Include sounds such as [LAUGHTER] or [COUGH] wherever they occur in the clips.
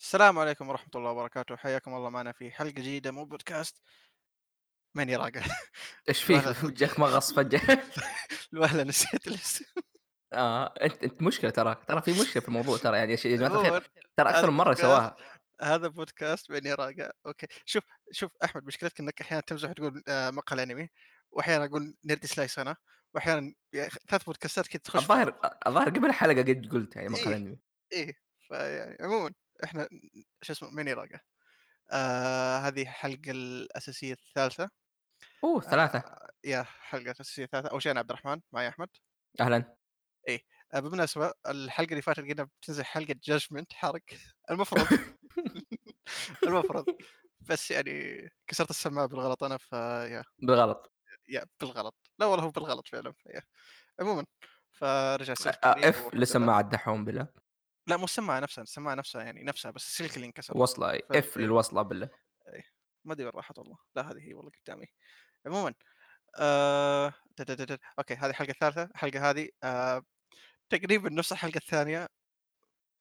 السلام عليكم ورحمة الله وبركاته. حياكم الله معنا في حلقة جديدة من بودكاست. من يراقع إيش [LAUGHS] فيك [LAUGHS] جاك مغص فجأة؟ [LAUGHS] الوهلة نسيت الاسم. آه أنت أنت مشكلة تراك، ترى في مشكلة في الموضوع ترى يعني يا جماعة الخير. ترى أكثر من مرة سواها، هذا بودكاست من يراقع أوكي. شوف شوف أحمد مشكلتك إنك أحيانا تمزح تقول آه، مقهى انمي وأحيانا أقول nerd slice أنا وأحيانا ثلاث بودكاستات كذا تخش الظاهر الظاهر قبل الحلقة قد قلت يعني مقهى إيه الأنمي، إيه فيعني عموما. إحنا شو اسمه من يراقع آه هذه الحلقة الأساسية الثالثة. أوه 3 آه يا حلقة أساسية ثالثة أول شيء أنا عبد الرحمن معي أحمد. أهلًا. إيه. آه بالمناسبة الحلقة اللي فاتت قلنا بتنزل حلقة جاجمنت حرق. المفروض. [LAUGHS] [LAUGHS] المفروض. بس يعني كسرت السماعة بالغلط أنا فيا. بالغلط. يا بالغلط. لا والله هو بالغلط فعلا عموما فرجع آه لي إف لسماعة دحوم بالله، لا مو السماعة نفسها السماعة نفسها يعني نفسها بس السلك اللي انكسر وصلة ف... إف إيه. للوصلة بالله، إيه. ما أدري وين راحت والله. لا هذه هي والله قدامي. عموما آه... أوكي هذه الحلقة الثالثة الحلقة هذه آه... تقريبا نفس الحلقة الثانية.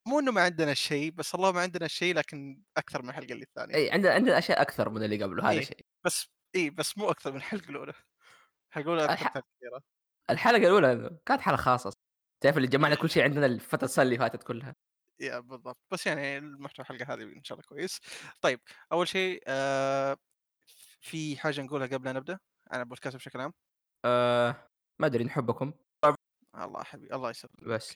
مو إنه ما عندنا شيء بس الله ما عندنا شيء لكن أكثر من الحلقة اللي الثانية. أي عندنا عندنا أشياء أكثر من اللي قبله هذا إيه شيء، بس إيه بس مو أكثر من الحلقة الأولى، الحلقة الأولى أذكر الح كانت كثيرة. الحلقة الأولى كانت حلقة خاصة، تعرف اللي جمعنا كل شيء عندنا الفترة السنة اللي فاتت كلها، يا بالضبط، بس يعني المحتوى الحلقة هذه إن شاء الله كويس. طيب أول شيء آآ في حاجة نقولها قبل لا نبدأ؟ عن البودكاست بشكل عام؟ آآ ما أدري نحبكم. الله حبيبي الله يسلمك. بس،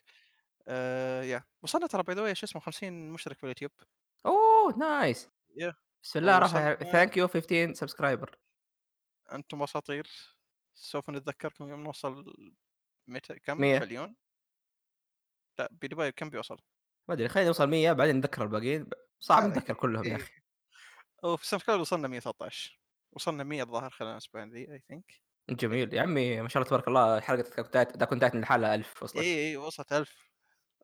آآ يا. وصلنا ترى the way شو اسمه 50 مشترك في اليوتيوب. oh nice. yeah. بسم الله الرحمن thank you 15 subscriber. أنتم أساطير، سوف نتذكركم يوم نوصل متى كم؟ 100 مليون؟ لأ بدبي كم بيوصل؟ ما أدري خلينا نوصل 100 بعدين نتذكر الباقيين صعب عليك. نتذكر كلهم يا إيه. أخي، وفي ال subscribe وصلنا 113 وصلنا 100 الظاهر خلال الأسبوعين ذي I think. جميل يا عمي ما شاء الله تبارك الله Attack on Titan لحالها 1000 وصلت، إي، إي وصلت 1000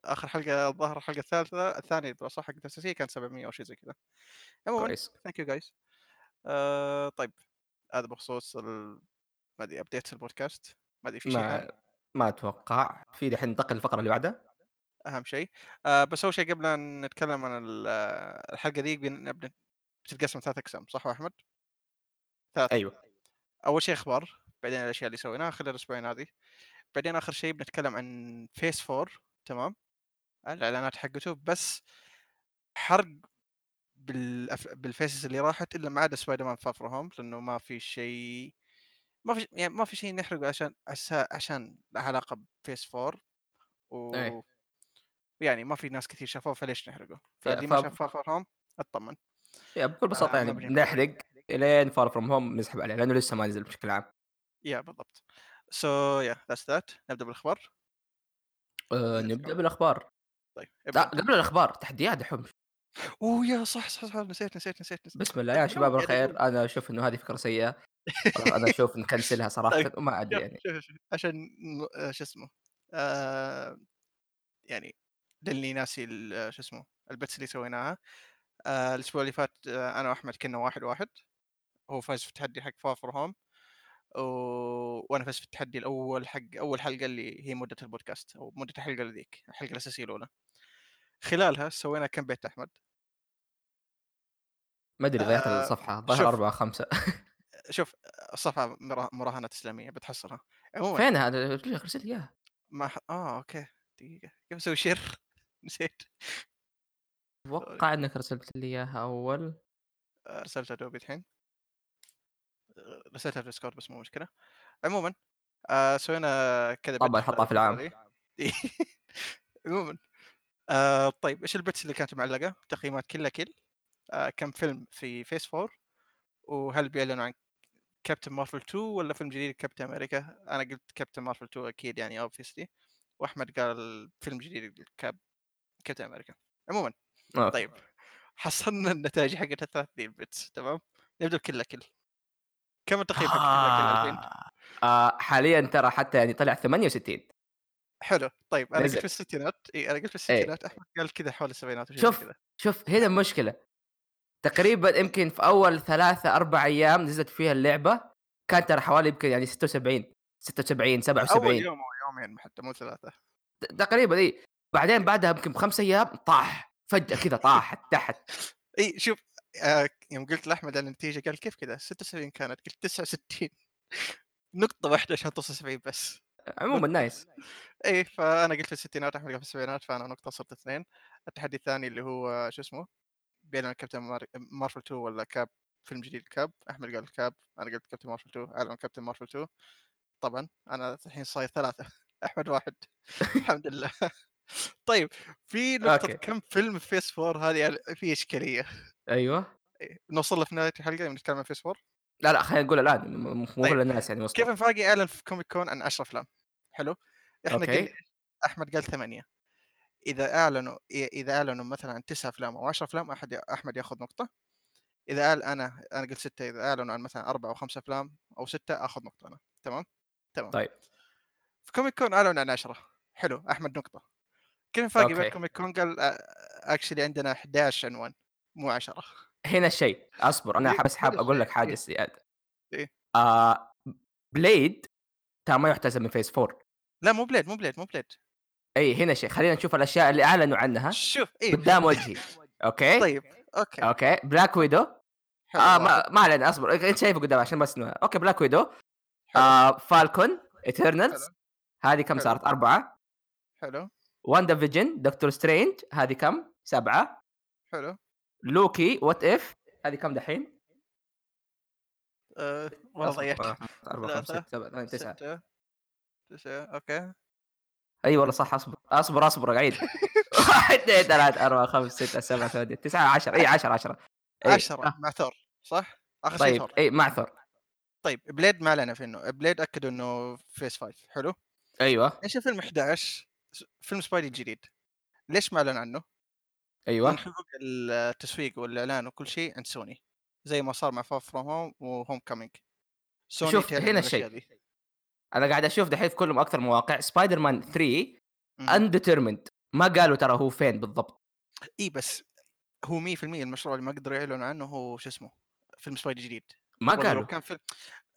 آخر حلقة الظاهر الحلقة الثالثة الثانية صح حقت الأساسية كانت 700 أو شيء زي كذا. عمومًا you guys آآ طيب هذا بخصوص ال ما أدري updates البودكاست ما أدري في شيء؟ ما ما أتوقع، في دحين ننتقل للفقرة اللي بعدها؟ أهم شيء. آآ بس أول شيء قبل أن نتكلم عن ال الحلقة ذي بن بن بتتقسم 3 أقسام صح يا أحمد؟ 3 أيوه، أول شيء أخبار، بعدين الأشياء اللي سويناها خلال الأسبوعين هذه، بعدين آخر شيء بنتكلم عن phase 4 تمام؟ الإعلانات حقته بس حرق بالأف بالfaces اللي راحت إلا ما عدا man far from home لأنه ما في شيء ما في يعني ما في شيء نحرقه عشان عشان له علاقة بphase 4 و إيه، ويعني ما في ناس كثير شافوه فليش نحرقه؟ يا فاللي ما شاف far from home اتطمن يا بكل بساطة آآ يعني بنحرق. بنحرق إلين فار فروم هوم نسحب عليه لأنه لسه ما نزل بشكل عام، يا بالضبط. That's that نبدأ بالأخبار؟ آآ Let's نبدأ go. بالأخبار، طيب أنت. قبل الأخبار تحديات دحوم، أوه يا صح، صح، صح نسيت، نسيت، نسيت، نسيت. بسم الله يا [LAUGHS] شباب الخير أنا أشوف إنه هذه فكرة سيئة، أنا أشوف نكنسلها [LAUGHS] صراحةً طيب وما شوف، يعني، شوف، شوف عشان آآ شو اسمه آآ يعني للي ناسي ال شو اسمه الbets اللي سويناها. آآ الأسبوع اللي فات آه، أنا وأحمد كنا 1-1 هو فاز في التحدي حق From Home و وأنا فزت في التحدي الأول حق أول حلقة اللي هي مدة البودكاست أو مدة الحلقة ذيك، الحلقة الأساسية الأولى. خلالها سوينا كم بيت أحمد؟ ما أدري ضيعت الصفحة. الظاهر شوف. 4 5 [LAUGHS] شوف الصفحة مرا مراهنات إسلامية بتحصلها. عمومًا قلت لك أرسل لي إياها، ما ح آه أوكي. دقيقة. كيف أسوي share؟ [LAUGHS] نسيت sorry أتوقع إنك أرسلت لي إياها أول أرسلتها دوبي الحين. آآ رسلتها في الديسكورد بس مو مشكلة. عمومًا آآ سوينا كذا طبعًا حطها في العام. ذي. [LAUGHS] عمومًا آآ طيب إيش ال bets اللي كانت معلقة؟ تقييمات كلها كِل، آآ كم فيلم في phase 4 وهل بيعلنوا عن كابتن مارفل 2 والّا فيلم جديد كابتن أمريكا؟ أنا قلت كابتن مارفل 2 أكيد يعني obviously وأحمد قال فيلم جديد لكاب كابتن أمريكا. عمومًا أوكي. طيب حصلنا النتايج حقت ال3 ذي ال bets تمام؟ نبدأ بكل كِل. كم التقييم حق كل كِل الحين؟ آه. آه حاليًا ترى حتى يعني طلع 68 حلو طيب أنا قلت. في الستينات إي أنا قلت في إيه. الستينات أحمد قال كذا حول السبعينات شوف كذا. شوف هنا المشكلة تقريبًا يمكن في أول 3 4 أيام نزلت فيها اللعبة كان ترى حوالي يمكن يعني 76 76 أول 77 يوم أو يومين حتى مو 3 ت تقريبًا إي، بعدين بعدها يمكن ب5 أيام طاح فجأة كذا طاحت [LAUGHS] تحت. إي شوف آه يوم قلت لأحمد عن النتيجة قال كيف كذا؟ 76 كانت قلت 69 [LAUGHS] نقطة واحدة عشان توصل 70 بس. عموما nice. إيه فأنا قلت في الستينات أحمد قال في السبعينات فأنا نقطة صرت اثنين. التحدي الثاني اللي هو شو اسمه؟ بين كابتن مار... مارفل 2 ولا كاب؟ فيلم جديد كاب. أحمد قال كاب أنا قلت كابتن مارفل 2 أعلن كابتن مارفل 2 طبعا أنا الحين صاير ثلاثة. [LAUGHS] أحمد واحد. الحمد لله. طيب في نقطة أوكي. كم فيلم phase four هذه في إشكالية؟ أيوه. إيه، نوصل في نهاية الحلقة نتكلم عن phase four؟ لا لا خلينا نقول الآن مو طيب. كل الناس يعني وصلوا كيفن فايجي أعلن في كوميك كون عن 10 أفلام. حلو. إحنا أوكي. قلنا أحمد قال ثمانية. إذا أعلنوا إذا أعلنوا مثلا عن تسع أفلام أو 10 أفلام أحد أحمد يأخذ نقطة. إذا قال أنا أنا قلت ستة إذا أعلنوا عن مثلا أربع أو خمس أفلام أو ستة أخذ نقطة أنا. تمام؟ تمام. طيب. في كوميك كون أعلنوا عن 10 حلو. أحمد نقطة. فايجي بعد أوكي. كوميك كون قال actually عندنا 11 عنوان مو 10 هنا الشيء أصبر أنا إيه، بس حاب هنا أقول لك. حاجة إيه. زيادة إيه. آه بليد ترى ما يحتسب من phase 4 لا مو بليد مو بليد مو بليد إي هنا شيء خلينا نشوف الأشياء اللي أعلنوا عنها شوف إيه قدام وجهي أوكي طيب أوكي أوكي Black Widow آه. ما ما علينا أصبر أنت شايفه قدام عشان بس نوع. أوكي Black Widow آه Falcon Eternals. هذه كم حلو. صارت أربعة حلو WandaVision Doctor Strange هذه كم؟ سبعة. حلو. Loki What If هذه كم دحين؟ آه، والله أصبر. ضيعت. أربعة خمسة سبعة ثمانية تسعة. تسعة أوكي. أي والله صح أصبر أصبر أصبر عيد [LAUGHS] واحد اثنين ثلاثة أربعة خمسة ستة سبعة ثمانية تسعة عشرة. إي عشرة عشرة. إي. عشرة آه، مع ثور صح؟ آخر شيء طيب ثور إي مع ثور طيب بليد ما اعلنوا في إنه بليد اكدوا إنه phase 5 حلو. أيوه. إيش الفيلم 11 س- فيلم سبايدي الجديد. ليش ما أعلن عنه؟ أيوه. حقوق التسويق والإعلان وكل شيء عند سوني زي ما صار مع Far From Home و Homecoming سوني شوف، هنا الشيء. أنا قاعد أشوف دحين في كل أكثر مواقع. سبايدر مان 3 مهم. undetermined ما قالوا ترى هو فين بالضبط. إي بس هو 100% المشروع اللي ما قدروا يعلنوا عنه هو شو اسمه فيلم سبايدي جديد ما قالوا لو كان فيلم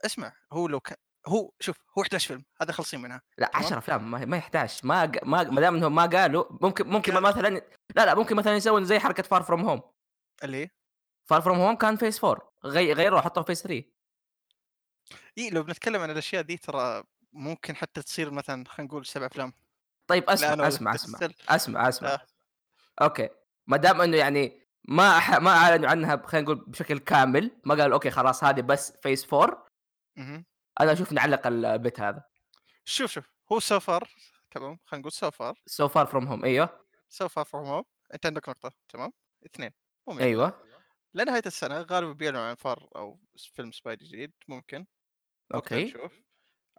اسمع هو لو كان هو شوف هو 11 فيلم هذا خلصين منها لا تمام. 10 أفلام ما, ما يحتاج ما ق- ما ما دام إنهم ما قالوا ممكن ممكن. مثلا لا لا ممكن مثلا يسوون زي حركة Far From Home اللي Far From Home كان Phase 4 غي... غيروا حطوا Phase 3 اي لو بنتكلم عن الأشياء دي ترى ممكن حتى تصير مثلا خلينا نقول سبع أفلام طيب أسمع أسمع أسمع بس- أسمع أسمع آه. أوكي ما دام إنه يعني ما أح... ما أعلنوا عنها خلينا نقول بشكل كامل ما قالوا أوكي خلاص هذه بس Phase 4 مهم. أنا أشوف نعلق ال bet هذا. شوف شوف هو so far تمام خلينا نقول so far so Far From Home أيوه. so Far From Home أنت عندك نقطة تمام؟ اثنين مو من أيوه. لنهاية السنة غالبا بيعلنوا عن فار أو فيلم Spidey جديد ممكن. أوكي نشوف.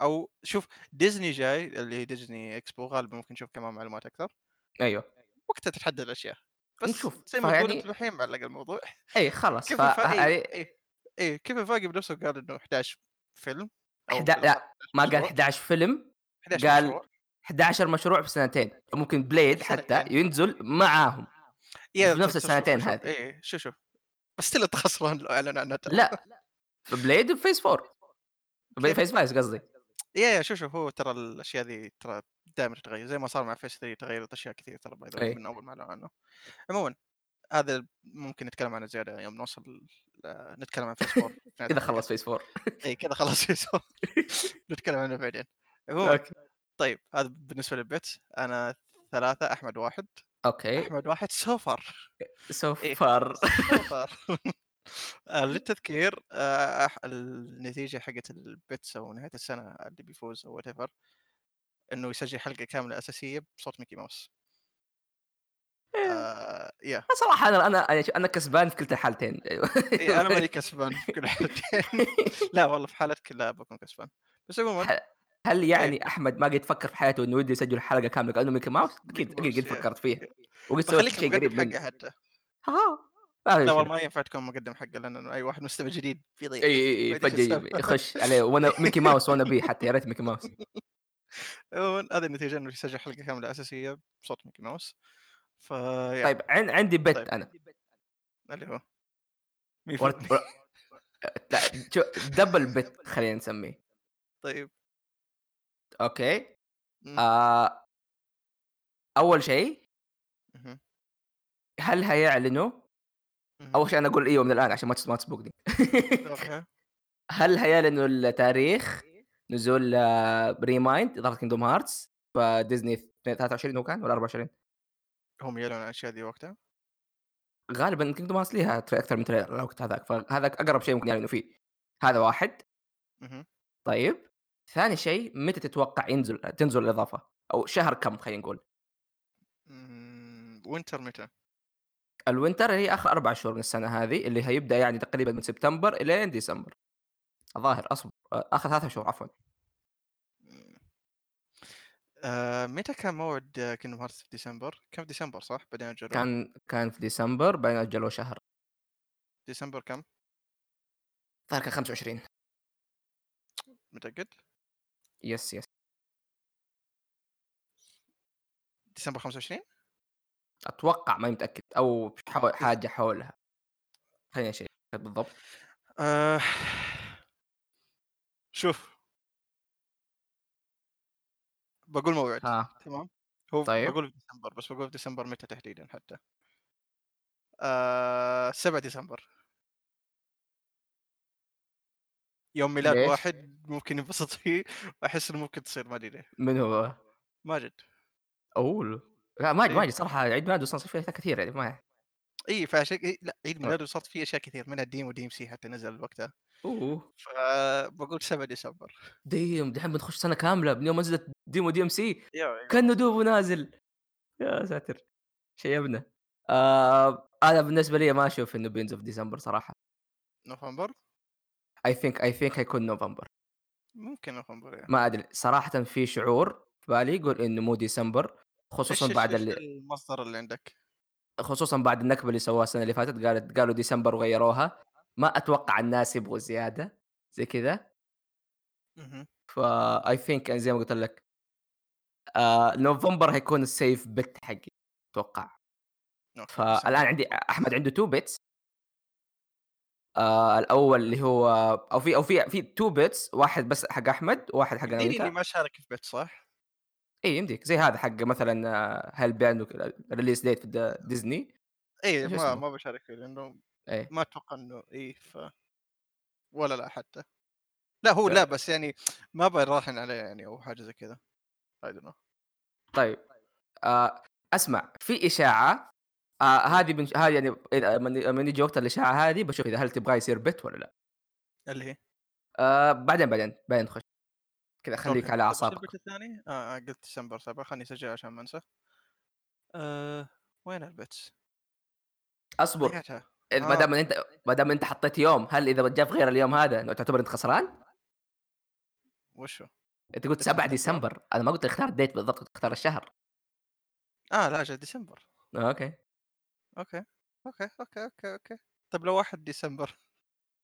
أو شوف ديزني جاي اللي هي Disney Expo غالبا ممكن نشوف كمان معلومات أكثر. أيوه. وقتها تتحدد الأشياء. بس نشوف. زي ما تقول فيعني- أنت الحين معلق الموضوع. اي خلاص كيف ف... الفا... يعني إيه إيه إيه Kevin Feige بنفسه قال إنه 11 فيلم؟ حدا... لا ما قال مشروع. 11 فيلم 11 قال مشروع. 11 مشروع في سنتين ممكن Blade حتى سنتين. ينزل معاهم في نفس السنتين هذه. إيه شوف شوف بس still انت خسران [LAUGHS] لو أعلن عنها لا Blade و Phase 4 كيف؟ Phase 5 قصدي يا يا شوف شوف هو ترى الأشياء ذي ترى دائما تتغير زي ما صار مع Phase 3 تغيرت أشياء كثير ترى باي إيه. من أول ما أعلنوا عنه عموما هذا ممكن نتكلم عنه زيادة يوم نوصل آه، نتكلم عن Phase [LAUGHS] 4 كذا خلص Phase 4 إي كذا خلاص Phase 4 نتكلم عنه بعدين. أوكي. طيب هذا بالنسبة لل bet أنا ثلاثة أحمد واحد. أوكي. أحمد واحد so far so. far so far آه، للتذكير آه، النتيجة حقت ال bets أو نهاية السنة اللي بيفوز أو what إنه يسجل حلقة كاملة أساسية بصوت ميكي ماوس. آه، يا. صراحة أنا أنا أنا كسبان في كلتا الحالتين. إيه، أنا ماني [LAUGHS] كسبان في كل حالتين [LAUGHS] لا والله في حالتك لا بكون كسبان. بس عموما هل يعني أحمد ما قد فكر في حياته إنه يده يسجل حلقة كاملة كأنه ميكي ماوس؟ أكيد أكيد قد. فكرت فيها. وقد سويت شيء قريب منه حقه حتى. ها في لا والله. ما ينفع تكون مقدم حقه لأن أي واحد مستمع جديد بيضيع إي إي إي فجأة. يخش عليه. وأنا [LAUGHS] ميكي ماوس وأنا بي حتى يا ريت ميكي ماوس. عموما هذه النتيجة إنه يسجل حلقة كاملة أساسية بصوت ميكي ماوس. ف طيب عن- عندي bet طيب. أنا اللي هو مين ورت- في- ور- لا شو double bet [LAUGHS] خلينا نسميه طيب أوكي مم. آه أول شيء. هل حيعلنوا اهم. أول شيء أنا أقول أيوه من الآن عشان ما ما تسبقني. [LAUGHS] هل حيعلنوا التاريخ نزول Re Mind إضافة Kingdom Hearts ف Disney 23 هو كان والّا 24؟ هم يعلنوا عن الأشياء دي وقتها؟ غالبًا Kingdom Hearts ليها تر أكثر من trailer الوقت هذاك، فهذا أقرب شيء ممكن يعلنوا فيه. هذا واحد. اهم. طيب، ثاني شيء متى تتوقع ينزل تنزل الإضافة؟ أو شهر كم خلينا نقول؟ winter متى؟ الwinter هي آخر 4 شهور من السنة هذه، اللي هيبدأ يعني تقريبًا من سبتمبر إلين ديسمبر. الظاهر أصبر آخر 3 شهور عفوًا. آآ، متى كان موعد Kingdom Hearts في ديسمبر؟ كان في ديسمبر صح؟ بعدين أجلوه؟ كان كان في ديسمبر بعدين أجلوه شهر. ديسمبر كم؟ الظاهر كان 25 متأكد؟ yes, yes. ديسمبر 25؟ أتوقع ماني متأكد أو حو حاجة حولها. خليني أشيك بالضبط. آآ شوف باقول موعد ها، تمام، هو طيب. باقول في ديسمبر بس باقول في ديسمبر متى تحديدًا حتى. آآ 7 ديسمبر. يوم ميلاد ليش؟ واحد ممكن ينبسط فيه وأحس إنه ممكن تصير ما أدري ليه. من هو؟ ماجد. أوه! لأ ماجد إيه. ماجد صراحة عيد ميلاده يصير فيه أشياء كثير يعني ما إي فعشان إي لأ عيد ميلاده صارت فيه أشياء كثير منها Demo DMC حتى نزل وقتها. أوه! فباقول 7 ديسمبر. دايم دحين بنخش سنة كاملة من يوم ما نزلت demo DMC أيوه، أيوه. كأنه دوبه نازل. يا ساتر! شيبنا. آآ أنا بالنسبة لي ما أشوف إنه بينزل في ديسمبر صراحة. نوفمبر؟ I think I think حيكون نوفمبر. ممكن نوفمبر إيه. ما أدري، صراحةً في شعور في بالي يقول إنه مو ديسمبر، خصوصًا إيش بعد إيش ال المصدر اللي عندك؟ خصوصًا بعد النكبة اللي سووها السنة اللي فاتت قالت قالوا ديسمبر وغيروها، ما أتوقع الناس يبغوا زيادة زي كذا، اهم. فI think زي ما قُلت لك آآ نوفمبر حيكون الsafe bet حقي فالآن ديسمبر. عندي أحمد عنده 2 bets آآ الأول اللي هو أو في أو في في 2 bets واحد بس حق أحمد وواحد حق إني وأنت. ما أشارك في بيت صح؟ إي يمديك زي هذا حق مثلًا هل بيعلنوا release date في ديزني إي شو ما؟ ما باشارك فيه لأنه إيه. ما أتوقع إنه إي ف ولا لا حتى. لا هو لا لا. بس يعني ما باراهن عليه يعني أو حاجة زي كذا. Know. طيب آآ أسمع في إشاعة آآ هذه بنش هذه يعني لمن يجي وقت الإشاعة هذه باشوف إذا هل تبغاه يصير bet والّا لأ. اللي هي؟ آآ بعدين، بعدين، بعدين نخش. كذا خليك. على طيب. البيت الثاني؟ آه، آه قلت ديسمبر 7 خلني أسجلها عشان ما أنسى. آآ وين البيتس؟ أصبر ما آه. دام أنت ما دام أنت حطيت يوم هل إذا جاء في غير اليوم هذا تعتبر أنت خسران؟ وش هو؟ أنت قلت 7 9 ديسمبر؟ أنا ما قلت اختار الdate بالضبط اختار الشهر. آه لا أجل ديسمبر. آه أوكي. أوكي، أوكي، أوكي، أوكي، أوكي. طيب لو 1 ديسمبر؟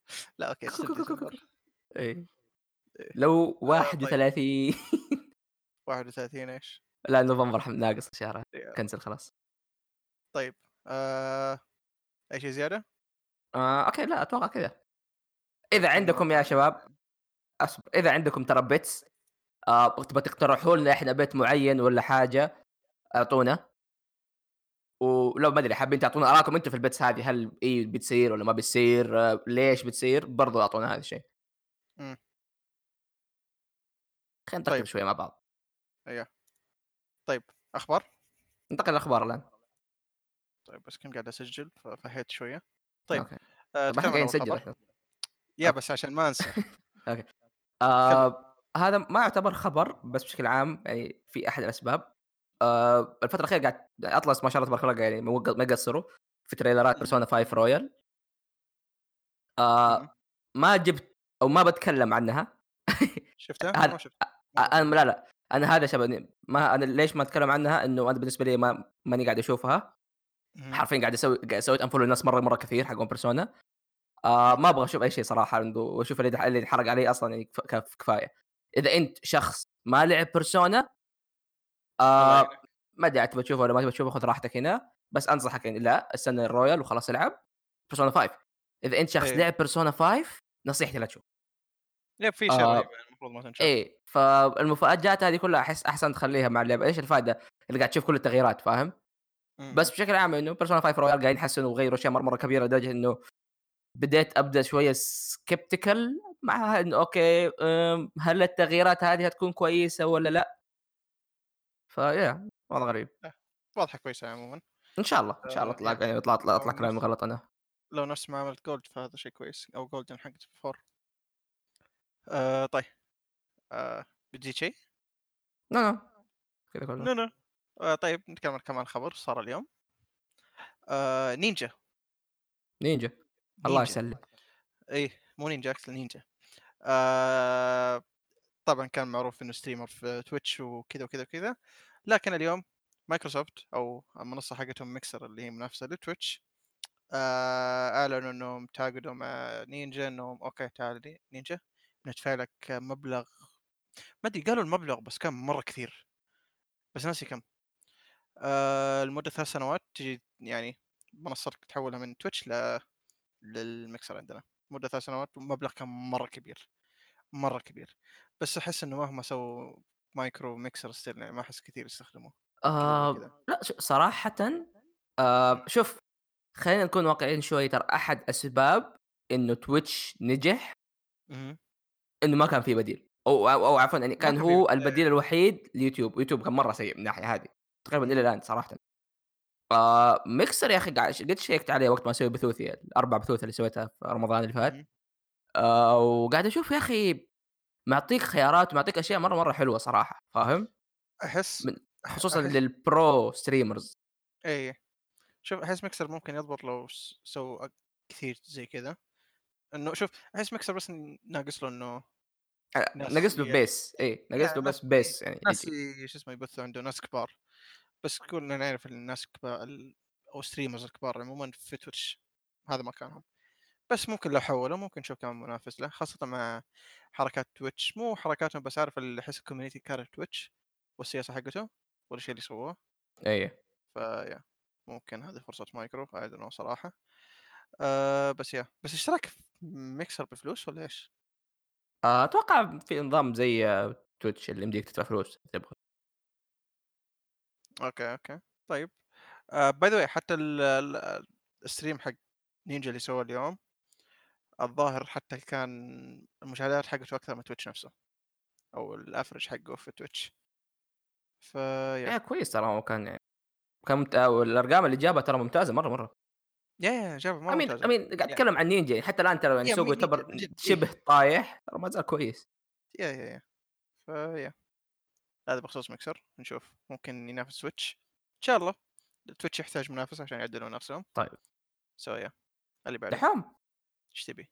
[LAUGHS] لا تصير ديسمبر. إي. إيه. لو آه طيب. 31 31 إيش؟ لا نوفمبر ناقص شهر cancel خلاص. طيب آآ أي شيء زيادة؟ آه أوكي لأ أتوقع كذا. إنه عندكم يا شباب اصبر إذا عندكم ترى bets آآ تبغى تقترحوا لنا إحنا bet معين والّا حاجة أعطونا. ولو ما أدري حابين تعطونا آراءكم أنتم في الbets هذه هل إي بتصير والّا ما بتصير، ليش بتصير، برضو أعطونا هذا الشيء. خلينا نرتب طيب. شوية مع بعض. أيوه. طيب أخبار؟ ننتقل للأخبار الآن. طيب بس كنت قاعد أسجل ففهيت شوية. طيب طب إحنا نتكلم عن قاعدين نسجل. يا. بس عشان ما أنسى. [LAUGHS] أوكي. [LAUGHS] كمل. آآ هذا ما يعتبر خبر بس بشكل عام يعني في أحد الأسباب آآ الفترة الأخيرة قاعد أطلس ما شاء الله تبارك الله يعني ما يقصروا في تريلرات. Persona 5 Royal. اهم. آآ ما جبت أو ما باتكلم عنها. [LAUGHS] شفتها؟ ما شفتها. أنا باتكلم. لا، لا، أنا هذا شبه ما أنا ليش ما أتكلم عنها إنه أنا بالنسبة لي ما ماني قاعد أشوفها. حرفيًا قاعد أسوي قاعد سويت unfollow لناس مرة، مرة كثير حقون. آآ إمم. ما أبغى أشوف أي شيء صراحة عنده وأشوف اللي اللي انحرق عليه أصلًا يعني كف كف كفاية. إذا أنت شخص ما لعب آآ يعينك. ما عاد تبغى تشوفه والّا ما تبغى تشوفه خذ راحتك هنا، بس أنصحك يعني لأ استنى الرويال وخلاص العب Persona 5. إذا أنت شخص إيه. لعب Persona 5 نصيحتي لا تشوف. يب في رهيبة آآ يعني المفروض ما تنشاف. إيه، فالمفاجآت هذه كلها أحس أحسن تخليها مع اللعبة، إيش الفائدة اللي قاعد تشوف كل التغييرات فاهم؟ بس. بشكل عام إنه Persona 5 Royal قاعدين يحسنوا ويغيروا أشياء مرة، مرة كبيرة لدرجة إنه بديت أبدأ شوية skeptical مع إنه أوكي آمم، هل التغييرات هذه حتكون كويسة والّا لأ؟ فيا والله غريب. آه، واضحة كويسة عمومًا. إن شاء الله، إن شاء الله أطلع ياه يعني أطلع أطلع لو أطلع كلامي غلط أنا. لو نفس ما عملت Gold فهذا شيء كويس أو Golden حقت 4 آآ طيب آآ بتزيد شيء؟ لا، لا كذا كله. لا، لا. آآ طيب نتكلم عن كمان خبر صار اليوم. آآ نينجا، نينجا الله نينجا يسلم. إيه مو نينجا أكس نينجا. آآ طبعًا كان معروف إنه streamer في Twitch وكذا، وكذا، وكذا، لكن اليوم مايكروسوفت أو المنصة حقتهم ميكسر اللي هي منافسة ل Twitch آآ أعلنوا إنهم تعاقدوا مع نينجا إنهم أوكي تعال ني نينجا بندفع لك مبلغ ما أدري قالوا المبلغ بس كان مرة كثير، بس ناسي كم. آآ لمدة 3 سنوات تجي يعني منصتك تحولها من Twitch ل للميكسر عندنا، مدة 3 سنوات ومبلغ كان مرة كبير، مرة كبير، بس أحس إنه مهما سووا Micro Mixer still يعني ما أحس كثير يستخدموه لأ ش صراحةً إمم، شوف خلينا نكون واقعيين شوي ترى. أحد أسباب إنه Twitch نجح إنه ما كان في بديل أو أو أو عفوًا يعني كان هو البديل الوحيد ليوتيوب، يوتيوب كان مرة سيء من الناحية هذه. تقريبًا إلى اهم، الآن صراحةً. آآ Mixer yeah قاعد قد شيكت عليه وقت ما أسوي بثوثي ال4 بثوث اللي سويتها في رمضان اللي فات، آآ وقاعد أشوف يا أخي معطيك خيارات ومعطيك أشياء مرة، مرة حلوة صراحة فاهم؟ أحس من خصوصًا أحس لل Pro streamers إيه، شوف أحس ميكسر ممكن يضبط لو سووا كثير زي كذا، إنه شوف أحس ميكسر بس ناقص له ناس ناقص له base إيه، ناقص يعني له بس إيه، بيس يعني ناس. ي شو اسمه يبثوا عنده ناس كبار، بس كلنا نعرف الناس الكبا ال أو streamers الكبار عمومًا في Twitch هذا مكانهم، بس ممكن لو حوّلوا ممكن نشوف كمان منافس له، خاصةً مع حركات Twitch، مو حركاتهم بس عارف ال أحس ال community كاره Twitch والسياسة حقته والأشياء اللي سووها، أيوه. ف yeah ممكن هذه فرصة Micro know صراحة، آآ بس yeah بس اشتراك في ميكسر بفلوس والّا إيش؟ آآ أتوقع في نظام زي Twitch اللي يمديك تدفع فلوس تبغى. okay، okay، طيب. by the way حتى ال ال ال stream حق نينجا اللي سواه اليوم الظاهر حتى كان المشاهدات حقته أكثر من Twitch نفسه، أو ال average حقه في Twitch، ف yeah إيه كويس ترى هو كان يعني كان ممت والأرقام اللي جابها ترى ممتازة مرة، مرة. yeah، yeah مرة mean I ممتازة، mean قاعد yeah أتكلم عن نينجا يعني حتى الآن ترى يعني yeah سوقه يعتبر جد شبه طايح ترى ما زال كويس. yeah، yeah، yeah، ف yeah هذا بخصوص ميكسر، نشوف ممكن ينافس Twitch، إن شاء الله، Twitch يحتاج منافس عشان يعدلون نفسهم، طيب so yeah اللي بعده، دحوم إيش تبي؟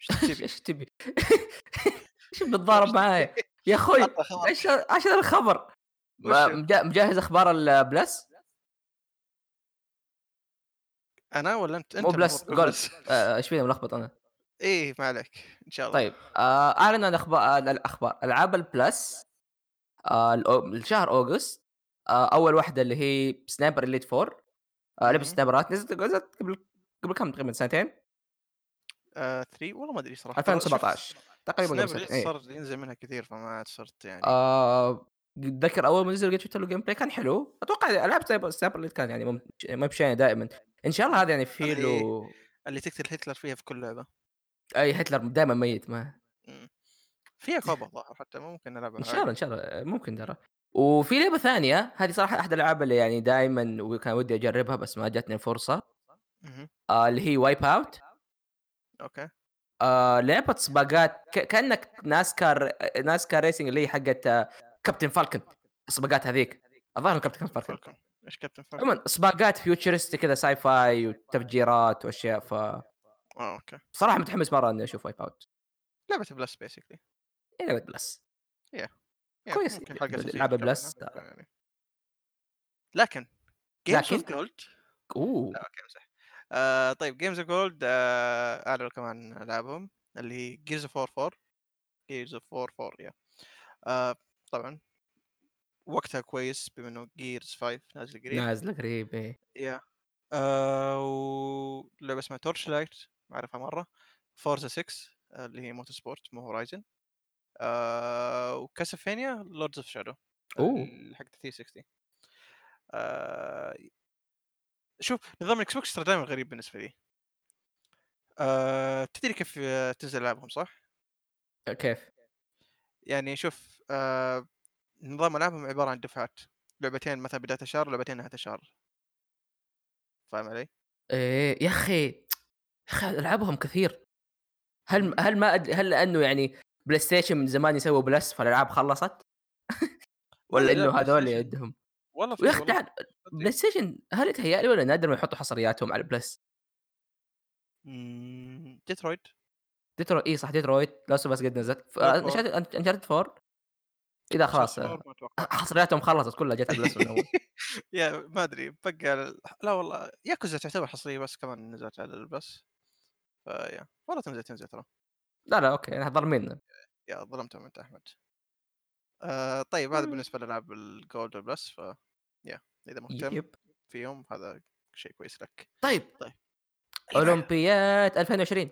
إيش تبي؟ إيش تبي؟ [LAUGHS] [LAUGHS] [LAUGHS] معايا؟ yeah عطنا إيش إيش هذا الخبر؟ مجهز أخبار ال Plus؟ أنا والّا أنت؟ مو Plus Gold Plus آآ إيش فيني ملخبط أنا. إيه ما عليك، إن شاء الله، طيب آآ أعلنوا عن أخبا الأخبار ألعاب ال Plus آآ الأو لشهر أوغست آآ أول واحدة اللي هي Sniper Elite 4 آآ لعبة اهم، سنايبرات نزلت نزلت قبل قبل كم تقريبًا سنتين؟ آآ 3 والله ما ترى شُفت 2017 تقريبًا قبل سنتين إيه. صار ينزل منها كثير فما عاد صرت يعني. آآ أتذكر أول ما نزل قد شُفت له gameplay كان حلو، أتوقع ألعاب سايبر Sniper Elite كان يعني ما بشينه دائمًا، إن شاء الله هذا يعني في اللي له اللي تقتل هتلر فيها في كل لعبة، أي هتلر دايمًا ميت ما فيها co-op الظاهر حتى ممكن نلعبها شاء الله، إن شاء الله ممكن ترى. وفي لعبة ثانية هذه صراحة أحد الألعاب اللي يعني دايمًا وكان ودي أجربها بس ما جاتني الفرصة. اهم، آآ اللي هي Wipeout okay، آآ لعبة سباقات ك كأنك NASCAR NASCAR racing اللي هي حقة Captain Falcon السباقات هذيك، الظاهر Captain. Falcon، إيش Captain Falcon؟ عمومًا سباقات futuristic كذا sci-fi وتفجيرات وأشياء، فبصراحة آه okay، متحمس مرة إني أشوف Wipeout. لعبة Plus basically. هي لعبة Plus yeah yeah كويس عنها Plus يعني، لكن Gold أوه! لا okay امزح، آآ طيب Games of Gold آآ أعلنوا كمان ألعابهم اللي هي Gears of War 4 Gears of War 4 yeah. آآ طبعًا. وقتها كويس بما إنه Gears 5 نازل قريب. نازلة قريب إيه. yeah آآ ولعبة اسمها Torchlight أعرفها مرّة، Forza 6 اللي هي Motorsport مو Horizon. و Castlevania Lords of Shadow أوه! ال حقت 360 آآ شوف نظام ال Xbox ترى دائما غريب بالنسبة لي آه، تدري كيف آه، تنزل ألعابهم صح؟ كيف؟ يعني شوف آه، نظام ألعابهم عبارة عن دفعات لعبتين مثلا بداية الشهر ولعبتين نهاية الشهر فاهم علي؟ إيه يا أخي يا أخي ألعابهم كثير هل. هل ما أدري هل لأنه يعني PlayStation من زمان يسووا Plus فالألعاب خلصت؟ [LAUGHS] والله والّا لا إنه Play هذول عندهم والله و yeah تعال تصدق PlayStation هل يتهيأ لي والّا نادر ما يحطوا حصرياتهم على ال Plus؟ Detroit. Detro إي صح Detroit Last of Us قد نزلت. ف God of Uncharted Uncharted 4 إذا خلاص [LAUGHS] حصرياتهم خلصت كلها جت على من أول. [LAUGHS] yeah ما أدري بقى لا والله ياكوزا تعتبر حصرية بس كمان نزلت على ال Plus ف yeah والله تنزل تنزل ترى. لا لا okay أنا ظالميننا yeah ظلمتهم أنت أحمد. آه طيب هذا بالنسبة لالعاب ال Gold وال Plus ف yeah إذا مهتم yep. فيهم هذا شيء كويس لك. طيب طيب. أولمبياد 2020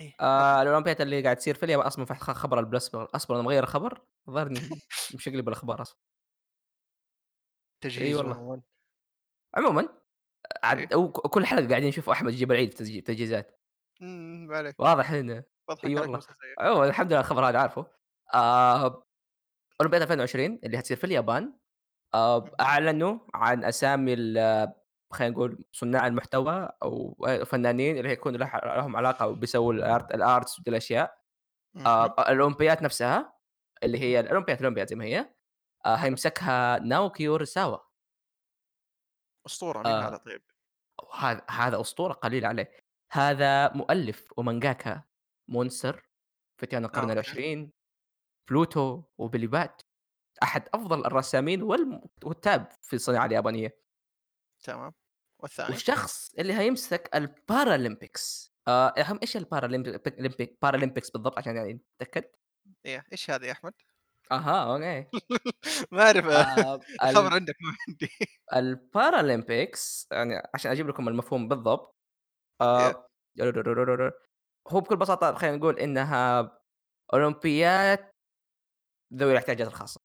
إيه آه الأولمبياد اللي قاعد تصير في اليابان أصلًا في خ خبر البلس أصبر أنا مغيّر الخبر الظاهر مشقلب الأخبار أصلًا. إي تجهيز 1 والله. 1 عمومًا عاد ك كل حلقة قاعدين نشوف أحمد يجيب العيد في تجهيزات. إمم عليك. واضح إنه عليك والله. عمومًا الحمد لله الخبر هذا عارفه. آه أولمبياد 2020 اللي حتصير في اليابان آه مهم. أعلنوا عن أسامي ال خلينا نقول صناع المحتوى أو فنانين اللي هيكون له لهم علاقة بيسووا ودي الأشياء. مهم. آه الأولمبياد نفسها اللي. هي الأولمبياد الأولمبياد زي ما هي آه هيمسكها ناوكي أوراساوا. أسطورة مين هذا آه طيب؟ هذا هذا أسطورة قليل عليه. هذا مؤلف ومانجاكا. مونستر فتيان آه القرن okay. العشرين بلوتو وبيلي بات أحد أفضل الرسامين والكتاب في الصناعة اليابانية. تمام. والثاني؟ والشخص اللي هيمسك ال Paralympics آه أهم إيش ال Paralympic Paralympics بالضبط عشان يعني نتأكد إيه إيش هذا يا أحمد؟ أها okay. [LAUGHS] ما أعرف آه [LAUGHS] الخبر عندك ما عندي. ال Paralympics يعني عشان أجيب لكم المفهوم بالضبط آه هو بكل بساطة خلينا نقول إنها أولمبياد ذوي الاحتياجات الخاصة.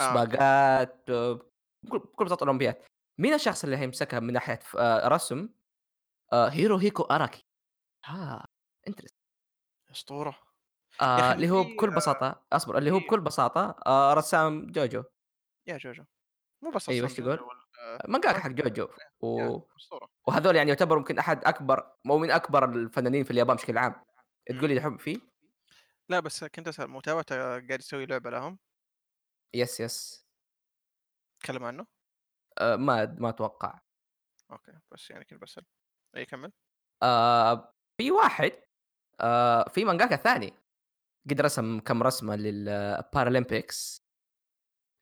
آه okay. سباقات آه، بكل بساطة أولمبياد. مين الشخص اللي هيمسكها من ناحية ف- آه، رسم؟ آه هيروهيكو أراكي. ها interesting. أسطورة. آه اللي هو بكل بساطة أصبر اللي هو بكل بساطة آه رسام جوجو. yeah جوجو. مو بس أيوه إيش تقول؟ ولا مانجاكا حق جوجو و... اسطوره وهذول يعني يعتبروا يمكن أحد أكبر مو من أكبر الفنانين في اليابان بشكل عام. تقول مم. لي حب فيه؟ لا بس كنت أسأل متابعته قاعد يسوي لعبة لهم؟ yes yes. تكلم عنه؟ آه ما ما أتوقع. okay بس يعني كنت بسأل. اي كمل. آه في واحد آه في مانجاكا ثاني. قد رسم كم رسمة لل Paralympics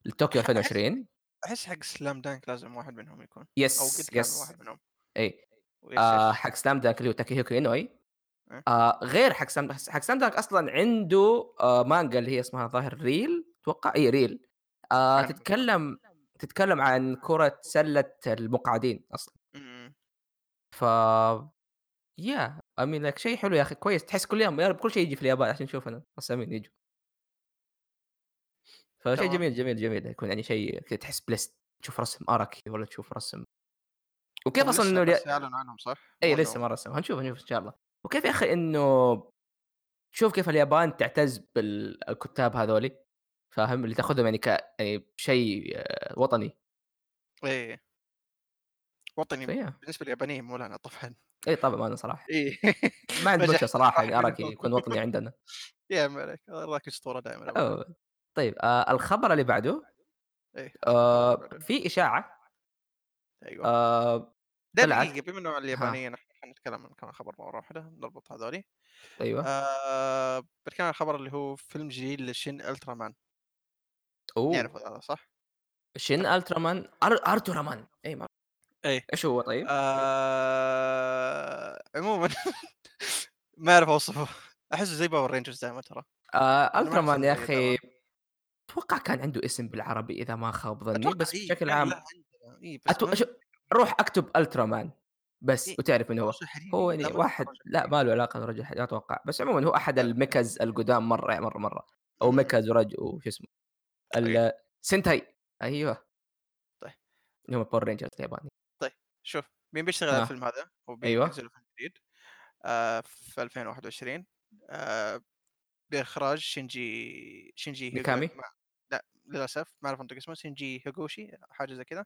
لطوكيو أح- احس 2020 أحس حق سلام دانك لازم واحد منهم يكون أو قد yes yes. واحد منهم. إي. آه حق سلام دانك اللي هو تاكيهيكو أه؟ آه غير حق سلام حق سلام دانك أصلا عنده آه مانجا اللي هي اسمها ظاهر ريل أتوقع إي ريل آه بالضبط تتكلم تتكلم عن كرة سلة المقعدين أصلا. مم. ف يا امين لك شيء حلو يا أخي كويس. تحس كل يوم يا رب كل شيء يجي في اليابان عشان نشوف أنا. رسامين يجوا. فشيء جميل جميل جميل. يكون يعني شيء كذا تحس بلست تشوف رسم اراكي ولا تشوف رسم وكيف أصلا لسه إنه لي... اعلنوا عنهم صح؟ إي لسه ما رسم. هنشوف هنشوف إن شاء الله. وكيف يا أخي إنه شوف كيف اليابان تعتز بالكتاب هذولي؟ فاهم؟ اللي تأخذهم يعني ك يعني شيء آه، وطني. إيه وطني فيا. بالنسبة لليابانيين مو لنا طبعا. إي طبعا أنا صراحة. إيه ما عندي [LAUGHS] مشكلة صراحة يعني منهم يكون وطني عندنا. يا مالك راك أسطورة دائما. طيب آه الخبر اللي بعده إيه آه في إشاعة أيوه. آه دقيقه بما إنه اليابانيين إحنا حنتكلم عن كمان خبر مرة واحدة نربط هذولي. أيوه. آه بتكلم عن الخبر اللي هو فيلم جديد لشين الترا مان أوه. نعرف هذا صح؟ شين ألترامان؟ أر... ارتورامان اي ما إيه. إيش هو طيب؟ آه... عموما [LAUGHS] ما أعرف أوصفه. أحسه زي باور رينجرز دائما ترى. آه أنا ما احس ألترامان انه يا أخي. أتوقع كان عنده اسم بالعربي إذا ما خاب ظني بس إيه بشكل كان عام إيه بس أتو... شو... روح أكتب الترامان بس إيه وتعرف من هو هو يعني واحد لا ما له علاقة برجل لا أتوقع. بس عموما هو أحد الميكاز القدام مرة مرة مرة. أو أمم، ميكاز ورج وشو اسمه إيه ال- سنتاي أيوه. طيب. هم باور رينجرز الياباني. طيب شوف مين بيشتغل على ها، الفيلم هذا؟ فيلم جديد آآ في 2021 آآ بإخراج شينجي شينجي ميكامي، لأ للأسف ما أعرف أنطق اسمه شينجي هيغوشي حاجة زي كذا،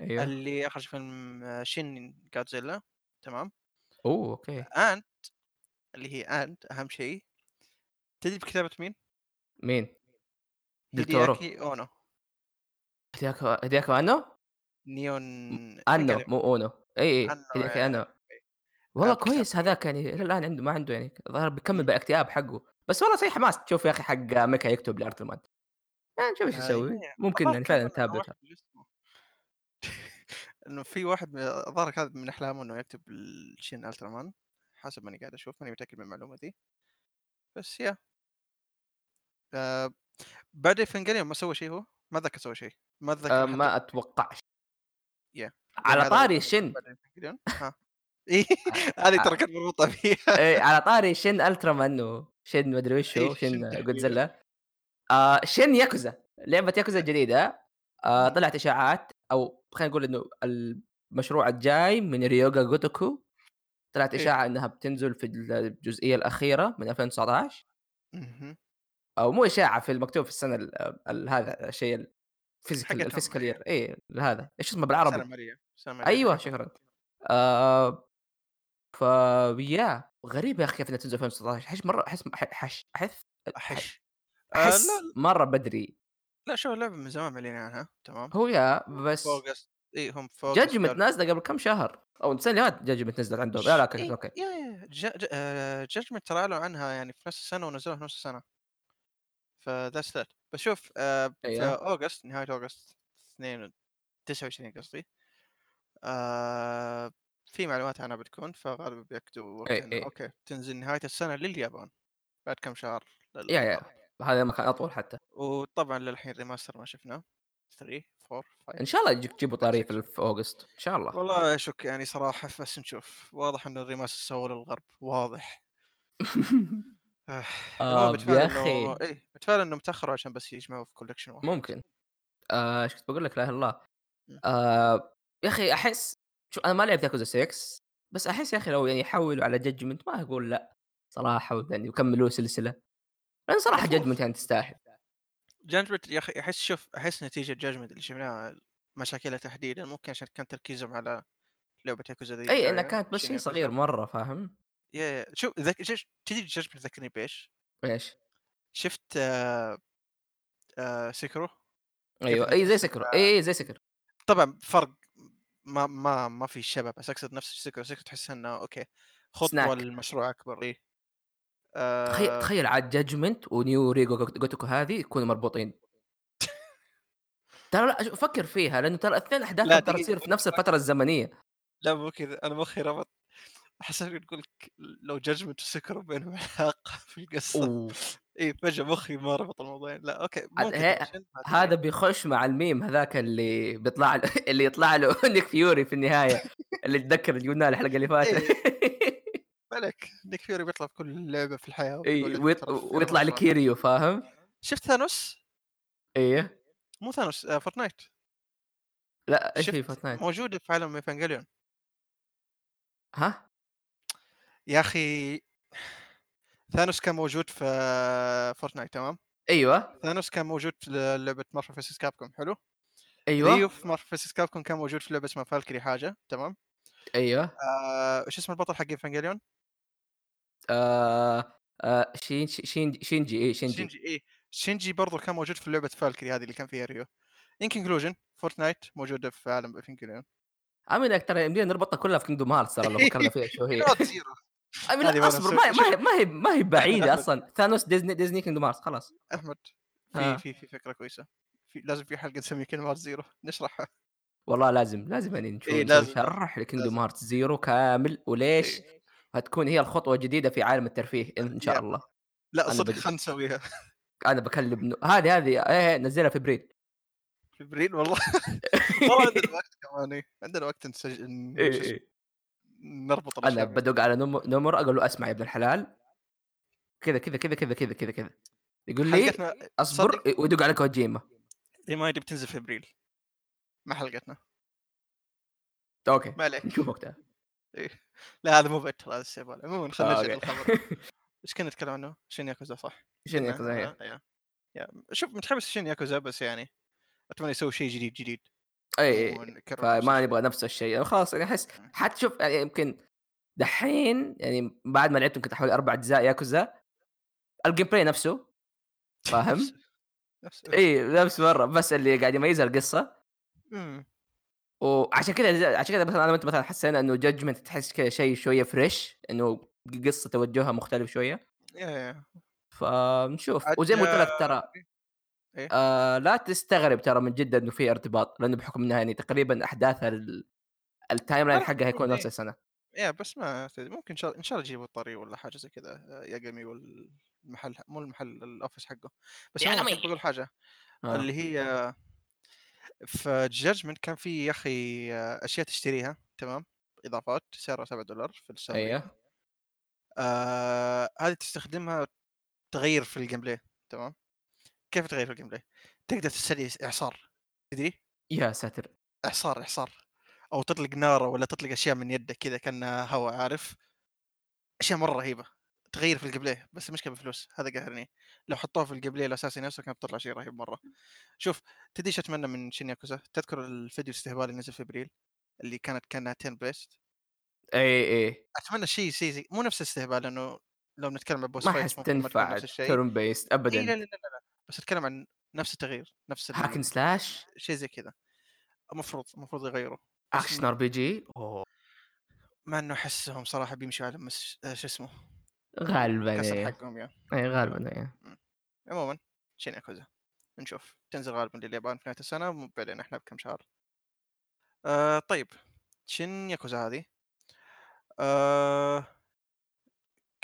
أيوه، اللي أخرج فيلم شين جودزيلا تمام، أوه! okay، أنت اللي هي أنت أهم شيء تدري بكتابة مين؟ مين؟ هيدياكي أنو. هيدياكي هيدياكي أنو؟ نيون إيفانجيليون مو أنو هيدياكي أنو، إيه آآ والله كويس هذاك يعني الآن عنده ما عنده يعني الظاهر بيكمل. بالاكتئاب حقه، بس والله صحيح حماس تشوف يا أخي حق ميكا يكتب لأرثمان، يعني نشوف إيش آآ يسوي، ياه ممكن يعني فعلًا اسمه [LAUGHS] إنه في واحد من الظاهر كاتب من أحلامه إنه يكتب لشين ألترامان، حسب ماني قاعد أشوف ماني متأكد من المعلومة دي، بس ياه آآ بعد ما سوى شيء هو؟ ما أتذكر سوى شيء، ما أتذكر حتى ما أتوقعش، ياه يعني على هذا أول طاري شن؟ ها. [LAUGHS] إيه [LAUGHS] أ هذه أ ترى كانت مربوطة فيها. إيه على طاري شن ألترامان وشن ما أدري وش إيه هو، شين شن جودزيلا، آآ شن ياكوزا، لعبة ياكوزا الجديدة آآ إمم، طلعت إشاعات أو خلينا نقول إنه المشروع الجاي من ريوغا جوتوكو طلعت إيه. إشاعة إنها بتنزل في الجزئية الأخيرة من 2019 اهم. أو مو إشاعة في المكتوب في السنة ال ال هذا الشيء الphysical إيه year. إي هذا إيش اسمه بالعربي؟ المالية أيوه حقتهم شكرًا. آآ فياه غريب يا أخي كيف إنها تنزل 2019 أحس مرة أحس أح أحش. لا أحس مرة بدري. لأ شوف اللعبة من زمان معلنين عنها تمام، هو يا بس أوغست إيه هم judgment قالوا نازلة قبل كم شهر؟ أو السنة اللي فاتت judgment نزلت عندهم. لا، لا okay، إيه okay. yeah yeah ج ج آآ Judgment ترى أعلنوا عنها يعني في نفس السنة ونزلوها في نفس السنة، ف that's that. بس شوف آآ في أيوه، August نهاية August 2 29 قصدي في معلومات عنها بتكون، فغالبًا بيأكدوا إي، وقتها إنه إي. okay تنزل نهاية السنة لليابان، بعد كم شهر yeah، yeah. هذا مكان أطول حتى. وطبعًا للحين remaster ما شفناه 3 4 5 إن شاء الله يجيك تجيبوا 6 في أوغست إن شاء الله. والله أشك يعني صراحة بس نشوف، واضح إنه الremaster سووه للغرب واضح. [LAUGHS] آه، آه، يا إيه، باتفائل إنهم تأخروا عشان بس يجمعوه في collection واحد. ممكن. آآ إيش كنت باقول لك لا إله إلا الله. آآ يا أخي أحس شوف أنا ما لعبت ياكوزا 6 بس أحس يا أخي لو يعني يحوّلوا على judgment ما أقول لأ صراحة ويعني ويكملوا سلسلة، صراحة مفروض. Judgment يعني تستاهل. Judgment يا أخي أحس شوف أحس نتيجة Judgment اللي شفناها مشاكلها تحديدًا ممكن عشان كان تركيزهم على لعبة ياكوزا ذي إنها البداية كانت بس شيء صغير. مرّة فاهم؟ yeah yeah شوف ذك تدري Judgment ذكرني بإيش؟ إيش؟ شفت Sekiro كيف أيوه، إنها أي زي تحس سكرو، أي زي Sekiro. طبعًا فرق ما ما ما في شبه بس أقصد نفس Sekiro، Sekiro تحسها إنه okay خطوة سناك. لمشروع أكبر إيه. تخي آآ تخيل عاد وNew Rego Got Gotoku هذه يكونوا مربوطين. ترى شوف فكّر فيها لأنه ترى الاثنين لا أحداثهم ترى تصير في نفس الفترة الزمنية. لا مو كذا أنا مخي ربط حسيت تقول لك لو جادجمنت وسكر بينهم علاقة [LAUGHS] في القصة أوه! إي فجأة مخي ما ربط الموضوعين لا شن ما هذا بيخش مع الmeme هذاك اللي بيطلع [LAUGHS] اللي يطلع له [LAUGHS] نيك فيوري في النهاية، اللي تتذكر اللي قلناه الحلقة اللي فاتت بالك نيك فيوري بيطلع في كل لعبة في ترى في ويطلع رمز لك واحد كيريو فاهم؟ شفت ثانوس؟ أيوه، مو ثانوس آه فورتنايت. لأ إيش في فورتنايت؟ موجودة في عالم ايفانجيليون ها؟ يا أخي ثانوس كان موجود في فورتنايت تمام؟ أيوه، ثانوس كان موجود في لعبة Marvel vs. Capcom حلو؟ ريو أيوه، في Marvel vs. Capcom كان موجود في لعبة اسمها فالكري حاجة تمام؟ أيوه، آآ وش اسم البطل حق إيفانجيليون؟ آآ آآ شين ش شين شينجي إي شينجي. شينجي إيه، شينجي برضه كان موجود في لعبة فالكري هذه اللي كان فيها ريو. in conclusion فورتنايت موجودة في عالم إيفانجيليون. عامل ترى يمدينا نربطها كلها في Kingdom Hearts ترى لو فكرنا [LAUGHS] فيها لأ [LAUGHS] مرة أصبر so ما هي ما هي ما هي هي أحمد أصلًا، ثانوس ديزني ديزني Kingdom Hearts خلاص. أحمد في ها. في في فكرة كويسة. في لازم في حلقة نسميها كلمات Zero نشرحها. والله لازم، لازم يعني نشو إيه لازم لازم شرح ل Kingdom لازم. Hearts Zero كامل، وليش إيه هتكون هي الخطوة الجديدة في عالم الترفيه إن شاء الله. أنا صدق بد خلنا نسويها أنا باكلم ن هذه هذه إيه إيه نزّلها في أبريل. في أبريل والله [LAUGHS] والله عندنا وقت كمان إيه، عندنا وقت نسج ن شو إيه،. نربط الأشياء بادق على نم نومورا أقول له: "اسمع يا ابن الحلال كذا، كذا، كذا، كذا، كذا، كذا، كذا." يقول لي: "اصبر." ويدق على كوجيما. ReMind بتنزل في أبريل مع حلقتنا. okay، ما عليك نشوف وقتها. إيه. لا هذا مو better هذا استهبال عموما خلينا آه، نرجع. للخبر [LAUGHS] إيش كنا نتكلم عنه؟ شين ياكوزا صح؟ شين ياكوزا هي. آه، yeah. yeah. شوف متحمس شين ياكوزا بس يعني أتمنى يسوي شيء جديد جديد نفس فما. نبغى نفس الشيء، يعني خلاص يعني مم. حتى شوف يعني يمكن دحين يعني بعد ما لعبت يمكن حوالي 4 أجزاء ياكوزا، ال gameplay نفسه [LAUGHS] فاهم؟ نفس نفس مرة بس اللي قاعد يميزها القصة، امم وعشان كذا عشان كذا مثلًا أنا وأنت مثلًا حسينا إنه Judgment تحس كذا شيء شوية fresh، إنه قصة توجهها مختلف yeah فنشوف وزي ما قلت لك ترى إيه. آآ لا تستغرب ترى من جد إنه في ارتباط، لأنه بحكم إنها يعني تقريبًا أحداث ال ال timeline حقها هيكون نفس إيه. السنة. yeah بس ما ممكن إن شاء الله إن شاء الله يجيبوا الطريق ولا حاجة زي كذا آه، ياجامي والمحل مو المحل ال office حقه بس كنت بقول حاجة آه. اللي هي في Judgment كان في يا أخي أشياء تشتريها تمام إضافات سعرها 7 دولار في السنة أيوه، آه هذه تستخدمها تغير في ال gameplay تمام كيف تغير في ال gameplay؟ تقدر تسوي إعصار تدري؟ يا ساتر! إعصار إعصار أو تطلق نار ولا تطلق أشياء من يدك كذا كانها هواء عارف؟ أشياء مرة رهيبة تغير في ال gameplay بس المشكلة بفلوس هذا قاهرني لو حطوها في ال game الأساسي نفسه كانت بتطلع شيء رهيب مرة. شوف تدري إيش أتمنى من شين ياكوزا تذكر الفيديو الاستهبال اللي نزل في إبريل؟ اللي كانت كانها turn based؟ أي، إي، أتمنى شيء شيء زي مو نفس الاستهبال لأنه لو نتكلم عن بوس ما تنفع نفس الشيء. turn based اي لا. لا لا لا. بس أتكلم عن نفس التغيير نفس ال... slash شيء زي كذا. المفروض المفروض يغيروا. بس action RPG أوه! مع إنه أحسهم صراحة بيمشوا على. آه، شو اسمه؟ غالبًا كسر أيوه، حقهم يا. أي غالبًا أيوه. عموما شين ياكوزا نشوف. تنزل غالبا لليابان في نهاية السنة وبعدين إحنا بكم شهر. آه طيب. شين ياكوزا هذه؟ آه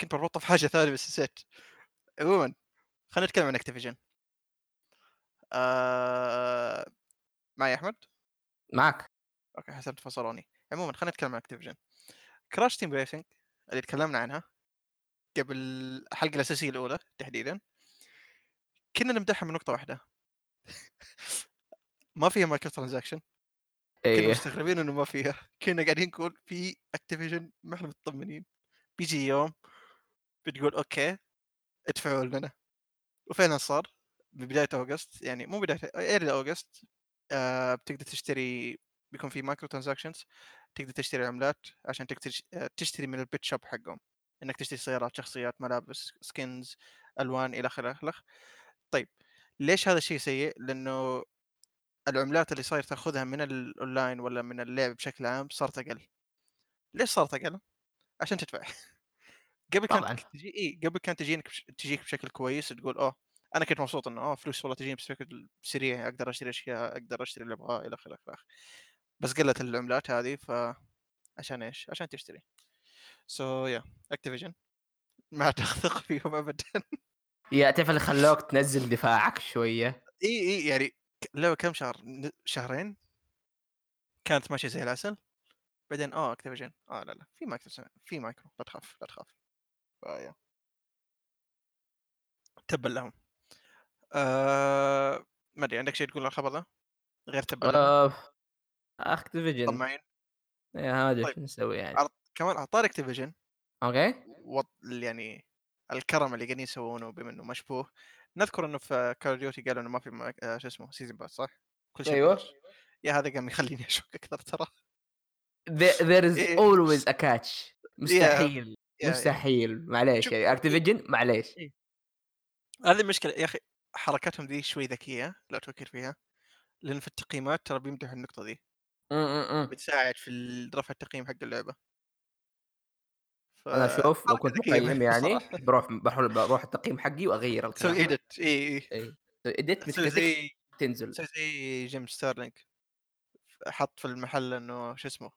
كنت بربطها في حاجة ثانية بس نسيت. عموما خلينا نتكلم عن Activision آه معي أحمد؟ معك. okay حسبت فصلوني. عموما خلينا نتكلم عن Activision Crash Team Racing اللي تكلمنا عنها. قبل الحلقة الأساسية الأولى تحديدا. كنا نمدحها من نقطة واحدة. ما فيها microtransaction كنا أيوه، مستغربين إنه ما فيها. كنا قاعدين نقول في Activision ما إحنا مطمنين. بيجي يوم بتقول okay ادفعوا لنا. وفعلا صار ببداية August. يعني مو بداية early August. آه بتقدر تشتري بيكون في microtransactions تقدر تشتري عملات عشان تقدر آه، تشتري من ال Pit Stop حقهم. إنك تشتري سيارات شخصيات ملابس skins ألوان إلى آخره إلى آخره. طيب ليش هذا الشيء سيء؟ لأنه العملات اللي صاير تأخذها من الاونلاين ولا من اللعب بشكل عام صارت أقل. ليش صارت أقل؟ عشان تدفع. [LAUGHS] قبل. كانت تجي إي قبل كانت تجينك بش... تجيك بشكل كويس تقول أوه أنا كنت مبسوط إنه أوه فلوس والله تجيني بشكل سريع أقدر أشتري أشياء أقدر أشتري اللي ابغاه آخره إلى آخره بس قلت العملات هذه ف عشان إيش؟ عشان تشتري. so yeah Activision ما تثق فيهم ابدا. يا تعرف اللي خلوك تنزّل دفاعك شوية. إي إي يعني لو كم شهر شهرين؟ كانت ماشية زي العسل. بعدين آه Activision آه لا لا في مايكرو. في مايكرو. لا تخاف لا تخاف. ف yeah تبا لهم. آه ما أدري عندك شيء تقول على الخبر ذا؟ غير تبا لهم؟ Activision. طماعين. إيه ما أدري طيب. نسوي يعني. كمان اعطار Activision okay، وط... يعني الكرم اللي قاعدين يسوونه بما إنه مشبوه نذكر إنه في Call Duty قالوا إنه ما في مايك... آه شو اسمه season pass صح؟ كل شيء. ببلاش. yeah هذا قام يخليني [LAUGHS] أشك أكثر ترى There is إيه. always a catch مستحيل، يا- يا. مستحيل معليش يعني Activision معليش. هذه المشكلة يا أخي حركاتهم ذي شوي ذكية لو تفكر فيها لأن في التقييمات ترى بيمدحوا النقطة ذي. بتساعد في رفع التقييم حق اللعبة ف... أنا شوف لو حركة كنت مقيّم [LAUGHS] يعني باحول باروح التقييم حقي وأغيّر تسوي الكلام. edit إي إي تسوي مشكلتك زي تنزل. تسوي زي Jim Sterling حط في المحل إنه شو اسمه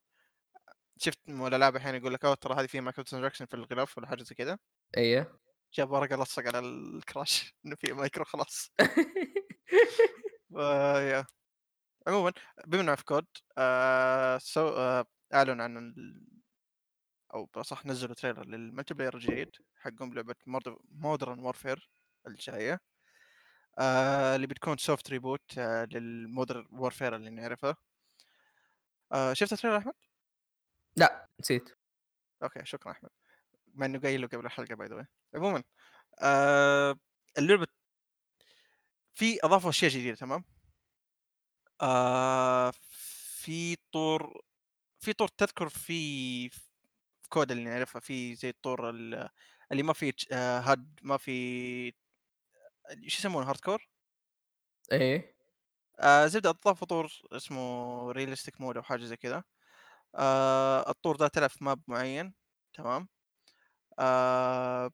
شفت م- الالعاب أحيانا يقول لك أوه ترى هذه فيها microtransaction في الغلاف ولا حاجة زي كذا أيوه. جاب ورقة لصق على ال Crash [LAUGHS] إنه في مايكرو خلاص [LAUGHS] yeah عموما بما في COD آه so آه اعلنوا عن. أو بالاصح نزلوا trailer لل multiplayer الجديد حقهم لعبة Modern Warfare الجاية آه اللي بتكون soft reboot آه لل Modern Warfare اللي نعرفه آه شفت ال trailer أحمد؟ لأ، نسيت. okay، شكرًا أحمد، مع إنه قايل له قبل by the way. عمومًا آآ اللعبة في أضافوا أشياء جديدة تمام؟ آآ في طور في طور تذكر في كود اللي نعرفها في زي الطور ال اللي ما تش آآ HUD ما فيه شو يسمونه hardcore؟ إيه، آآ زبدة أضافوا طور اسمه realistic mode أو حاجة زي كذا. آآ الطور ده في map معين تمام؟ آآ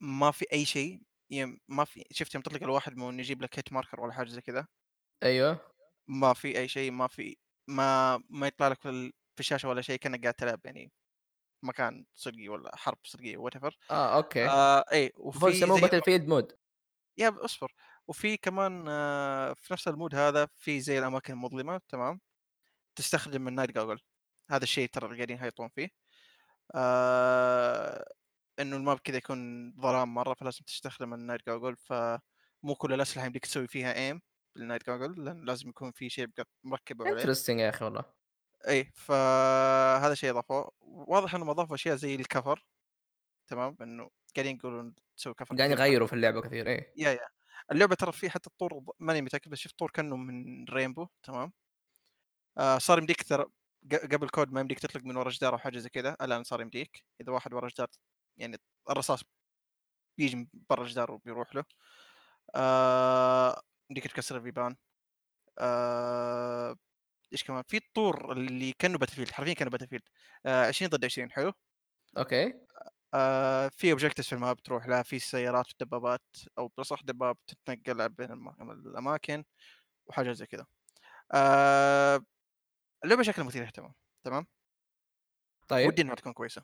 ما في أي شيء ي ما في شُفت يوم تطلق الواحد مو يجيب لك hit marker ولا حاجة زي كذا؟ أيوه، ما في أي شيء، ما في ما ما يطلع لك في ال في الشاشة ولا شيء كأنك قاعد تلعب يعني مكان صجي والّا حرب صجية whatever آه، أوكي. آآ إيه، المفروض وفي يسموه زي battlefield mode. يا أصبر، وفي كمان آه، في نفس الmood هذا في زي الأماكن المظلمة تمام، تستخدم الnight goggle هذا الشيء ترى قاعدين يهيطون فيه. آآ إنه الماب كذا يكون ظلام مرة فلازم تستخدم الnight goggle فمو كل الأسلحة يمديك تسوي فيها aim بالnight goggle لأن لازم يكون في شيء بق مركبه عليه. interesting يا أخي والله. إيه، فهذا شيء أضافوه، واضح إنهم أضافوا أشياء زي الcover تمام، إنه قاعدين يقولون تسوي cover قاعدين يغيّروا في اللعبة كثير، إيه. يا، يا. اللعبة ترى في حتى الطور ماني متأكد بس شُفت طور كأنه من Rainbow تمام، آآ صار يمديك ترى قبل كود ما يمديك تطلق من ورا جدار أو حاجة زي كذا، الآن صار يمديك، إذا واحد ورا جدار يعني الرصاص بييجي من برا الجدار وبيروح له. آآ يمديك تكسر البيبان. آآ إيش كمان؟ في الطور اللي كأنه Battlefield حرفيًا كأنه Battlefield آآ 20 ضد 20 حلو؟ أوكي، آآ في objectives في ال map تروح لها، في سيارات ودبابات أو بالأصح دباب تتنقل بين الم الأماكن وحاجات زي كذا. آآ اللعبة شكلها مثير للاهتمام تمام؟ طيب. ودي إنها تكون كويسة.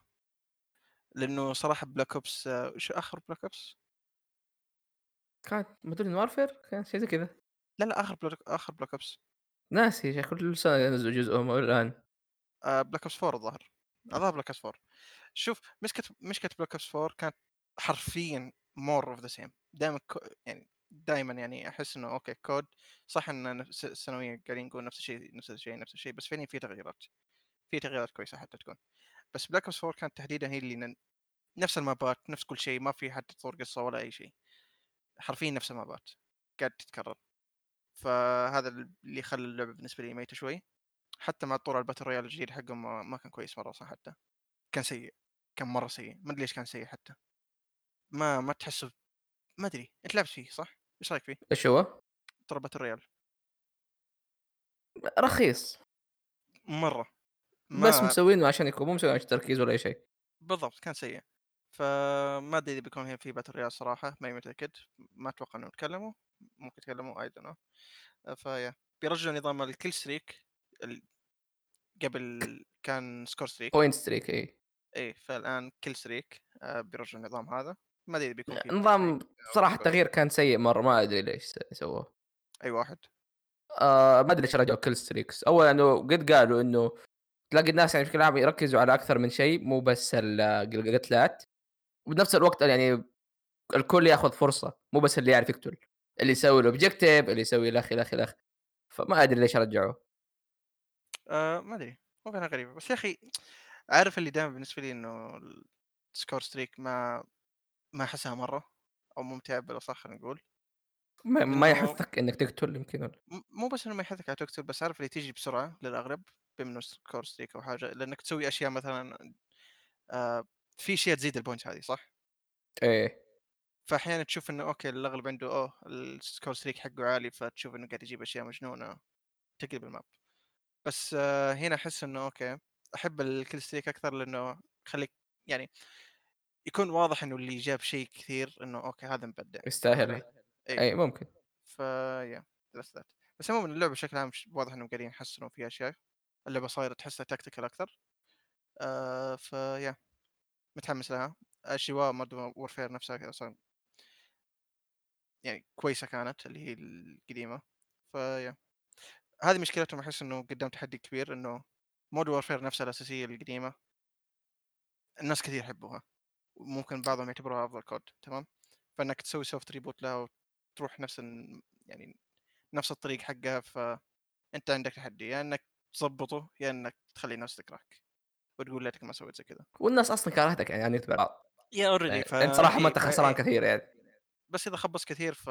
لأنه صراحة Black Ops وش آخر Black Ops؟ كانت Modern Warfare كان شيء زي كذا. لا، لا آخر Black آخر Black Ops ناسي يا شيخ كل سنة ينزلوا جزءهم الآن. آآ Black Ops 4 الظاهر. الظاهر Black Ops 4. شوف مشكلة مشكلة Black Ops 4 كانت حرفيًا of the same دايمًا ك يعني دايمًا يعني أحس إنه أوكي كود صح نفس سنويًا قاعدين نقول نفس الشيء، نفس الشيء، نفس الشيء، بس فعليًا في تغييرات، في تغييرات كويسة حتى تكون. بس Black Ops 4 كانت تحديدًا هي اللي نفس ال mapات، نفس كل شيء، ما في حتى تطور قصة ولا أي شيء. حرفيًا نفس ال mapات قاعدة تتكرر. فهذا اللي خلى اللعبة بالنسبة لي ميتة شوي. حتى مع طور الBattle Royale الجديد حقهم ما كان كويس مرة صح حتى. كان سيء، كان مرة سيء، ما أدري ليش كان سيء حتى. ما ما تحسه ما أدري، أنت لعبت فيه صح؟ إيش رأيك فيه؟ إيش هو؟ ترى Battle Royale رخيص، بس ما مسوينه عشان يكون مو مسوينه عشان تركيز ولا أي شيء. بالضبط كان سيء. فما أدري إذا بيكون هي في Battle Royale صراحة ماني متأكد، ما أتوقع إنهم تكلموا، ممكن يتكلموا don't know. فيا بيرجعوا نظام الkill streak ال قبل كان score streak point streak إي. إيه، فالآن kill streak آآ بيرجعوا النظام هذا، ما أدري إذا بيكون في نظام score التغيير كان سيء مرة ما أدري ليش سووه. أي واحد؟ آآ ما أدري ليش رجعوا kill streaks أولًا إنه قد قالوا إنه تلاقي الناس يعني بشكل عام يركزوا على أكثر من شيء مو بس القتلات، وبنفس الوقت يعني الكل ياخذ فرصة، مو بس اللي يعرف يقتل، اللي يسوي الobjective اللي يسوي الأخ، الأخ، الأخ، فما أدري ليش رجعوه. آآ ما أدري، هو فعلًا غريبة، بس يا أخي عارف اللي دايمًا بالنسبة لي إنه الscore streak ما ما أحسها مرة أو ممتعة بالأصح خلينا نقول، ما ما يحثك إنك تقتل يمكن مو بس إنه ما يحثك على تقتل بس عارف اللي تيجي بسرعة للأغلب بما إنه score streak أو حاجة، لأنك تسوي أشياء مثلًا آآ في أشياء تزيد الpoints هذه صح؟ إيه، فأحيانًا تشوف إنه أوكي الأغلب عنده أوه الscore streak حقه عالي فتشوف إنه قاعد يجيب أشياء مجنونة تقلب ال map. بس آه، هنا أحس إنه أوكي أحب الkill streak أكثر لأنه يخليك يعني يكون واضح إنه اللي جاب شيء كثير إنه أوكي هذا مبدع، علي؟ يستاهلها، إيه أي ممكن. ف yeah that's that بس عمومًا اللعبة بشكل عام واضح إنهم قاعدين يحسنوا فيها أشياء، اللعبة صايرة تحسها tactical أكثر آآ فيا متحمس لها، أجواء Modern Warfare نفسها أصلًا. يعني كويسة كانت اللي هي القديمة، فيا هذه مشكلتهم أحس إنه قدام تحدي كبير إنه Modern Warfare نفسها الأساسية القديمة. الناس كثير يحبوها، وممكن بعضهم يعتبروها أفضل كود تمام، فإنك تسوي soft reboot لها وتروح نفس ال يعني نفس الطريق حقها فأنت عندك تحدي. يا إنك تضبطه يا إنك تخلي الناس تكرهك. وتقول ليتك ما سويت زي كذا والناس أصلًا كرهتك يعني يعني بعض. يا already يعني فا أنت صراحة ما فا خسران كثير يعني. بس إذا خبص كثير ف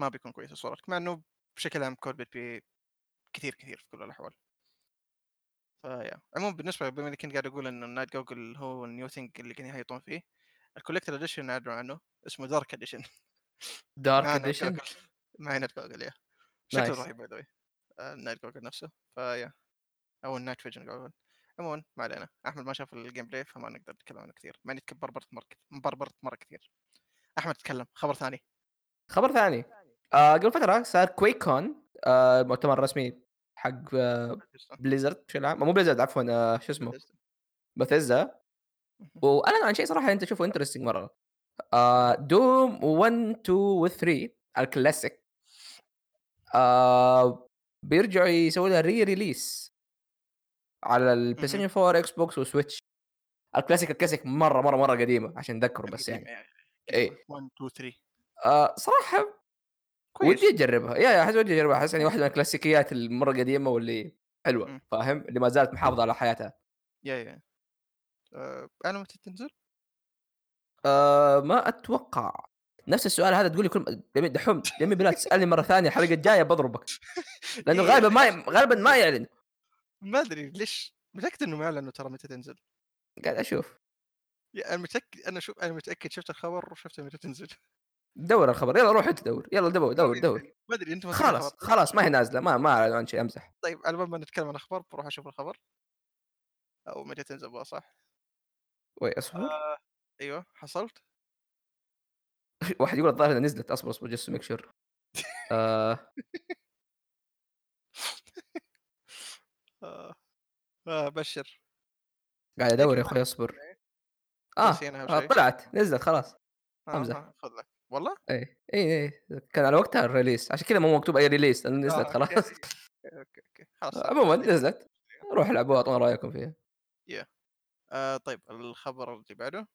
ما بيكون كويس صورتك مع إنه بشكل عام corrupt بي كثير كثير في كل الأحوال. ف yeah عموما بالنسبة بما إني كنت قاعد أقول إنه ال night goggle هو ال new thing اللي كانوا يهيطون فيه ال collector edition اعلنوا عنه اسمه Dark Edition Edition [LAUGHS] جوجل مع نايت جوجل يا شكله رهيب by the ال night goggle نفسه. ف yeah أو ال night vision goggle عموما ما علينا. أحمد ما شاف ال gameplay فما نقدر نتكلم عنه كثير. مع إني بربرت مرة بربرت مرة كثير. أحمد تكلم. خبر ثاني. خبر ثاني. آآ قبل فترة صار QuakeCon آآ المؤتمر الرسمي حق بليزرد بشكل عام. مو بليزرد عفوًا آآ شو اسمه؟ باثيزدا مهم. وأعلنوا عن شيء صراحة أنت تشوفه interesting مرة. آآ دوم 1، 2 و3 الكلاسيك آآ بيرجعوا يسووا لها re-release. على. الPlayStation 4 Xbox وSwitch. الكلاسيك الكلاسيك مرة، مرة، مرة قديمة عشان نذكره بس يعني. قديمه إيه. 1 2 3 آآ صراحة ودي كويس. أجربها. يا يا أحس ودي أجربها. أحس يعني واحدة من الكلاسيكيات المرة قديمة واللي حلوة مم. فاهم؟ اللي ما زالت محافظة على حياتها. يا يا. آه، أنا متى تنزل؟ آآ ما أتوقع. نفس السؤال هذا تقول لي كل دحوم يمين بالله تسألني مرة ثانية الحلقة الجاية باضربك [LAUGHS] لأنه إيه. غالبا ما غالبا ما [LAUGHS] يعلن. ما أدري ليش متأكد إنه ما اعلنوا ترى متى تنزل. قاعد أشوف. يا أنا متأكد أنا شوف أنا متأكد شفت الخبر وشفت متى تنزل. دور الخبر يلا روح أنت دور يلا دور [LAUGHS] دور ما دور. ما أدري أنت خلاص خلاص ما هي نازلة ما ما اعلنوا عن شيء أمزح. طيب على بال ما نتكلم عن الاخبار بروح أشوف الخبر. أو متى تنزل بقى صح؟ وي أصبر. آه أيوه حصلت. [LAUGHS] واحد يقول الظاهر نزلت. أصبر أصبر just make sure آه. [LAUGHS] آه. آه بشر. قاعد أدور يا أخوي أصبر. آه, آه طلعت. نزلت خلاص. آه امزح آه خذ لك. والله؟ اي اي اي كان على وقتها ال release عشان كذا مو مكتوب أي release نزلت آه، خلاص. okay okay okay. خلاص عموما نزلت. روح العبوها اعطونا رأيكم فيها. آه طيب الخبر اللي بعده؟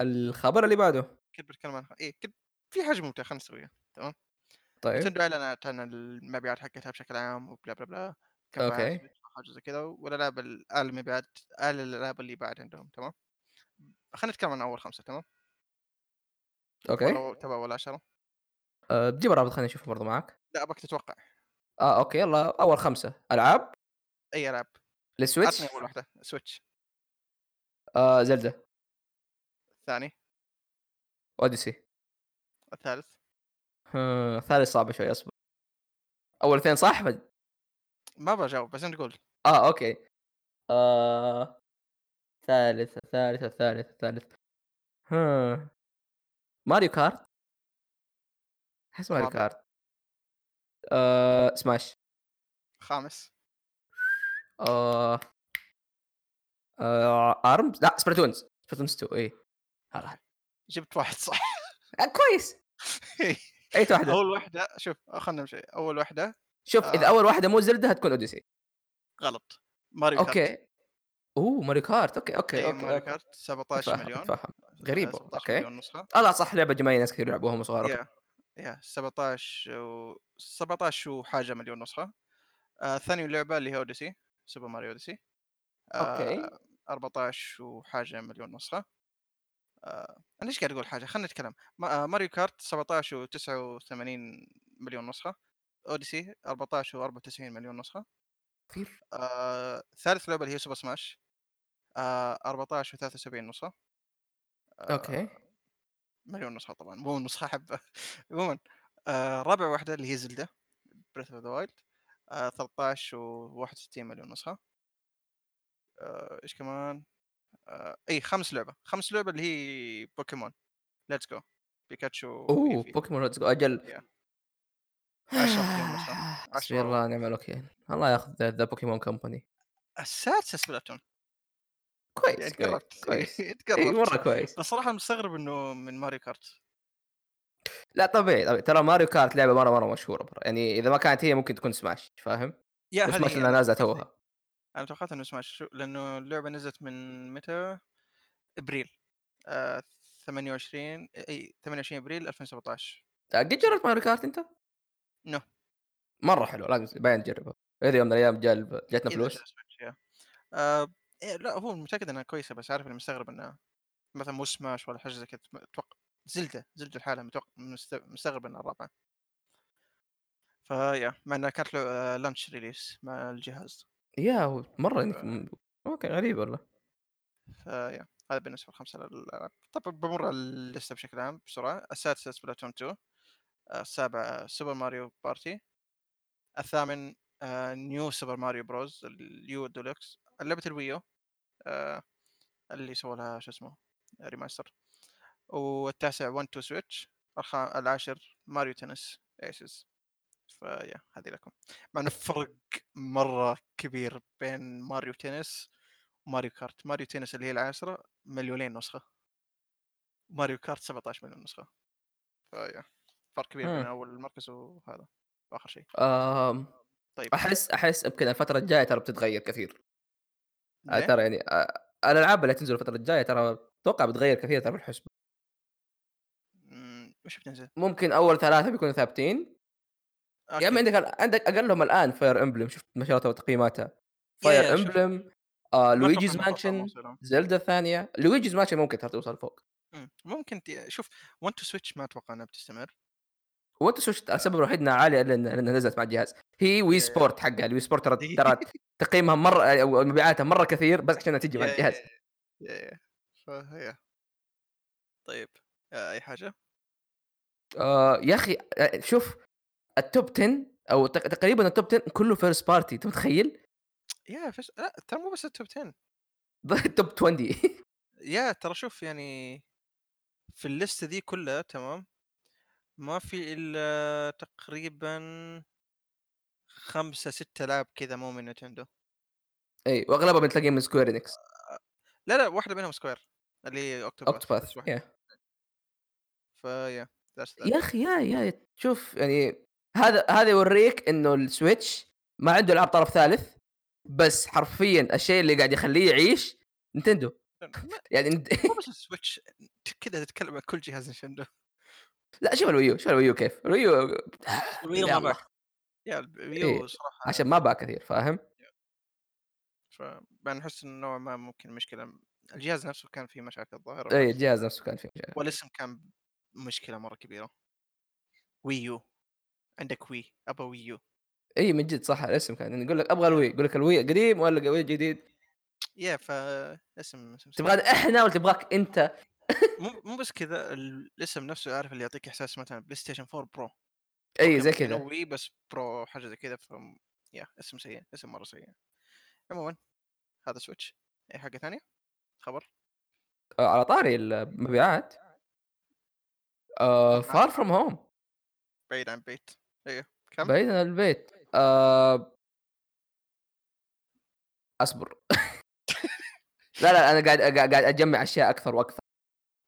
الخبر اللي بعده. كنت بتكلم عن إيه كنت في حاجة ممتعة خلينا نسويها. تمام؟ طيب. نتندو اعلنت عن المبيعات حقتها بشكل عام و blah blah blah. كم وحاجه زي كذا والالعاب ال- المبيعات آل الألعاب اللي بعد عندهم تمام؟ خلينا نتكلم عن أول خمسة تمام؟ okay. ولا تبع اول عشرة؟ أه بجيب الرابط خليني اشوفه برضه معك لا ابغاك تتوقع. آه okay يلا أول خمسة. ألعاب؟ أي ألعاب. لل Switch عطني أول واحدة Switch آه زلدة. الثاني. أوديسي. الثالث. آه الثالث صعب شوي أصبر. أول اثنين صح؟ ما بجاوب بس أنت قول آه okay. آه ثالث الثالث الثالث الثالث ها. ماريو كارت؟ أحس ماريو. كارت. آه سماش. خامس. آه. آه أرمز؟ لا سبلاتونز سبلاتونز 2 اي هلا جبت واحد صح. آه كويس. [LAUGHS] أي واحدة. أول واحدة شوف خلينا نمشي. أول واحدة. شوف إذا آه. أول واحدة مو زلدة هتكون أوديسي. غلط. ماريو كارت. okay. أوه ماريو كارت. okay okay إيه، okay, ماريو okay. كارت 17 أتفهم مليون. أتفهم. غريبة، 17 okay. مليون نسخة. آه لا صح لعبة جماعية ناس كثير يلعبوها وهم صغار. okay. يا يا 17 و 17 وحاجة مليون نسخة. آه ثاني لعبة اللي هي أوديسي سوبر ماريو أوديسي. okay. آه 14 وحاجة مليون نسخة. آه أنا إيش قاعد أقول حاجة؟ خلينا نتكلم. آه ماريو كارت 17 و89 مليون نسخة. أوديسي 14 و94 مليون نسخة. كثير. آه ثالث لعبة اللي هي سوبر سماش آه 14 و73 نسخة. آه okay. مليون نسخة طبعا مو نسخة حبه [LAUGHS] عموما آه رابع واحدة اللي هي زلده Breath of the Wild 13 و61 مليون نسخة. آه، إيش كمان؟ آه، إي خمس لعبة. خمس لعبة اللي هي بوكيمون Let's Go بيكاتشو أوه. بوكيمون Let's Go أجل yeah. 10 مليون نسخة. حسبي 10 الله ونعم الوكيل. الله ياخذ the بوكيمون company. السادسه سبلاتون كويس يعني كويس قربت كويس. انت [LAUGHS] اي مرة كويس. بس صراحة مستغرب إنه من ماريو كارت. لا طبيعي طبيعي. ترى ماريو كارت لعبة مرة مرة مشهورة برا. يعني إذا ما كانت هي ممكن تكون سماش فاهم؟ yeah بس سماش لانها نازلة توها. أنا توقعت إنه سماش. لأنه اللعبة نزلت من متى؟ إبريل. آه 28 إي 28 إبريل 2017 قد جربت Mario Kart أنت؟ no. مرة حلو لازم باين تجربها اذا يوم من الأيام جا- جاتنا فلوس. آآ إيه لأ هو متأكد إنها كويسة بس عارف إني مستغرب إنها مثلًا مو سماش ولا حاجة زي كذا أتوقع Zelda، Zelda لحالها متوق مست مستغرب إنها الرابعة. ف yeah مع إنها كانت له launch release مع الجهاز. yeah هو مرة ف إنك م okay غريب والله. ف yeah هذا بالنسبة ل5 الألعاب. طبعًا بامُر على الليستة بشكل عام بسرعة، السادسة Splatoon 2 السابع Super Mario Party، الثامن New Super Mario Bros U Deluxe، لعبة ال Wii U آآ اللي سووا لها شو اسمه remaster، والتاسع One Two Switch الخا العاشر Mario Tennis Aces. ف yeah هذه لكم. مع إنه فرق مرة كبير بين Mario Tennis و Mario Kart، Mario Tennis اللي هي العاشرة مليونين نسخة. ماريو كارت 17 مليون نسخة. فيا فرق كبير بين. أول مركز وهذا وآخر شيء. طيب أحس أحس يمكن الفترة الجاية ترى بتتغير كثير. ليه؟ ترى يعني آآ الألعاب اللي حتنزل الفترة الجاية ترى أتوقع بتغير كثير ترى. إمم، وش بتنزل؟ ممكن أول 3 بيكونوا ثابتين، يا أكيد. عندك عندك أقلهم الآن Fire Emblem شُفت نشراتها وتقييماتها. يا Fire يا شُفت Emblem آآ ما أتوقع Luigi's إنه خلصان Mansion، موسمهم. Zelda الثانية، Luigi's Mansion ممكن ترى توصل فوق. ممكن شوف one to switch ما أتوقع إنها بتستمر. وأنت شو السبب الوحيد إنها عالية لأن لأنها نزلت مع الجهاز، هي يا يا Sport حقها الWii Sport ترى ترى [LAUGHS] تقييمها مرة أو مبيعاتها مرة كثير بس عشانها تيجي مع الجهاز. يا يا يا. فهي طيب آآ أي حاجة؟ آآ يا أخي أ شوف الtop 10 أو تق تقريبًا الtop 10 كله first party أنت متخيل؟ yeah فش لأ ترى مو بس الtop 10 [LAUGHS] الtop 20 yeah ترى شوف يعني في الليستة دي كلها تمام، ما في إلا تقريبًا 5، 6 ألعاب كذا مو من Nintendo. أي وأغلبها بتلاقيها من Square Enix لا، لا واحدة منهم Square اللي هي Octopath بس واحدة. yeah ف yeah that's that. يا أخي يا يا شوف يعني هذا هذا يوريك إنه ال Switch ما عنده ألعاب طرف ثالث، بس حرفيًا الشيء اللي قاعد يخليه يعيش Nintendo ما [LAUGHS] يعني نت مو بس ال Switch كذا تتكلم عن كل جهاز Nintendo. لأ شوف الويو شوف الويو كيف، الويو الويو ما باع يا الويو إيه صراحة عشان ما باع كثير فاهم؟ فأنا أحس إنه نوعًا ما ممكن مشكلة. الجهاز نفسه كان فيه مشاكل ظاهرة إيه بس الجهاز نفسه كان فيه مشاكل. والاسم كان مشكلة مرة كبيرة. Wii U. عندك Wii أبغى Wii U. اي من جد صح الاسم كان يقول لك أبغى ال Wii يقول لك ال Wii قديم ولا ال Wii جديد yeah فاسم اسم. تبغى إحنا ولا تبغى Wii U أنت؟ مو مو بس كذا الاسم نفسه عارف اللي يعطيك إحساس مثلا PlayStation 4 Pro إي زي كذا. وي بس برو حاجة زي كذا ف yeah اسم سيء اسم مرة سيء. عموما هذا Switch أي حاجة ثانية؟ خبر؟ آه، على طاري المبيعات. عن Far From Home بعيد عن بيت. أيوه كم؟ بعيد عن البيت. آه، أصبر. [LAUGHS] لا لا أنا قاعد قاعد أجمع أشياء أكثر وأكثر.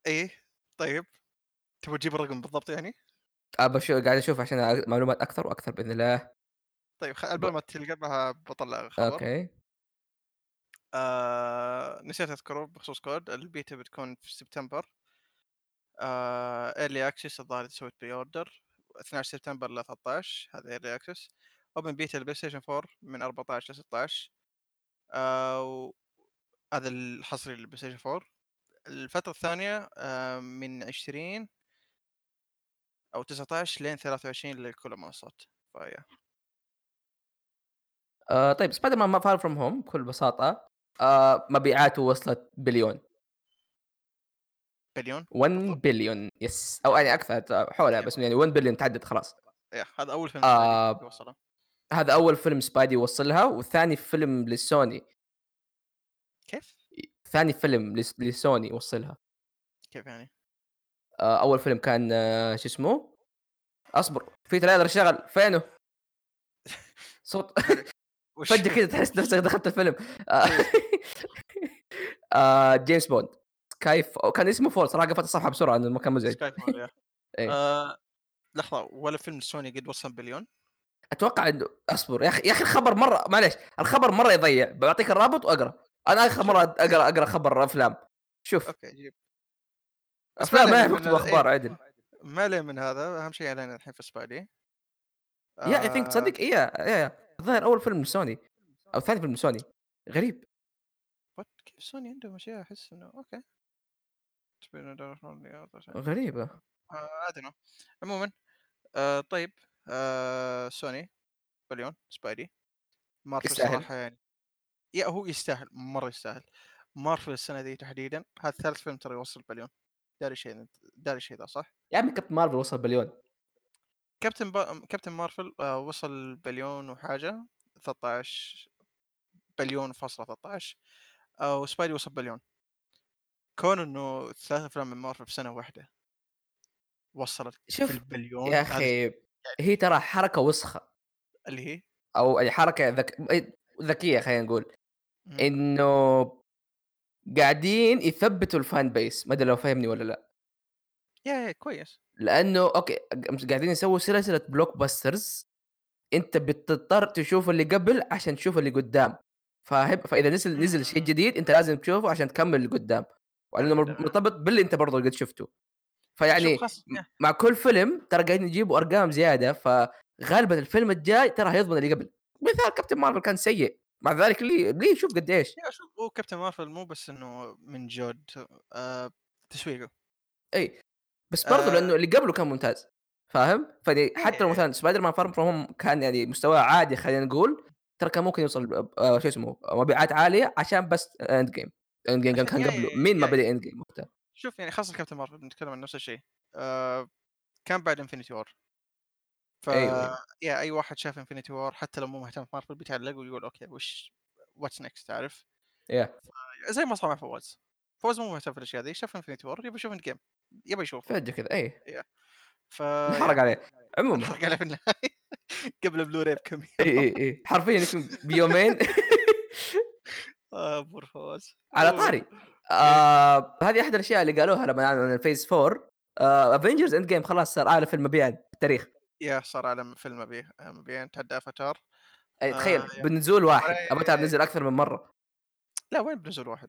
إيه؟ طيب. تبغى تجيب الرقم بالضبط يعني؟ أبى شو قاعد أشوف عشان معلومات أكثر وأكثر بإذن الله. طيب خ... ب... قبل ما تلقى بطلع خبر. أوكي. آه... نسيت أذكره بخصوص COD. ال beta بتكون في سبتمبر. آه... early access الظاهر سويت pre-order 12 سبتمبر ل 13 هذا early access open beta ال PlayStation 4 من 14 ل 16 آه... و... هذا الحصري لل PlayStation 4 الفترة الثانية آه... من 20 أو 19 لين 23 لكل المنصات ف yeah. آه طيب Spider-Man Far From Home بكل بساطة آه مبيعاته وصلت بليون. بليون؟ 1 بالضبط. بليون yes أو يعني أكثر حولها بس يعني 1 بليون تعدد خلاص. هذا أول فيلم آه Spidey يوصله. هذا أول فيلم Spidey يوصلها وثاني فيلم للسوني كيف؟ ثاني فيلم لس- لسوني يوصلها كيف يعني؟ آه أول فيلم كان آه شو اسمه؟ أصبر في trailer شغل فينه؟ [LAUGHS] صوت [LAUGHS] [LAUGHS] فجأة كذا تحس نفسك دخلت الفيلم. آه إيه. James Bond. Sky كان اسمه fall صراحة قفلت الصفحة بسرعة لأنه كان مزعج Skyfall إيه. لحظة ولا فيلم سوني قد وصل بليون؟ أتوقع إنه أصبر يا أخي يا أخي الخبر مرة معليش الخبر مرة يضيع. بعطيك الرابط وأقرأ. أنا آخر مرة أقرأ أقرأ خبر أفلام. شوف. okay جيب. أفلام ما من يكتبوا ال- أخبار إيه، عدل ما عليه من هذا. أهم شيء علينا الحين في Spidey. yeah I think آه، تصدق؟ إيه yeah الظاهر أول فيلم لسوني. أو ثاني فيلم لسوني. غريب. سوني عندهم أشياء أحس إنه okay. غريبة. ادري عموما آه طيب آه سوني بليون Spidey. Marvel. صراحة يعني yeah هو يستاهل مرة يستاهل. مارفل السنة دي تحديدا هذا ثالث فيلم ترى يوصل بليون داري شيء داري شيء ذا صح؟ يا عمي Captain Marvel وصل بليون. كابتن با... Captain Marvel آه وصل بليون وحاجة 13 بليون فاصلة 13 آه و Spidey وصل بليون. كون إنه ثلاث أفلام من مارفل في سنة واحدة وصلت شوف في البليون yeah هذا أخي هي ترى حركة وسخة. اللي هي؟ أو يعني حركة ذك... ذكية خلينا نقول. إنه قاعدين يثبتوا ال fan base ما أدري لو فهمني ولا لأ. yeah yeah كويس. لأنه okay ق- قاعدين يسووا سلسلة blockbusters أنت بتضطر تشوف اللي قبل عشان تشوف اللي قدام. فاهم؟ فإذا نزل نزل شيء. جديد أنت لازم تشوفه عشان تكمل اللي قدام. مر- مرتبط باللي أنت برضه قد شفته. فيعني م-. مع كل فيلم ترى قاعدين يجيبوا أرقام زيادة. فغالبا الفيلم الجاي ترى هيضمن اللي قبل. مثال Captain Marvel كان سيء. مع ذلك ليه ليه شوف قديش شوف هو Captain Marvel مو بس إنه من good آه تسويقه إي بس برضه آه. لأنه اللي قبله كان ممتاز فاهم؟ فدي حتى لو. مثلا Spider-Man Far From Home كان يعني مستواه عادي خلينا نقول ترى كان ممكن يوصل آه شو اسمه مبيعات عالية عشان بس Endgame Endgame كان يا- قبله مين ما يا- بدأ Endgame وقتها شوف يعني خاصة Captain Marvel بنتكلم عن نفس الشيء آه كان بعد Infinity War ف أيوة،. yeah أي واحد شاف Infinity War حتى لو مو مهتم في مارفل بيتعلق ويقول okay وش what's next تعرف؟ yeah. زي ما صار مع فواز. فواز مو مهتم في الأشياء ذي شاف Infinity War يبي يشوف Endgame يبي يشوفه. فجاه كذا أي. ف انحرق عليه. [LAUGHS] عموما. انحرق عليه في النهاية. [LAUGHS] قبل بلوراي بكم إي إي إي. حرفيا بيومين. [LAUGHS] آه poor فواز. على طاري. آه هذه أحد الأشياء اللي قالوها لما أعلنوا ال phase 4 Avengers Endgame خلاص صار أعلى فيلم مبيعا في التاريخ. yeah صار أعلى فيلم مبيع مبيعين تعدى أفاتار أي آه، تخيل yeah. بنزول واحد ولا- افاتار نزل أكثر من مرة. لا وين بنزل واحد؟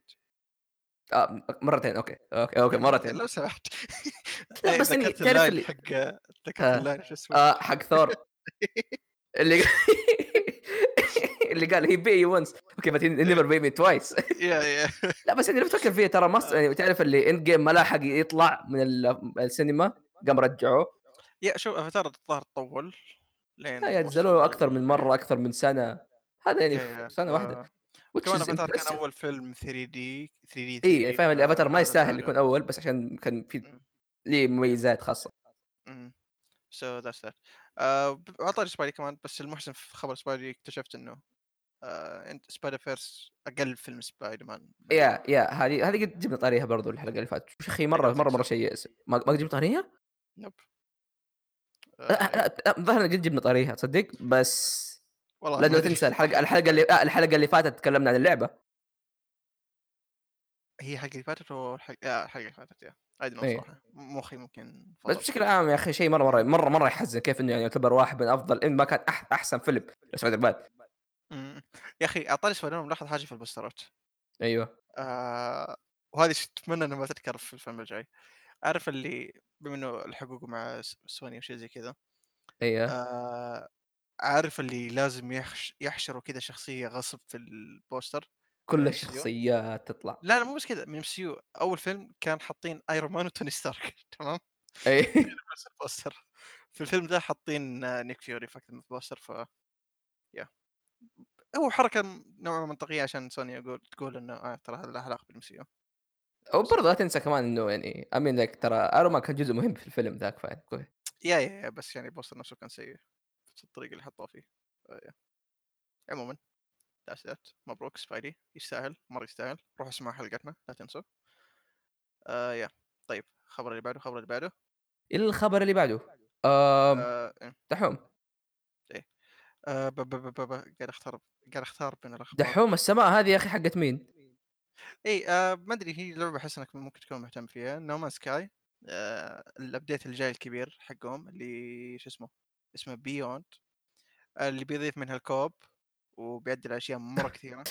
آه مرتين okay okay okay [LAUGHS] مرتين. لو سمحت. [LAUGHS] لا، بس ذكرت تعرف اللي- حق ذكرت آه. ال line شو اسمه؟ آه حق ثور. [LAUGHS] اللي اللي قال he beat me once okay بس never beat me twice yeah yeah. لا بس لو تفكر فيها ترى مصر يعني تعرف اللي Endgame ما لاحق يطلع من ال- السينما قام رجعوه. yeah شوف افاتار الظاهر تطول لين لا وصل- ينزلوا أكثر من مرة أكثر من سنة. هذا يعني. سنة واحدة. which كمان أفاتار كان. أول فيلم 3D 3D اي يعني فاهم الأفاتار ما يستاهل يكون أول بس عشان كان في ليه مميزات خاصة. so that's that على طاري Spidey كمان بس المحزن في خبر Spidey اكتشفت إنه آه، Into Spider-Verse أقل فيلم Spider-Man yeah yeah هذه هذه قد جبنا طاريها برضو الحلقة اللي فاتت. يا أخي مرة مرة مرة شيء ما ما قد جبنا طاريها؟ nope الظاهر قد جبنا طاريها تصدق بس والله لا. تنسى الحلقة الحلقة اللي آه، الحلقة اللي فاتت تكلمنا عن اللعبة هي حق اللي فاتت ولا آه، الحلقة اللي فاتت yeah اي إيه. صراحة مخي ممكن بس فضل. بشكل عام يا أخي شيء مرة مرة مرة مرة يحزن كيف إنه يعني يعتبر واحد من أفضل إن ما كان أح أحسن فيلم مان مم. يا أخي على طاري Spider ملاحظ حاجة في البوسترات أيوه آه وهذه أتمنى إنها ما تتكرر في الفيلم الجاي عارف اللي بما إنه الحقوق مع سوني وشي زي كذا أيوه آه عارف اللي لازم يحش يحشروا كذا شخصية غصب في ال poster؟ كل الشخصيات تطلع. لا لا مو بس كذا من MCU أول فيلم كان حاطين Iron Man و Tony Stark [LAUGHS] تمام؟ [LAUGHS] اي ال poster. في الفيلم ده حاطين Nick Fury في أكثر من poster ف yeah هو حركة نوعا ما منطقية عشان سوني يقول تقول إنه آه ترى هذا له علاقة بال MCU وبرضه لا تنسى كمان إنه يعني I mean لك ترى Iron Man كان جزء مهم في الفيلم ذاك فاهم؟ كويس. yeah yeah yeah بس يعني ال poster نفسه كان سيء في الطريقة اللي حطوه فيه. آه،. عموما that's that مبروك Spidey. يستاهل مرة يستاهل. روحوا اسمعوا حلقتنا لا تنسوا آه yeah. طيب الخبر اللي بعده الخبر اللي بعده. الخبر اللي بعده. آه إيه. دحوم. آه ب- ب- قاعد أختار قاعد أختار بين الأخبار. دحوم السماء هذه يا أخي حقت مين؟ إي آه ما أدري هي لعبة احس إنك ممكن تكون مهتم فيها. No Man's Sky آه ال update الجاي الكبير حقهم اللي شو اسمه اسمه Beyond اللي بيضيف منها ال co-op وبيعدل اشياء مرة كثيرة.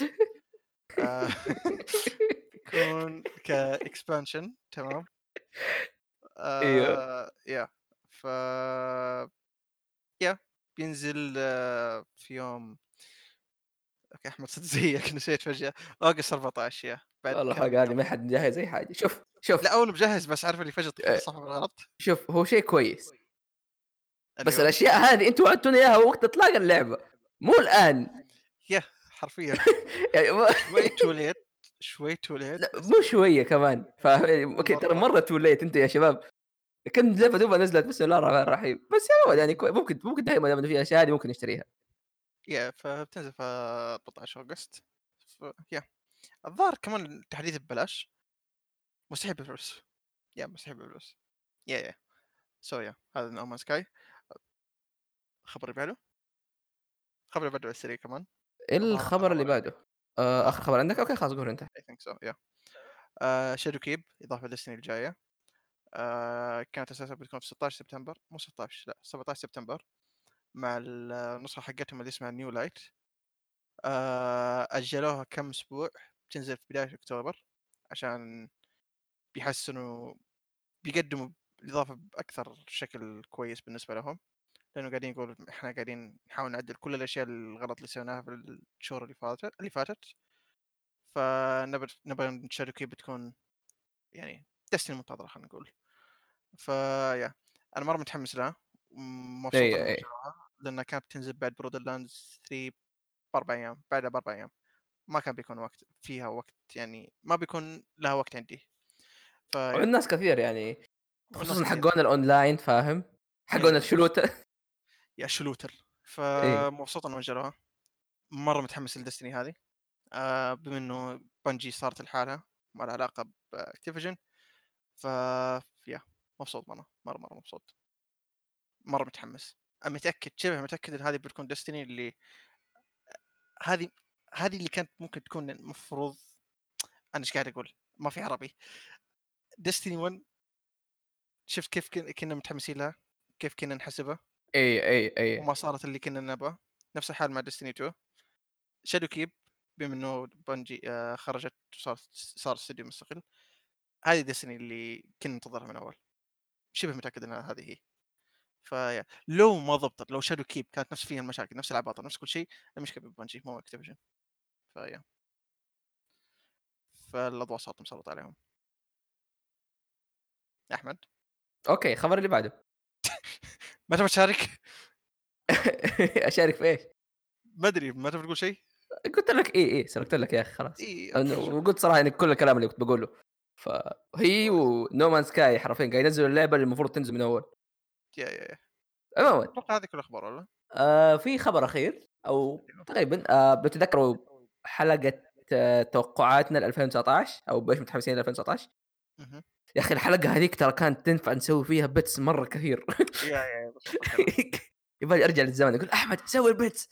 آه [LAUGHS] بيكون ك expansion تمام. آه yeah ف yeah بينزل آه في يوم okay أحمد صدق زيك [LAUGHS] نسيت فجأة. August 14 yeah بعد والله حاجة هذه. ما حد مجهز أي حاجة. شوف شوف. لا أول مجهز بس عارف اللي فجأة طفت إيه. الصح بالغلط شوف هو شيء كويس. اللي بس الأشياء هذه أنتم وعدتونا إياها وقت إطلاق اللعبة. مو الآن. yeah حرفيا. [LAUGHS] يعني ما- [LAUGHS] شوي too late شوي too late لا مو شوية كمان. فاهم؟ يعني okay ترى مرة too late أنت يا شباب. كم لعبة دوبها نزلت؟ بسم الله الرحمن الرحيم. بس يا ولد يعني ممكن ممكن دائما في أشياء هذه ممكن نشتريها. yeah فبتنزل في 14 August ف... yeah. الظاهر كمان التحديث ببلاش. مستحيل بفلوس. yeah مستحيل بفلوس. yeah yeah. so yeah هذا No Man's Sky الخبر اللي بعده؟ الخبر اللي بعده على السريع كمان. الخبر اللي بعده. آه آخر خبر عندك؟ okay خلاص قول أنت. I think so yeah. Shadowkeep إضافة للسنة الجاية. آه كانت أساسا بتكون في 16 سبتمبر. مو 16 لا 17 سبتمبر. مع النسخة حقتهم اللي اسمها New Light آه أجلوها كم أسبوع بتنزل في بداية أكتوبر عشان بيحسنوا بيقدموا الاضافه بأكثر شكل كويس بالنسبة لهم. لأنه قاعدين يقول إحنا قاعدين نحاول نعدل كل الأشياء الغلط اللي سويناها في الشهور اللي فاتت اللي فاتت. فنبى نبى Shadowkeep بتكون يعني Destiny المنتظره خلينا نقول. ف yeah أنا مرة متحمس لها مبسوط لانها كانت بتنزل بعد Borderlands 3 بأربع أيام بعدها بأربع أيام. ما كان بيكون وقت فيها وقت يعني ما بيكون لها وقت عندي. فيا والناس كثير يعني. خصوصا. حقون الاونلاين فاهم؟ حقون إيه. الشلوت [LAUGHS] يا شلوتر فمبسوط إنهم نزلوها مرة متحمس ل Destiny هذه. آه بما إنه Bungie صارت لحالها ما لها علاقة ب Activision ف yeah مبسوط مره مرة مرة مبسوط. مرة متحمس. متأكد شبه متأكد إن هذه بتكون Destiny اللي هذه هذه اللي كانت ممكن تكون المفروض أنا إيش قاعد أقول؟ ما في عربي. Destiny 1 شفت كيف كن- كنا متحمسين لها؟ كيف كنا نحسبها؟ إي إي إي. وما صارت اللي كنا نبغى. نفس الحال مع Destiny 2 Shadowkeep بما إنه Bungie آه، خرجت وصار صار استوديو مستقل. هذه Destiny اللي كنا ننتظرها من أول. شبه متأكد انها هذه هي. ف yeah لو ما ضبطت لو Shadowkeep كانت نفس فيها المشاكل نفس العباطة نفس كل شيء المشكلة ب Bungie مو Activision ف yeah فالأضواء صارت مسلط عليهم. أحمد؟ okay الخبر اللي بعده. ما تبغى تشارك؟ أشارك في إيش؟ ما أدري ما تبغى تقول شيء؟ قلت لك اي اي سرقت لك يا أخي خلاص اي أنا- وقلت صراحة يعني كل الكلام اللي كنت بقوله. فهي و No Man's Sky حرفيا قاعد ينزلوا اللعبة اللي المفروض تنزل من أول. yeah yeah yeah. عموما. أتوقع هذه كل الاخبار ولا؟ آه في خبر أخير أو تقريبا آه بتذكروا حلقة آه توقعاتنا ل 2019 أو بإيش متحمسين ل 2019 مهم. يا أخي الحلقة هذيك ترى كانت تنفع نسوي فيها bits مرة كثير. yeah yeah [LAUGHS] يبغى ارجع للزمن أقول أحمد سوي ال bits؟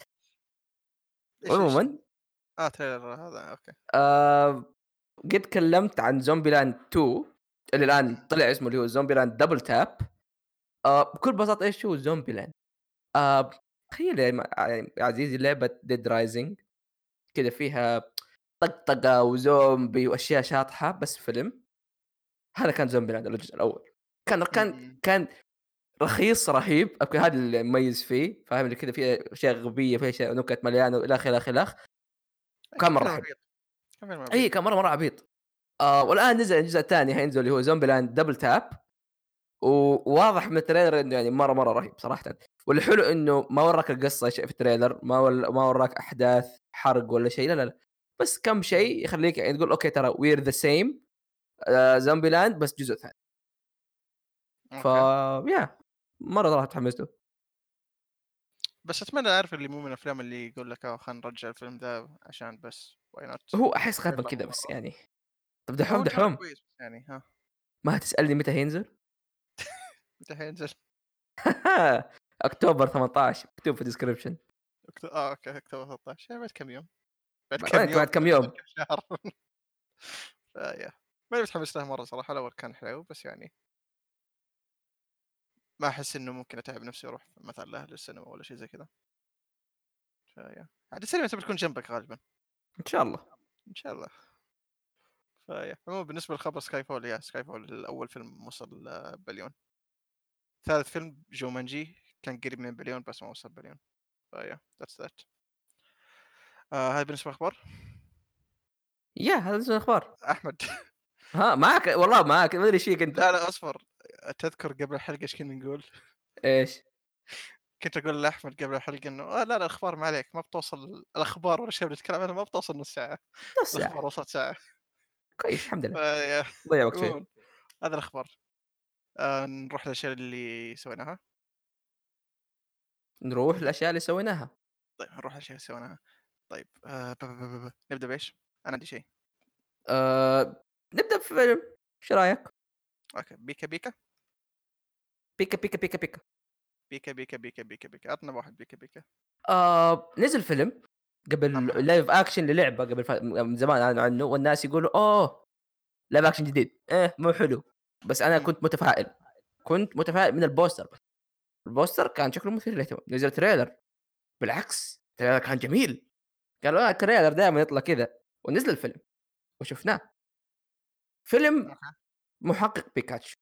عموما. آه trailer هذا okay. آه قد تكلمت عن Zombieland 2 اللي الآن طلع اسمه اللي هو Zombieland Double Tap آه بكل بساطة إيش هو Zombieland؟ آه تخيل يا م- يعني عزيزي لعبة Dead Rising كذا فيها طقطقة وزومبي وأشياء شاطحة بس فيلم. هذا كان Zombieland الجزء الأول. كان كان مم. كان رخيص رهيب. okay هذا اللي مميز فيه. فاهم؟ اللي كذا فيه أشياء غبية فيه أشياء نكت مليانة إلى آخره إلى آخره. كان فيلم عبيط. اي كان مرة مرة عبيط. آه والآن نزل الجزء الثاني حينزل اللي هو Zombieland Double Tap وواضح من ال trailer إنه يعني مرة مرة رهيب صراحة. والحلو إنه ما وراك القصة شيء في ال trailer ما ول... ما وراك أحداث حرق ولا شيء لا لا لا. بس كم شيء يخليك يعني تقول okay ترى we're the same Zombieland بس جزء ثاني. ف. yeah مرة صراحة تحمست بس أتمنى أعرف اللي مو من الأفلام اللي يقول لك آه خلينا نرجع الفيلم ذا عشان بس why not هو أحس غالبا كذا بس. يعني. طب دحوم دحوم. يعني ها. ما تسالني متى هينزل؟ متى حينزل؟ [LAUGHS] [LAUGHS] اكتوبر 18 مكتوب في ال description آه okay October 13 يعني بعد كم يوم؟ بعد كم يوم؟ بعد كم يوم. كم [LAUGHS] شهر. ف yeah. ماني متحمس له مرة صراحة. الأول كان حلو بس يعني ما أحس إنه ممكن أتعب نفسي أروح مثلا لأهل السينما ولا شيء زي كذا. ف yeah. عاد السينما تبي تكون جنبك غالبا. إن شاء الله. إن شاء الله. ف yeah. عموما بالنسبة لخبر Skyfall yeah Skyfall الأول فيلم وصل آه، بليون. ثالث فيلم Jumanji كان قريب من بليون بس ما وصل billion ف yeah that's that آه هذا بالنسبة للأخبار yeah هذا بالنسبة للأخبار. أحمد [LAUGHS] ها معاك والله معاك ما أدري إيش فيك أنت. لا لا أصبر تذكر قبل الحلقة إيش كنا نقول؟ إيش؟ كنت أقول لأحمد قبل الحلقة إنه آه لا لا الأخبار ما عليك ما بتوصل الأخبار والأشياء اللي نتكلم عنها ما بتوصل نص ساعة نص الأخبار ساعة. وصلت ساعة كويس الحمد لله. ضيع وقت هذا الأخبار آه نروح للأشياء اللي سويناها. نروح للأشياء اللي سويناها. طيب نروح للأشياء اللي سويناها. طيب آه ب- ب- ب- ب- نبدأ بإيش؟ أنا عندي شيء. آآ نبدأ بفيلم، إيش رأيك؟ أوكي بيكا بيكا. بيكا، بيكا، بيكا، بيكا. بيكا بيكا بيكا بيكا بيكا. عطنا واحد بيكا بيكا. آآ نزل فيلم قبل live action للعبة قبل ف من زمان. عنه والناس يقولوا أوه live action جديد، إيه مو حلو، بس إمم. كنت متفائل، كنت متفائل من ال poster بس. ال poster كان شكله مثير للاهتمام، نزل trailer بالعكس ال trailer كان جميل، قالوا آه ال trailer دايمًا يطلع كذا، ونزل الفيلم وشفناه. فيلم. محقق بيكاتشو.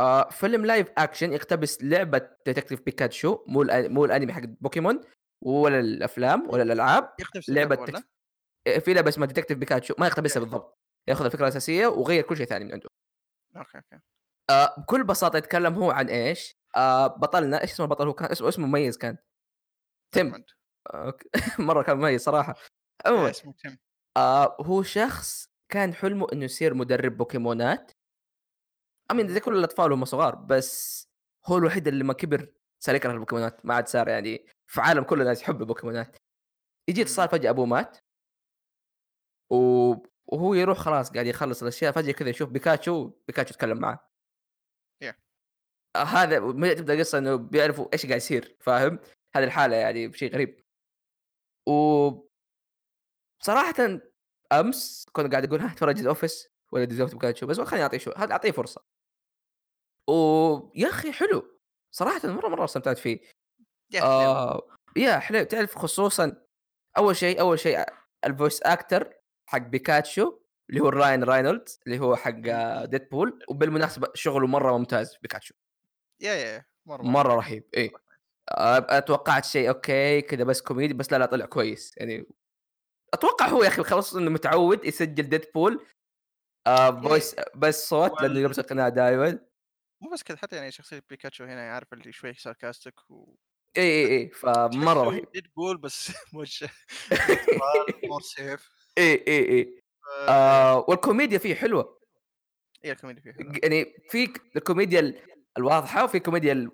آآ فيلم live action يقتبس لعبة Detective Pikachu مو مو الأنمي حق بوكيمون ولا الأفلام ولا الألعاب، يختلف لعبة اللعبة ولا؟ تك آآ في لعبة اسمها Detective Pikachu ما يقتبسها. بالضبط، ياخذ الفكرة الأساسية وغيّر كل شيء ثاني من عنده. okay okay آآ بكل بساطة يتكلم هو عن إيش؟ آآ بطلنا إيش اسم البطل هو كان اسمه اسمه مميز كان. تيم. [LAUGHS] مرة كان مميز صراحة. إيه عمومًا اسمه تيم آآ هو شخص كان حلمه إنه يصير مدرب بوكيمونات. اهم. زي كل الأطفال وهم صغار، بس هو الوحيد اللي لمّا كبر صار يكره البوكيمونات، ما عاد صار يعني في عالم كل الناس يحبوا البوكيمونات. يجي اتصال. فجأة أبوه مات و وهو يروح خلاص قاعد يخلّص الأشياء فجأة كذا يشوف بيكاتشو، بيكاتشو يتكلم معاه. Yeah. آه هذا من تبدأ القصة إنه بيعرفوا إيش قاعد يصير، فاهم؟ هذه الحالة يعني شيء غريب. و صراحةً أمس كنت قاعد أقول ها أتفرج The Office والّا Detective Pikachu بس خليني أعطيه شو هذا أعطيه فرصة. ويا أخي حلو، صراحةً مرة، مرة استمتعت فيه. yeah حليوة آه yeah حلو تعرف خصوصًا أول شيء أول شيء ال voice actor حق بيكاتشو اللي هو راين راينولدز اللي هو حق إمم. ديدبول وبالمناسبة شغله مرة ممتاز بيكاتشو، yeah yeah مرة مرة رهيب إيه. آآ توقعت شيء okay كذا بس كوميدي بس لا، لا طلع كويس يعني أتوقع هو يا أخي خلاص إنه متعود يسجل ديدبول آآ voice بس صوت لأنه وال يلبس القناع دايمًا. مو بس كذا حتى يعني شخصية بيكاتشو هنا عارف اللي شوي sarcastic و إي، إي، إي فمرة رهيب. ديدبول بس [LAUGHS] موجه [LAUGHS] [LAUGHS] للأطفال more safe إي، إي، إي. ف آآ والكوميديا فيه حلوة. هي الكوميديا فيه حلوة. ج يعني في الكوميديا ال الواضحة وفي كوميديا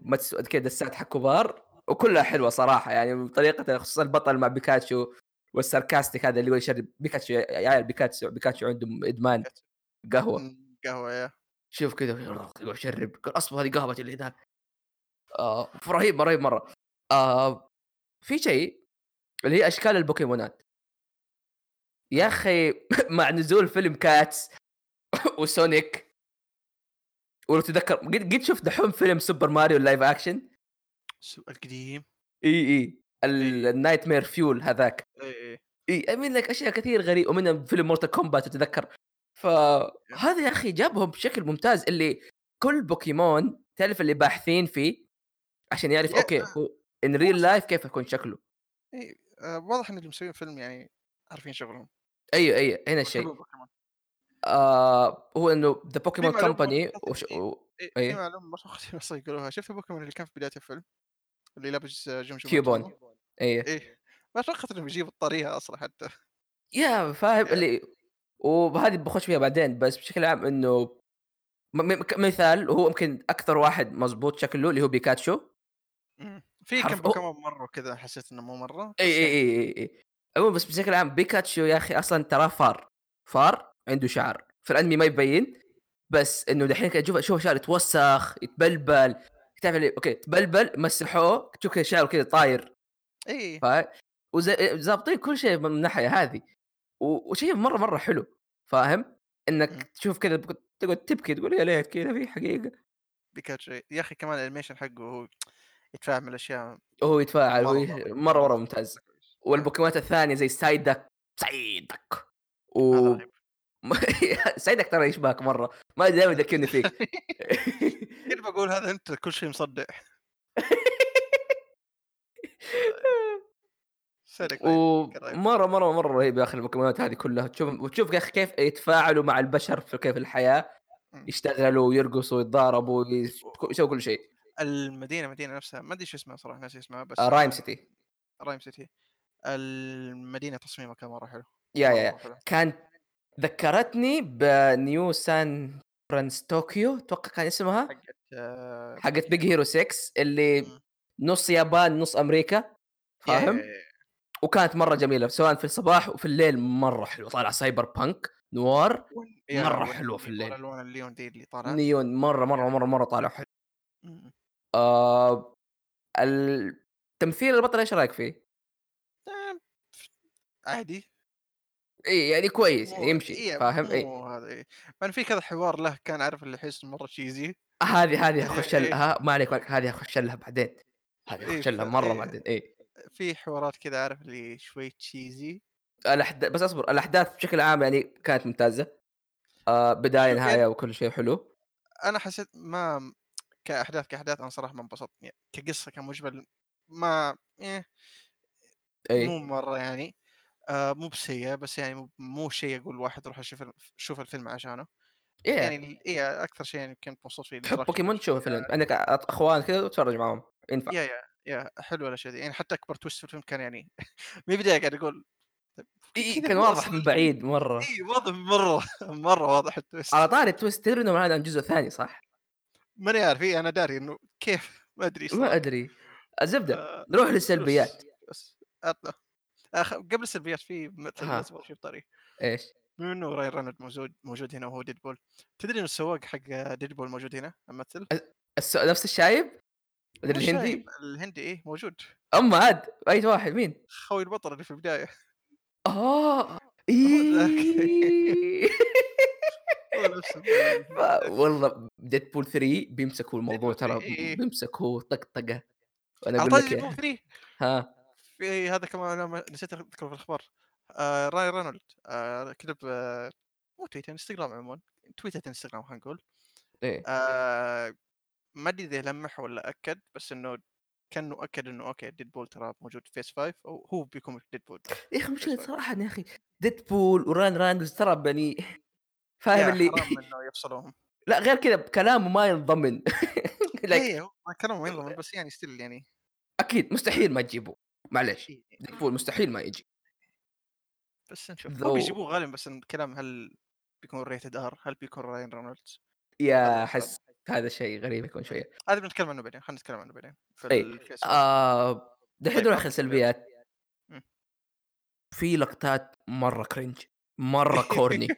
كذا دسات حق كبار وكلها حلوة صراحة يعني بطريقة خصوصًا البطل مع بيكاتشو وال sarcastic هذا اللي هو يشرب بيكاتشو يا عيال بيكاتشو بيكاتشو عندهم إدمان قهوة، إمم، قهوة يا شوف كذا يشرب قال أصبر هذه قهوة اللي هناك. آه فرهيب رهيب مرة. آه في شيء اللي هي أشكال البوكيمونات. يا. أخي [LAUGHS] مع نزول فيلم كاتس [LAUGHS] وسونيك ولو تتذكر قد قد شُفت دحوم فيلم سوبر ماريو ال live action؟ س القديم ال إي. ال nightmare fuel هذاك. إي، إي. إي أمين لك أشياء كثير غريبة ومنهم فيلم مورتال كومبات أتذكر. فهذا يا أخي جابهم بشكل ممتاز اللي كل بوكيمون تعرف اللي باحثين فيه عشان يعرف يا أوكي هو in real life كيف يكون شكله. إي آآ واضح اللي مسويين الفيلم يعني عارفين شغلهم. أيوه، أيوه هنا الشيء. بوكيمون. آآ هو إنه The Pokémon Company إي و إي في إيه بس [LAUGHS] يقولوها شفت البوكيمون اللي كان في بداية الفيلم؟ اللي لابس جمجمة كيوبون. أيوه. إيه ما توقعت إنهم يجيبوا الطريقة أصلًا حتى. يا فاهم [LAUGHS] اللي وهذه بخش فيها بعدين بس بشكل عام إنه م م كمثال هو يمكن أكثر واحد مضبوط شكله اللي هو بيكاتشو. في كم بوكيمون مرّوا كذا حسيت إنه مو إي، يعني إي، إي، إي. عمومًا بس بشكل عام بيكاتشو يا أخي أصلًا تراه فار، فار عنده شعر، في الأنمي ما يبين بس إنه دحين كده تشوف شعره يتوسخ، يتبلبل، تعرف اللي أوكي تبلبل مسحوه تشوف كذا شعره كذا طاير إي. فا وز ضابطين كل شيء من الناحية هذه و وشيء مرة، مرة حلو فاهم؟ إمم. إنك تشوف كذا تقعد تبكي تقول يا ليت كذا في حقيقة. بيكاتشو يا أخي كمان ال animation حقه وهو يتفاعل مع الأشياء وهو يتفاعل مرة، مرة مرة ممتاز. والبوكيمونات الثانية زي سايداك. سايداك. و هذا رهيب. [LAUGHS] سايداك ترى يشبهك مرة، ما أدري دايمًا يذكرني فيك. [LAUGHS] كنت باقول هذا أنت؟ كل شيء مصدّع. قريب ومره مرة مرة رهيب يا أخي البوكيمونات هذه كلها. تشوف وتشوف يا أخي كيف يتفاعلوا مع البشر في كيف الحياة. يشتغلوا ويرقصوا ويتضاربوا يسووا كل شيء. المدينة مدينه نفسها. ما أدري شو اسمها صراحة ناسي اسمها بس آه، Ryme آه، City Ryme City المدينة تصميمها كان مرة حلو يا يا كان ذكرتني بنيو سان فرانس طوكيو أتوقع كان اسمها حقت آه، حقت Big Hero 6 اللي. نص يابان نص أمريكا فاهم؟ وكانت مرة جميلة سواء في الصباح وفي الليل مرة حلو طالع cyberpunk noir وال- حلوة في الليل. والالوان النيون دي اللي طالعه نيون مرة مرة مرة مرة طالع حلو. آه التمثيل البطل إيش رأيك فيه؟ عادي. إي يعني كويس يعني مو يمشي إيه فاهم؟ إي. مو هذا إيه مع في كذا حوار له كان عارف اللي يحس مرة تشيزي هذه هذه [LAUGHS] اخش. لها ما عليك هذه اخش لها بعدين. هذه اخش لها مرة إيه. بعدين إي. في حوارات كذا عارف اللي شوي تشيزي الأحد... بس أصبر الأحداث بشكل عام يعني كانت ممتازة. آه بداية شوف نهاية يعني- وكل شيء حلو. أنا حسيت ما كأحداث كأحداث أنا صراحة ما انبسطت يعني كقصة كمجمل ما إيه مو اي مرة يعني. آه مو بسيئة بس يعني مو- شيء أقول واحد روح أشوف شوف الفيلم عشانه. إيه. يعني إيه أكثر شيء يعني كنت مبسوط فيه تحب بوكيمون. تشوف الفيلم؟ عندك أط- أخوان كذا وتتفرج معاهم؟ ينفع. يا يا يا حلوة الأشياء دي. يعني حتى أكبر twist في الفيلم كان يعني [LAUGHS] من البداية قاعد أقول إيه كان واضح من بعيد مرة. إي واضح مرة [LAUGHS] مرة واضح ال twist على طاري ال twist تدري إنه معنا جزء ثاني صح؟ ماني عارف. إيه أنا داري إنه كيف؟ [LAUGHS] ما أدري ما أدري. الزبدة. آه، نروح للسلبيات. أخ... قبل السلبيات في مثل في طريق إيش؟ بما إنه راين رانالد موجود موجود هنا وهو ديدبول تدري إنه السواق حق ديدبول موجود هنا الممثل الس... نفس الشايب؟ الهندي؟ الهندي إيه موجود اما عاد أي واحد مين؟ خوي البطل اللي في البداية آه. [LAUGHS] إيه. [LAUGHS] والله ديدبول 3 بيمسكوا الموضوع Deadpool 3 ترى إيه. بيمسكوا طقطقة على أقول لك ديدبول يا- 3 ها في هذا كمان أنا نسيت اذكره في الأخبار. آه راين رينولدز. آه كتب آه مو تويتر انستغرام عموما. تويتر انستغرام خلينا نقول. إيه. آه ما أدري إذا لمح ولا أكد بس إنه كأنه أكد إنه أوكي ديدبول ترى موجود في phase 5 أو هو بيكون ديدبول يا أخي مشكلة Yes, صراحة يا أخي ديدبول وراين رينولدز ترى يعني [LAUGHS] فاهم اللي حرام [LAUGHS] إنه يفصلوهم. لا غير كذا كلامه ما ينضمن. [LAUGHS] إيه هو كلام ما ينضمن بس يعني still يعني أكيد مستحيل ما تجيبه. معليش إيه، ديدبول مستحيل ما يجي. بس نشوف. هو بيجيبوه غالبا بس الكلام هل بيكون rated R هل بيكون راين رينولدز؟ يا احس هذا شيء غريب يكون شوية. هذا بنتكلم عنه بعدين خلينا نتكلم عنه بعدين. في إيه. ال phase 5 آه دحين طيب، نروح السلبيات مم. في لقطات مرة cringe مرة corny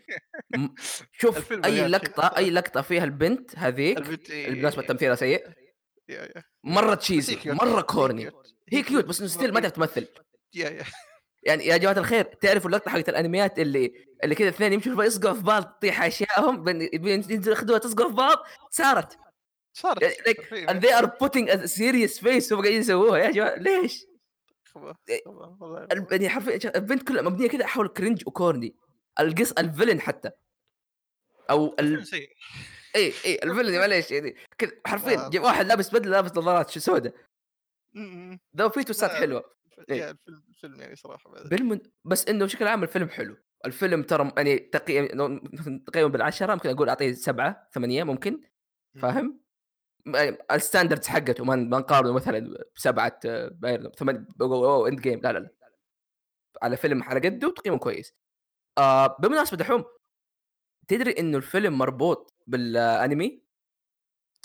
[LAUGHS] شوف أي لقطة. أي لقطة فيها البنت هذيك إيه، إيه، تمثيلها سيء. مرة cheesy مرة corny هي cute بس still ما تعرف تمثل. يعني يا جماعة الخير تعرفوا اللقطة حقت الأنميات اللي اللي كذا اثنين يمشوا يصقعوا في بعض تطيح اشيائهم ياخذوها تصقع في بعض صارت. صارت. Like and they are putting a serious face هم قاعدين يسووها. يا جماعة ليش؟ إيه. يعني حرفيا البنت كلها مبنية كذا حول cringe و corny القص ال villain حتى. أو ال... اي اي ال villain معليش يعني كذا حرفيا آه. واحد لابس بدلة لابس نظارات سوداء م- م. ذا في تويستات حلوة إيه. الفيلم الفيلم يعني صراحة بعد. بالمن... بس إنه بشكل عام الفيلم حلو الفيلم ترى يعني تقييم [LAUGHS] تقييم بالعشرة ممكن أقول أعطيه سبعة ثمانية ممكن فاهم؟ يعني ال standards حقته ما نقارنه مثلا بسبعة بايرن ثمان end game لا لا لا على فيلم على قده تقييمه كويس آه بالمناسبة دحوم تدري إنه الفيلم مربوط بالأنمي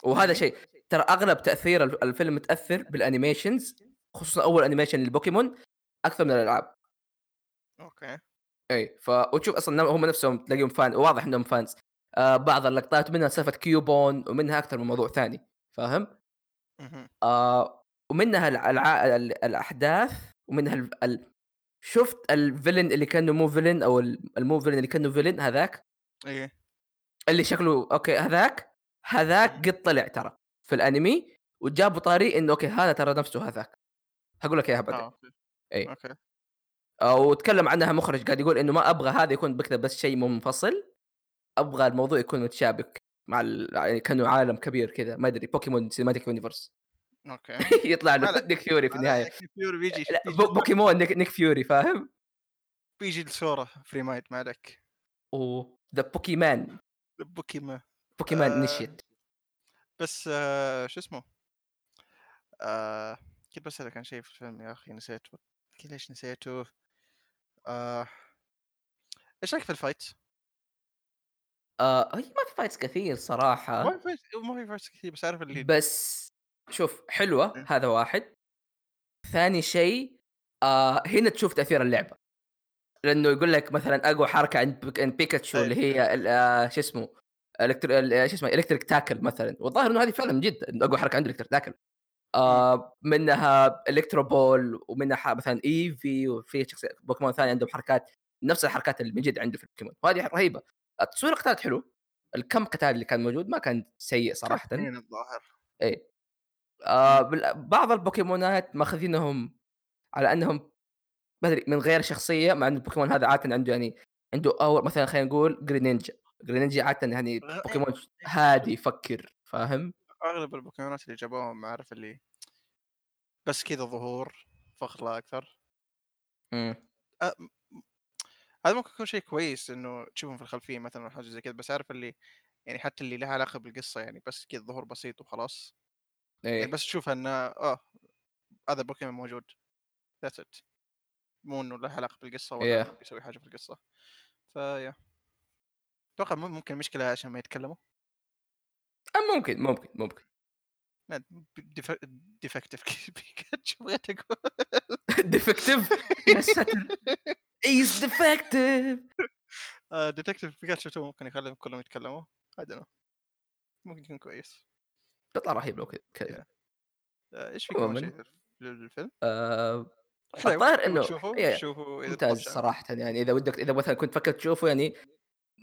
وهذا أنمي؟ شيء ترى أغلب تأثير الف- الفيلم متأثر بال animations خصوصا أول animation للبوكيمون أكثر من الألعاب. okay. إي ف وتشوف أصلا هم نفسهم تلاقيهم fan واضح إنهم fans آه بعض اللقطات منها سالفة كيوبون ومنها أكثر من موضوع ثاني. فاهم؟ آه ومنها الع... ال- الأحداث ومنها ال... ال... شفت ال villain اللي كأنه مو villain أو ال- المو villain اللي كأنه villain هذاك؟ إيه. اللي شكله okay هذاك؟ هذاك قد طلع ترى. في الأنمي وجابوا طاري إنه okay هذا ترى نفسه هذاك. هقول لك اياها بعدين آه أوكي. إيه. أوكي. آه، وتكلم عنها مخرج قاعد يقول إنه ما أبغى هذا يكون بكذا بس شيء منفصل. أبغى الموضوع يكون متشابك مع ال... يعني كأنه عالم كبير كذا ما أدري بوكيمون سينماتيك يونيفرس أوكي. [LAUGHS] يطلع له نيك فيوري في ما النهاية. عليك فيوري بيجي بوكيمون نيك نيك فيوري فاهم؟ بيجي الصورة فري مايند ما عليك. وذا بوكيمان بوكيما بوكيمان آه. انيشيت بس آه شو اسمه آه كنت بسألك عن شيء في الفيلم يا أخي نسيته كي ليش نسيته آه إيش رأيك في ال fight؟ آه هي ما في فايتس كثير ما صراحة في fight ما في fights كثير بس عارف اللي بس شوف حلوة إيه. هذا واحد ثاني شيء آه هنا تشوف تأثير اللعبة لأنه يقول لك مثلًا أقوى حركة عند بيك عند بيكاتشو أيوه. اللي هي آآ شو اسمه الكتر ال شو اسمه electric tackle مثلًا. والظاهر إنه هذه فعلًا من جد إنه أقوى حركة عنده electric tackle. آه منها electro ball ومنها مثلًا إيفي وفي شخصيات بوكيمون ثانية عندهم حركات نفس الحركات اللي من جد عنده في البوكيمون. وهذه رهيبة. تصوير القتال حلو. الكم قتال اللي كان موجود ما كان سيء اثنين الظاهر؟ إيه. آه بعض البوكيمونات ماخذينهم على أنهم ما أدري من غير شخصية مع إن البوكيمون هذا عاده عنده يعني عنده أو مثلا خلينا نقول جرينينجا. جرينينجا عاده يعني غ- بوكيمون أيوه. هادي يفكر فاهم؟ أغلب البوكيمونات اللي جابوهم عارف اللي بس كذا ظهور فقط لا أكثر. إمم. أ- هذا ممكن يكون شيء كويس إنه تشوفهم في الخلفية مثلا أو حاجة زي كذا بس عارف اللي يعني حتى اللي لها علاقة بالقصة يعني بس كذا ظهور بسيط وخلاص. يعني إيه. بس تشوف إنه آه هذا بوكيمون موجود. that's it مو إنه له علاقة بالقصة ولا إيه. إنه بيسوي حاجة في القصة. ف yeah. أتوقع مم- ممكن مشكله عشان ما يتكلموا. أم ممكن ممكن ممكن. ديفكتيف [LAUGHS] بيكاتشو بغيت أقول defective [LAUGHS] يا ساتر! is defective detective بيكاتشو two ممكن يخليهم كلهم يتكلموا. هذا ممكن يكون كويس. تطلع رهيب لو كذا آه، إيش في كمان عموما شيء للفيلم؟ آه الظاهر تبغى إنه تشوفه إيه، شوفه إذا ممتاز صراحة يعني إذا ودك إذا مثلا كنت فكرت تشوفه يعني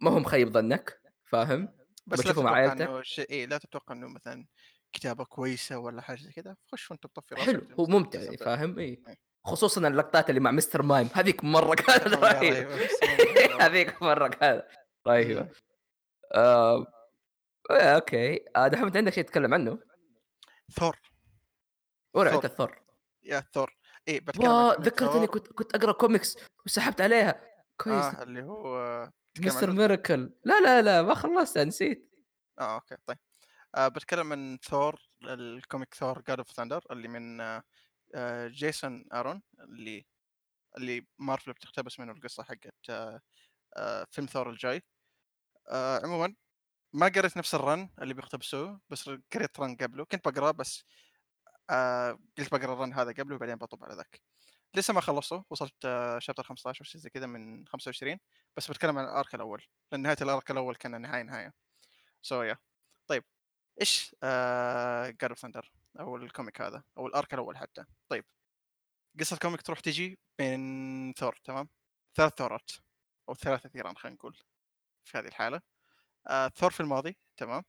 ما هو مخيب ظنك فاهم؟ بس لا بتشوفه مع تتوقع عائلتك إنه شيء إيه لا تتوقع إنه مثلا كتابة كويسة ولا حاجة زي كذا خش وأنت تطفي راسك حلو هو ممتع يعني. فاهم؟ اي إيه. خصوصا اللقطات اللي مع مستر مايم هذيك مرة كانت [LAUGHS] رهيبة. هذيك مرة كانت رهيبة مم. آه... إيه، okay آه دحين أنت عندك شيء تتكلم عنه ثور. انت الثور يا ثور إيه بتكلم ذكرتني. كنت كنت أقرأ كوميكس وسحبت عليها كويس آه اللي هو مستر عنه؟ ميراكل لا لا لا ما خلصتها نسيت. آه okay طيب. آه بتكلم عن ثور ال comic ثور god of thunder اللي من آه جيسون أرون اللي اللي مارفل بتقتبس منه القصة حقت آه آه فيلم ثور الجاي. آه عموما ما قريت نفس ال run اللي بيقتبسوه بس قريت run قبله. كنت بقراه بس آه قلت بقرا ال run هذا قبله وبعدين بطب على ذاك. لسه ما خلصته وصلت آه chapter 15 أو شيء زي كذا من 25 بس بتكلم عن ال arc الأول لأن نهاية ال arc الأول كان نهايه نهاية. so يا طيب إيش god of thunder أو ال comic هذا أو ال arc الأول حتى؟ طيب قصة ال comic تروح تجي بين ثور تمام؟ ثلاث ثورات أو ثلاثة ثيران خلينا نقول في هذه الحالة. آه ثور في الماضي تمام؟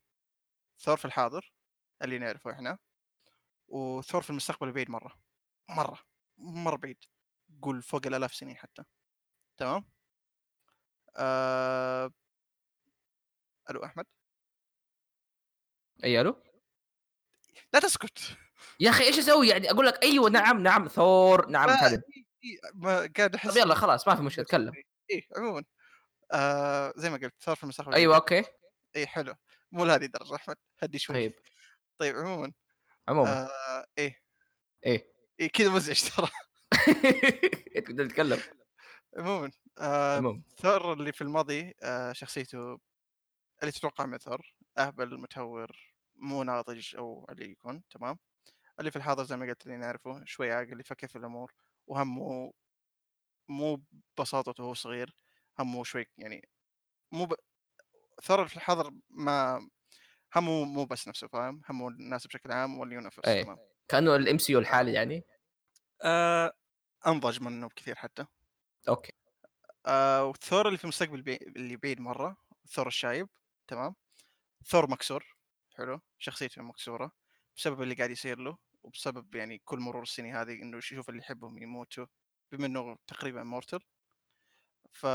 ثور في الحاضر اللي نعرفه إحنا. وثور في المستقبل بعيد مرة مرة مرة بعيد. قول فوق الآلاف سنين حتى تمام؟ آه... ألو أحمد؟ أي ألو؟ لا تسكت. يا أخي إيش أسوي؟ يعني أقول لك أيوه [LAUGHS] نعم نعم ثور نعم ما, كذا ما قاعد أحس طب يلا خلاص ما في مشكلة تكلم. إيه عموما. آه زي ما قلت ثور في المستقبل أيوه. أوكي. إيه حلو. مو لهذه الدرجة أحمد هدي شوي. طيب. طيب عموما. عموما. آه إيه إيه. إيه كذا مزعج ترى. [LAUGHS] أنت تتكلم. عموما آه عموما. ثور اللي في الماضي آه شخصيته اللي تتوقع من ثور أهبل متهور مو ناضج أو اللي يكون تمام؟ اللي في الحاضر زي ما قلت اللي نعرفه شوي عاقل يفكر في الأمور وهمه مو ببساطته وهو صغير همه شوي يعني مو ب... ثور في الحاضر ما همه مو بس نفسه فاهم؟ همه الناس بشكل عام وال universe إيه. تمام؟ كأنه ال MCU الحالي يعني؟ آه. أنضج منه بكثير حتى. آه والثور اللي في المستقبل بي... اللي بعيد مرة ثور الشايب تمام؟ ثور مكسور حلو؟ شخصيته مكسورة بسبب اللي قاعد يصير له وبسبب يعني كل مرور السنين هذه إنه يشوف اللي يحبهم يموتوا بما إنه تقريبا immortal ف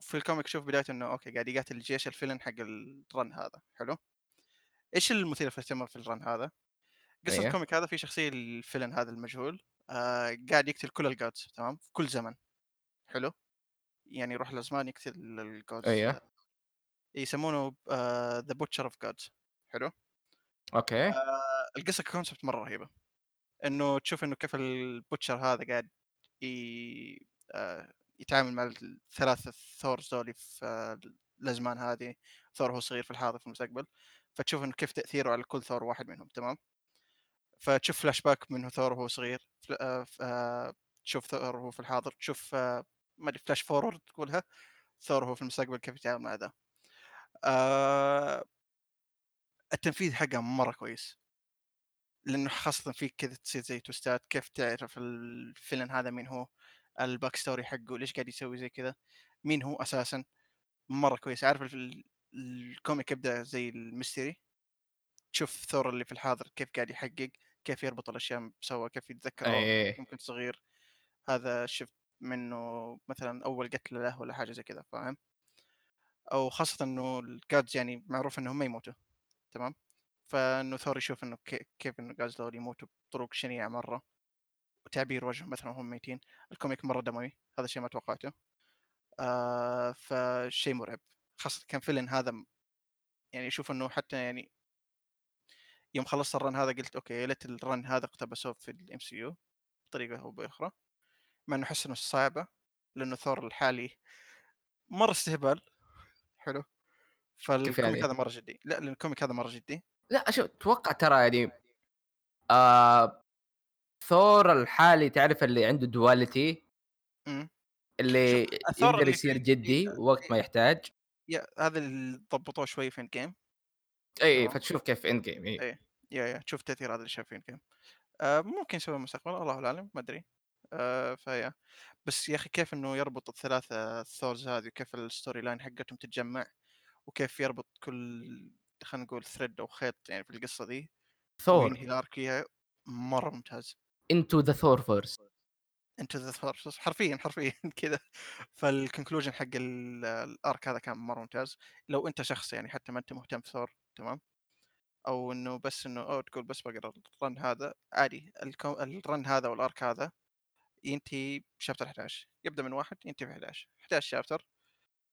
في ال comic شوف بدايته إنه okay قاعد يقاتل جيش ال villain حق ال run هذا حلو؟ إيش المثير في الاهتمام في ال run هذا؟ قصة أيوه، ال comic هذا في شخصية ال villain هذا المجهول آآ قاعد يقتل كل الgods تمام؟ في كل زمن، حلو؟ يعني يروح الأزمان يقتل الgods أيوه، يسمونه The Butcher of Gods. حلو؟ أوكي، آآ القصة كconcept مرة رهيبة، إنه تشوف إنه كيف الbutcher هذا قاعد ي آآ يتعامل مع ال3 Thors ذولي في آه، الأزمان هذه، ثور هو صغير في الحاضر في المستقبل، فتشوف إنه كيف تأثيره على كل ثور واحد منهم تمام؟ فتشوف فلاش باك منه ثور وهو صغير. آه، آه، تشوف ثور وهو في الحاضر تشوف آه، ما ادري flash forward تقولها ثور وهو في المستقبل كيف يتعامل مع ذا آه، التنفيذ حقه مرة كويس. لأنه خاصة في كذا تصير زي twist ات كيف تعرف ال villain هذا مين هو ال backstory حقه ليش قاعد يسوي زي كذا مين هو أساسا. مرة كويس. عارف ال- ال comic يبدأ زي ال mystery تشوف ثور اللي في الحاضر كيف قاعد يحقق كيف يربط الأشياء سوا كيف يتذكر إيه، يمكن صغير هذا شفت منه مثلا أول قتله له ولا حاجة زي كذا فاهم؟ أو خاصة إنه ال gods يعني معروف إنهم ما يموتوا تمام؟ فإنه ثور يشوف إنه كي- كيف إنه الجادز دول يموتوا بطرق شنيعة مرة وتعبير وجههم مثلا وهم ميتين ال comic مرة دموي هذا الشيء ما توقعته. آه فشيء مرعب. خاصة كان villain هذا يعني أشوف إنه حتى يعني يوم خلصت ال run هذا قلت أوكي يا ليت ال run هذا اقتبسوه في ال MCU بطريقة أو بأخرى. مع إنه أحس إنه صعبة لأنه ثور الحالي مرة استهبال حلو. فال comic يعني؟ هذا مرة جدي لا لأن ال comic هذا مرة جدي. لأ شوف أتوقع ترى يعني آآ ثور الحالي تعرف اللي عنده شوف اللي يقدر يصير جدي وقت ما يحتاج، يا هذا اللي ضبطوه شوي في جيم إي، إي، تمام. فتشوف كيف game إي، إيه يا يا تشوف تأثير هذا اللي في جيم آه ممكن يسوي المستقبل الله أعلم ما أدري. آه فيا بس يا أخي كيف إنه يربط الثلاثة الثورز هذه وكيف الستوري لاين حقتهم تتجمع وكيف يربط كل خلينا نقول thread أو خيط يعني في القصة دي ثور وينهي ال arc مرة ممتاز. Into the Thorverse انت the Thorverse حرفيا حرفيا [LAUGHS] كذا. فال conclusion حق ال- ال arc هذا كان مرة ممتاز. لو أنت شخص يعني حتى ما أنت مهتم في ثور تمام؟ أو إنه بس إنه أو تقول بس بقرا ال run هذا. عادي ال co... ال run هذا وال arc هذا ينتهي ب chapter 11 يبدأ من واحد ينتهي في 11 11 chapter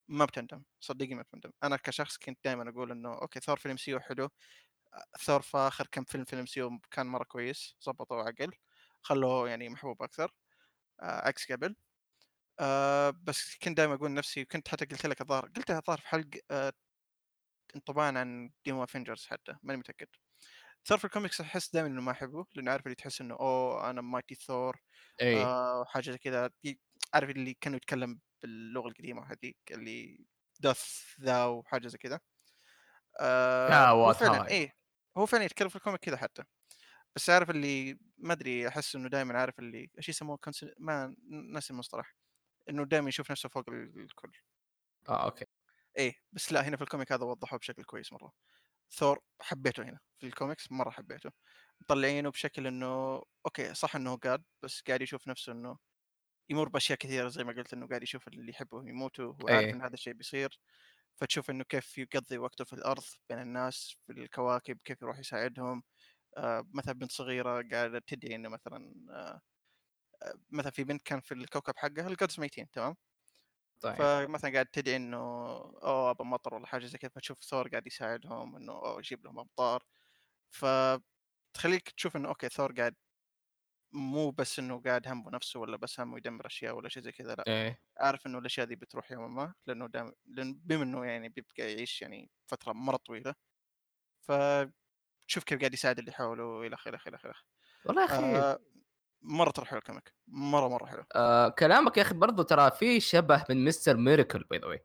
ما بتندم صدقني ما بتندم. أنا كشخص كنت دائما أقول إنه أوكي ثور فيلم سيو حلو ثور في آخر كم فيلم فيلم سيو كان مرة كويس ظبطوا عقل خلوه يعني محبوب أكثر آه عكس قبل آه بس كنت دائما أقول لنفسي وكنت حتى قلت لك الظاهر قلتها الظاهر في حلقة آه انطباعا عن ديمو افنجرز حتى ماني متأكد. ثور في الكوميكس أحس دائما إنه ما أحبه لأنه عارف اللي تحس إنه أوه أنا مايتي ثور إي، آه حاجة زي كذا. عارف اللي كانوا يتكلم باللغة القديمة هذيك اللي دث ذا وحاجة زي كذا. آه هو كاوات فعلا إيه هو فعلا يتكلم في الكوميك كذا حتى. بس عارف اللي ما أدري أحس إنه دائما عارف اللي إيش يسموه كونس... ما ناسي المصطلح. إنه دائما يشوف نفسه فوق ال- الكل. آه أوكي، إيه بس لا هنا في الكوميك هذا وضحوه بشكل كويس مرة. ثور حبيته هنا في الكوميكس مرة حبيته. مطلعينه بشكل إنه أوكي صح إنه god بس قاعد يشوف نفسه إنه يمر بأشياء كثيرة زي ما قلت إنه قاعد يشوف اللي يحبه يموتوا وعارف إي، إن هذا الشيء بيصير. فتشوف إنه كيف يقضي وقته في الأرض بين الناس في الكواكب كيف يروح يساعدهم. آه مثلا بنت صغيرة قاعدة تدعي إنه مثلا آه آه، مثلا في بنت كان في الكوكب حقها ال gods ميتين تمام؟ طيب، فمثلا قاعد تدعي إنه oh ابى مطر ولا حاجة زي كذا فتشوف ثور قاعد يساعدهم إنه oh يجيب لهم أمطار. فتخليك تشوف إنه أوكي ثور قاعد مو بس إنه قاعد همه نفسه ولا بس همه يدمر أشياء ولا شيء زي كذا لأ. إيه، عارف إنه الأشياء دي بتروح يوما ما لأنه دام لأن بما إنه يعني بيبقى يعيش يعني فترة مرة طويلة. فتشوف كيف قاعد يساعد اللي حوله إلى آخره إلى آخره. والله يا أخي آه. مرة ترى حلو ال comic. مرة مرة حلو. آآ كلامك يا أخي برضه ترى في شبه من Mister Miracle by the way.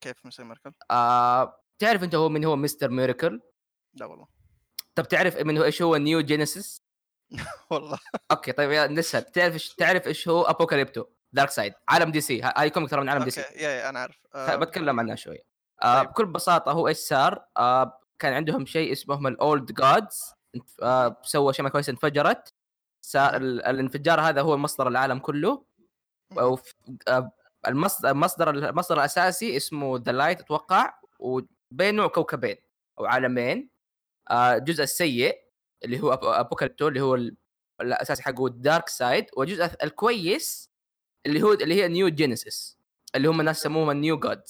كيف مسوي ميركل؟ آآ تعرف أنت هو من هو مستر ميراكل؟ لا والله. طب تعرف من هو إيش هو نيو جينيسيس؟ [LAUGHS] والله. أوكي طيب يا نسأل. تعرف إيش تعرف إيش هو أبوكاليبتو؟ دارك سايد عالم دي سي. هاي كوميك ترى من عالم دي أوكي سي يا, يا أنا عارف خ آه باتكلم عنها شوي. آه طيب. بكل بساطة هو إيش صار؟ آه كان عندهم شيء اسمهم الأولد جادز آه سووا أشياء كويسة انفجرت. الانفجار هذا هو مصدر العالم كله. آه المصدر المصدر المصدر الأساسي اسمه ذا لايت أتوقع وبينه كوكبين أو عالمين. آه الجزء السيء اللي هو أب أبوكاليبتو اللي هو ال الأساسي حقه هو الدارك سايد، والجزء الكويس اللي هو اللي هي نيو جينيسيس اللي هم الناس يسموهم النيو جاد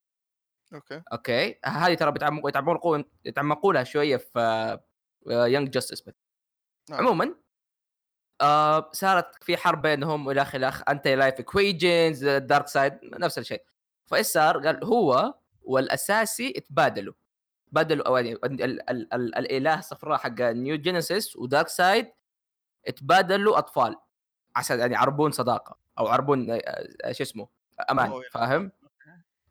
أوكي. أوكي، هذه ترى بيتعمقوا يتعمقوا يتعمقوا لها شوية في جاستس بس. نعم. عمومًا آآ صارت في حرب بينهم والى آخ anti-life equations ال Darkseid نفس الشيء. فإيش صار؟ قال هو اتبادلوا، تبادلوا أو يعني ال ال ال ال الإله الصفراء حق New Genesis و Darkseid اتبادلوا أطفال عشان يعني يعربون صداقة أو يعربون آآ شو اسمه يا فاهم؟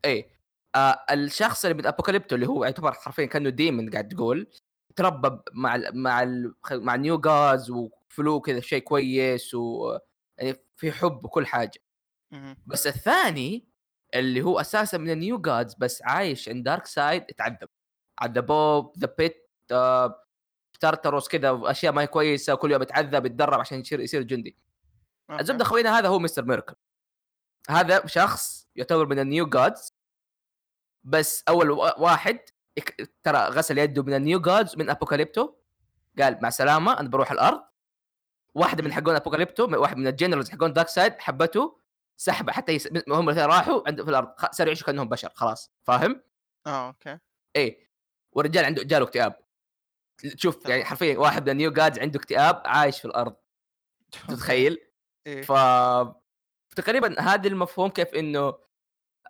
إيه. آآ الشخص اللي من أبوكاليبتو اللي هو يعتبر حرفيًا كأنه demon قاعد تقول، تربى مع ال مع ال خ مع ال New Gods وفلو كذا شيء كويس و يعني في حب وكل حاجة. اهم. بس الثاني اللي هو أساسًا من ال New Gods بس عايش عند Darkseid اتعذب. عذبوه the pit torturous كذا وأشياء ما هي كويسة وكل يوم يتعذب يتدرب عشان يصير يصير جندي. الزبدة خوينا هذا هو Mister Miracle هذا شخص يعتبر من ال New Gods بس أول وا- واحد ترى غسل يده من ال New Gods من أبوكاليبتو قال مع السلامه أنا بروح الأرض واحدة من. حقون أبوكاليبتو واحد من ال generals حقون Darkseid حبته سحب حتى يس... هم الاثنين راحوا عند في الأرض صاروا يعيشوا كأنهم بشر خلاص فاهم؟ آه okay إيه والرجال عنده جاله اكتئاب تشوف يعني. حرفيا واحد من ال New Gods عنده اكتئاب عايش في الأرض [LAUGHS] تتخيل؟ إيه ف تقريبا هذا المفهوم كيف إنه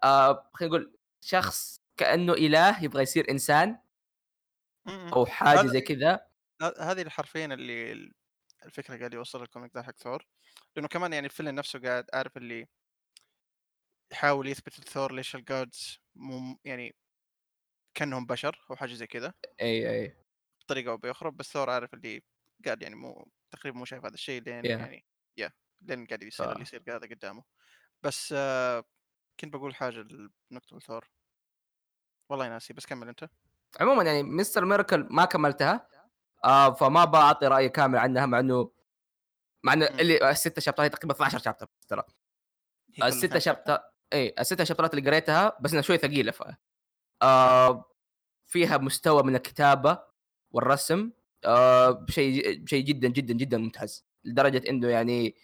آه خلينا نقول شخص كأنه إله يبغى يصير إنسان. أو حاجة زي كذا. هذه حرفيا اللي ال- الفكرة قاعد يوصل ال comic ده حق ثور. لأنه كمان يعني الفيلم نفسه قاعد عارف اللي يحاول يثبت لثور ليش ال gods مو يعني كأنهم بشر أو حاجة زي كذا. أي أي. بطريقة أو بأخرى بس ثور عارف اللي قاعد يعني مو تقريبا مو شايف هذا الشيء لين Yeah. يعني يا لين قاعد يصير اللي يصير هذا قدامه. بس آه كنت بقول حاجة بنقطه ثور والله ناسي بس كمل أنت. عموما يعني مستر ميركل ما كملتها. آه فما بعطي رأي كامل عنها مع انه مع إنه. اللي الستة شابترات تقريبا 12 شابتر ترى. 12 شابتر اي الستة شابترات اللي قريتها بس إنها شوي ثقيلة ف آه فيها مستوى من الكتابة والرسم آه بشيء بشيء جدا جدا جدا ممتاز. لدرجة إنه يعني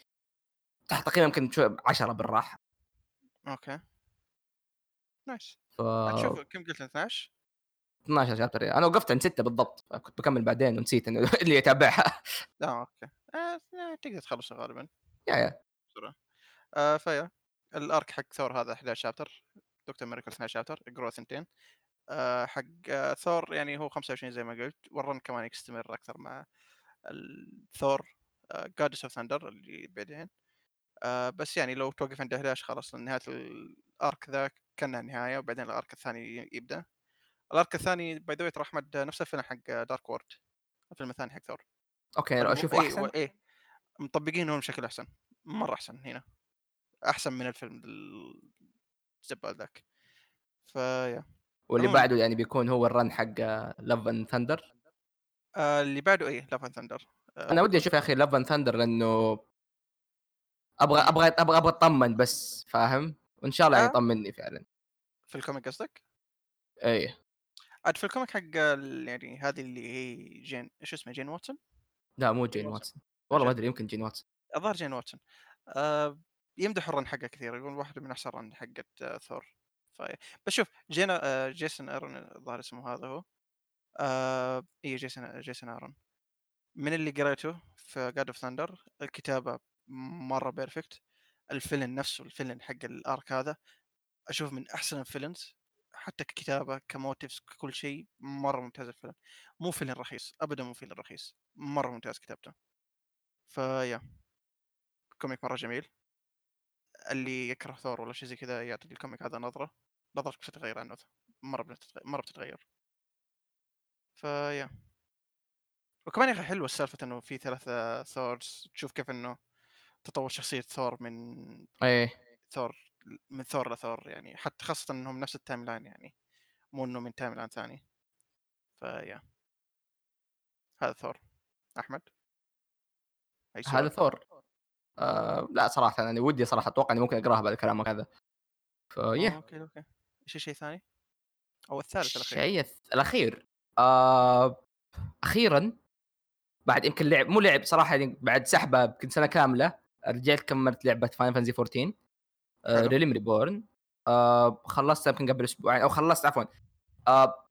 تحت تقريبا يمكن شوي 10 بالراحة. okay. nice. ف كم قلت 12 12 chapter أنا وقفت عند 6 بالضبط كنت بكمل بعدين ونسيت إنه [LAUGHS] اللي يتابعها. آه okay. آه آه، تقدر تخلصه غالبا. yeah yeah. بسرعة. آه ف yeah. ال arc حق ثور هذا 11 chapter دكتور Miracle 12 chapter اقروا ثنتين. آه حق آه ثور يعني هو 25 زي ما قلت وال run كمان يستمر أكثر مع ال Thor God of Thunder اللي بعدين. آه بس يعني لو توقف عند 11 خلاص نهايه ال arc ذا كانها نهاية وبعدين ال arc الثاني يبدأ. ال arc الثاني by the ترى أحمد نفس الفيلم حق Dark World الفيلم الثاني حق ثور okay اشوفه إيه، أحسن. و- إيه مطبقينه بشكل أحسن مرة أحسن هنا. أحسن من الفيلم الزبال ذاك. ف yeah واللي عموماً. بعده يعني بيكون هو ال run حق Love and Thunder اللي بعده إيه Love and Thunder أنا ودي أشوف يا أخي Love and Thunder لأنه أبغى أبغى أبغى أبغى أطمن بس فاهم؟ وإن شاء الله آه. يطمني فعلا. في ال comic قصدك؟ اي عاد في ال comic حق يعني هذه اللي هي جين إيش اسمها جين واتسون؟ لا مو جين واتسون. والله ما. أدري يمكن جين واتسون. الظاهر جين واتسون. آه يمدح ال run حقه كثير يقول واحدة من أحسن run حقت آه ثور. ف... بس شوف جينا آه Jason Aaron الظاهر اسمه هذا هو. آه اي Jason Jason Aaron من اللي قريته في God of Thunder الكتابة مرة perfect ال villain نفسه ال villain حق ال arc هذا أشوف من أحسن ال villains حتى ككتابة ك motives ككل شيء مرة ممتاز ال villain مو villain رخيص ابدا مو villain رخيص مرة ممتاز كتابته. ف yeah comic مرة جميل. اللي يكره ثور ولا شيء زي كذا يعطي ال comic هذا نظرة نظرتك بتتغير عنه مرة بتتغير مرة بتتغير. ف yeah. وكمان يا أخي حلوة السالفة إنه في ثلاثة Thors تشوف كيف إنه تطور شخصية ثور من اي ثور من ثور لثور يعني حتى خاصه إنهم نفس ال timeline يعني مو إنه من timeline ثاني. ف yeah هذا ثور. أحمد؟ سؤال؟ هذا ثور. آه لا صراحة أنا ودي صراحة أتوقع إني ممكن اقراها بعد كلامك هذا. آه، فيه okay okay. إيش الشيء الثاني؟ أو الثالث الأخير. الشيء الأخير. آه أخيرا بعد يمكن لعب مو لعب صراحة يعني بعد سحبه يمكن سنة كاملة رجعت كملت لعبة Final Fantasy 14 حلو. Realm Reborn آه خلصتها يمكن قبل أسبوعين أو خلصت عفوا. آه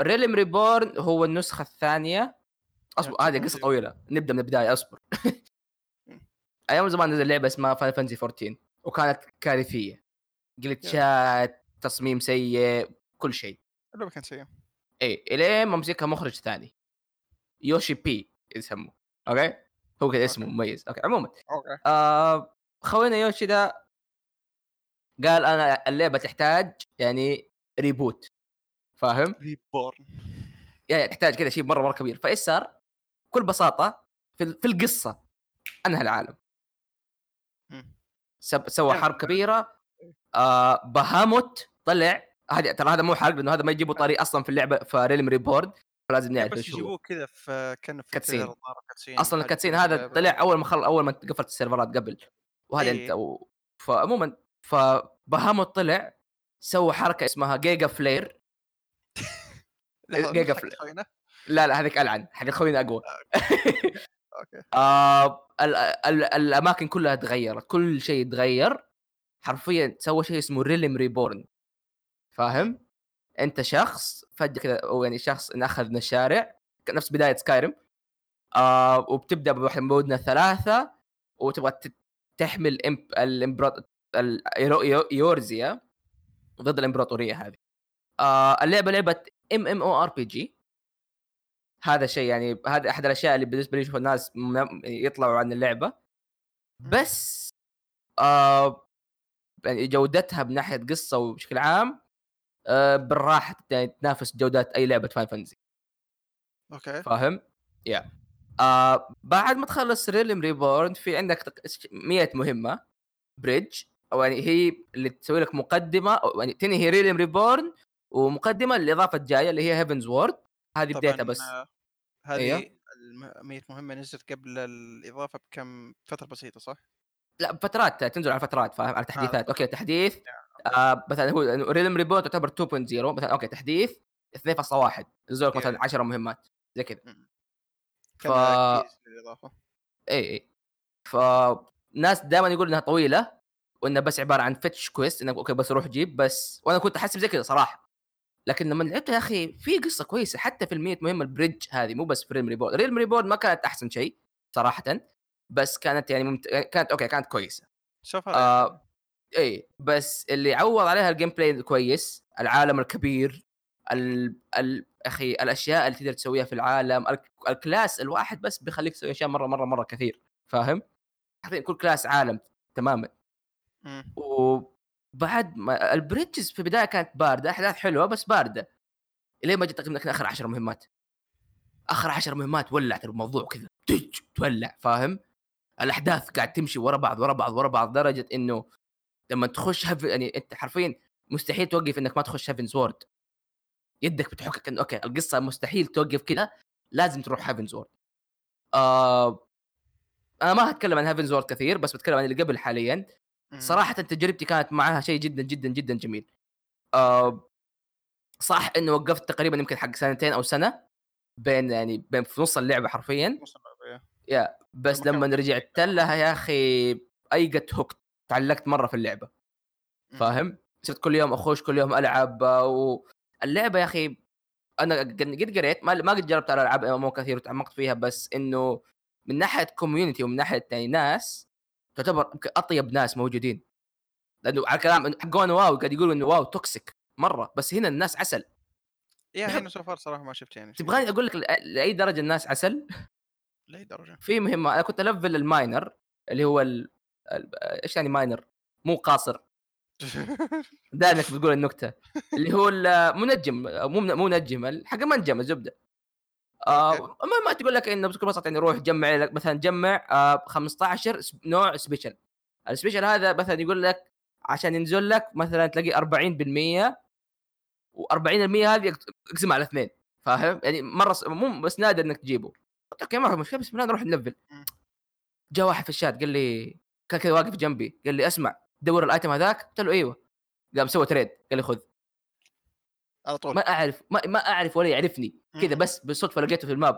Realm Reborn هو النسخة الثانية. أصبر هذه قصة. طويلة. نبدأ من البداية أصبر. [LAUGHS] أيام زمان نزل لعبة اسمها Final Fantasy 14 وكانت كارثية. glitch ات تصميم سيء كل شيء. اللعبة كانت سيئة. اي إلين ما مسكها مخرج ثاني. Yoshi-P يسموه. okay؟ هو كذا اسمه. مميز. okay عموما okay. آه خوينا Yoshi-P قال أنا اللعبة تحتاج يعني reboot فاهم؟ reborn يعني تحتاج كذا شيء مرة مرة كبير. فإيش صار؟ بكل بساطة في, في القصة أنهى العالم. سوى حرب كبيرة آه بهاموت طلع. هذه ترى هذا مو حرق لأنه هذا ما يجيبوا طاريه أصلا في اللعبة في Realm Reborn فلازم نعرف بس يجيبوه كذا في كان في cutscene. أصلا ال cutscene هذا. طلع أول ما خل أول ما قفلت السيرفرات قبل. وهذا إيه. انت و... فعموما فبهاموت طلع سوى حركة اسمها Giga Flare جيجا حق فل- خوينا؟ لا لا هذيك ألعن. حق خوينا أقوى. Okay. [LAUGHS] آه ال ال الأماكن كلها تغيرت. كل شيء تغير. حرفيا سوى شيء اسمه Realm Reborn فاهم؟ انت شخص فجأة كذا أو يعني شخص انأخذ من الشارع نفس بداية Skyrim آه وبتبدأ بواحد من مدن الثلاثة وتبغى تحمي إمب... الامبراط Eorzea ضد الإمبراطورية هذه. آه اللعبة لعبة ام ام أو ار بي جي هذا شيء يعني هذا أحد الأشياء اللي بالنسبة لي أشوف الناس يطلعوا عن اللعبة. بس آه يعني جودتها من ناحيه قصة وبشكل عام بالراحة يعني تنافس جودات أي لعبة Final Fantasy Okay. فاهم؟ Yeah آه بعد ما تخلص Realm Reborn في عندك 100 مهمة bridge أو يعني هي اللي تسوي لك مقدمة أو يعني تنهي Realm Reborn ومقدمة للإضافة الجاية اللي هي Heavensward هذه بدايتها طبعا بس. آه،. هذه الم- 100 مهمة نزلت قبل الإضافة بكم فترة بسيطة صح؟ لا فترات تنزل على فترات فاهم؟ على تحديثات. Okay تحديث. آه مثلا هو Realm Reborn تعتبر 2.0 مثلا okay تحديث 2.1 نزلوا لك مثلا Yeah. 10 مهمات زي كذا. ف- إي إي. فناس دائما يقول إنها طويلة وإنها بس عبارة عن fetch quest إنك okay بس روح جيب بس وأنا كنت احسب زي كذا صراحة. لكن لما لعبتها يا أخي في قصة كويسة حتى في المية مهمة ال bridge هذه مو بس في Realm Reborn Realm Reborn ما كانت أحسن شيء صراحة بس كانت يعني ممت... كانت okay كانت كويسة. شوف آه اي بس اللي عوض عليها ال gameplay الكويس العالم الكبير ال... ال... أخي الأشياء اللي تقدر تسويها في العالم ال... ال class الواحد بس بيخليك تسوي أشياء مرة مرة مرة كثير فاهم؟ حرفيا كل class عالم تماما. وبعد ما ال bridges في البداية كانت باردة أحداث حلوة بس باردة لين ما جت تقريبا آخر 10 مهمات آخر 10 مهمات ولعت الموضوع كذا تولع فاهم الأحداث قاعد تمشي ورا بعض ورا بعض ورا بعض لدرجة إنه لما تخش هف... يعني أنت حرفيا مستحيل توقف إنك ما تخش Heavensward. يدك بتحكك إنه okay القصة مستحيل توقف كذا لازم تروح Heavensward. آه... أنا ما هتكلم عن Heavensward كثير بس بتكلم عن اللي قبل حاليا. صراحة تجربتي كانت معها شيء جدا جدا جدا جميل. آه صح انه وقفت تقريبا يمكن حق سنتين أو سنة بين يعني بين في نص اللعبة حرفيا. نص اللعبة، yeah. بس لما رجعت لها يا أخي I got hooked تعلقت مرة في اللعبة. فاهم صرت كل يوم أخش كل يوم ألعب آه، واللعبه يا أخي أنا قد قريت ما ما قد جربت على ألعاب مو كثير وتعمقت فيها بس إنه من ناحية community ومن ناحية يعني ناس تعتبر أطيب ناس موجودين لأنه على كلام حقون WoW قاعد يقولوا إنه WoW toxic مرة بس هنا الناس عسل يا بحب- هنا so far صراحة ما شفت يعني. تبغاني أقول لك لأي درجة الناس عسل لأي درجة في مهمة أنا كنت ألفل ال miner اللي هو. إيش يعني miner مو قاصر. [LAUGHS] انك بتقول النكتة. اللي هو المنجم مو مو منجم حق منجم الزبده آه. ما, ما تقول لك إنه بكل بساطة يعني روح جمع لك مثلا جمع آه 15 س- نوع special ال special هذا مثلا يقول لك عشان ينزل لك مثلا تلاقي 40% و40% هذه اقسمها على اثنين. فاهم؟ يعني مرة س- مو بس نادر إنك تجيبه. قلت okay ما في مشكلة بسم الله نروح نلفل. جاء واحد في الشات قال لي كان كذا واقف جنبي قال لي أسمع تدور ال item هذاك؟ قلت له أيوه. قام سوى trade قال لي خذ. على طول. ما أعرف ما, ما أعرف ولا يعرفني. كذا. بس بالصدفة لقيته في ال map.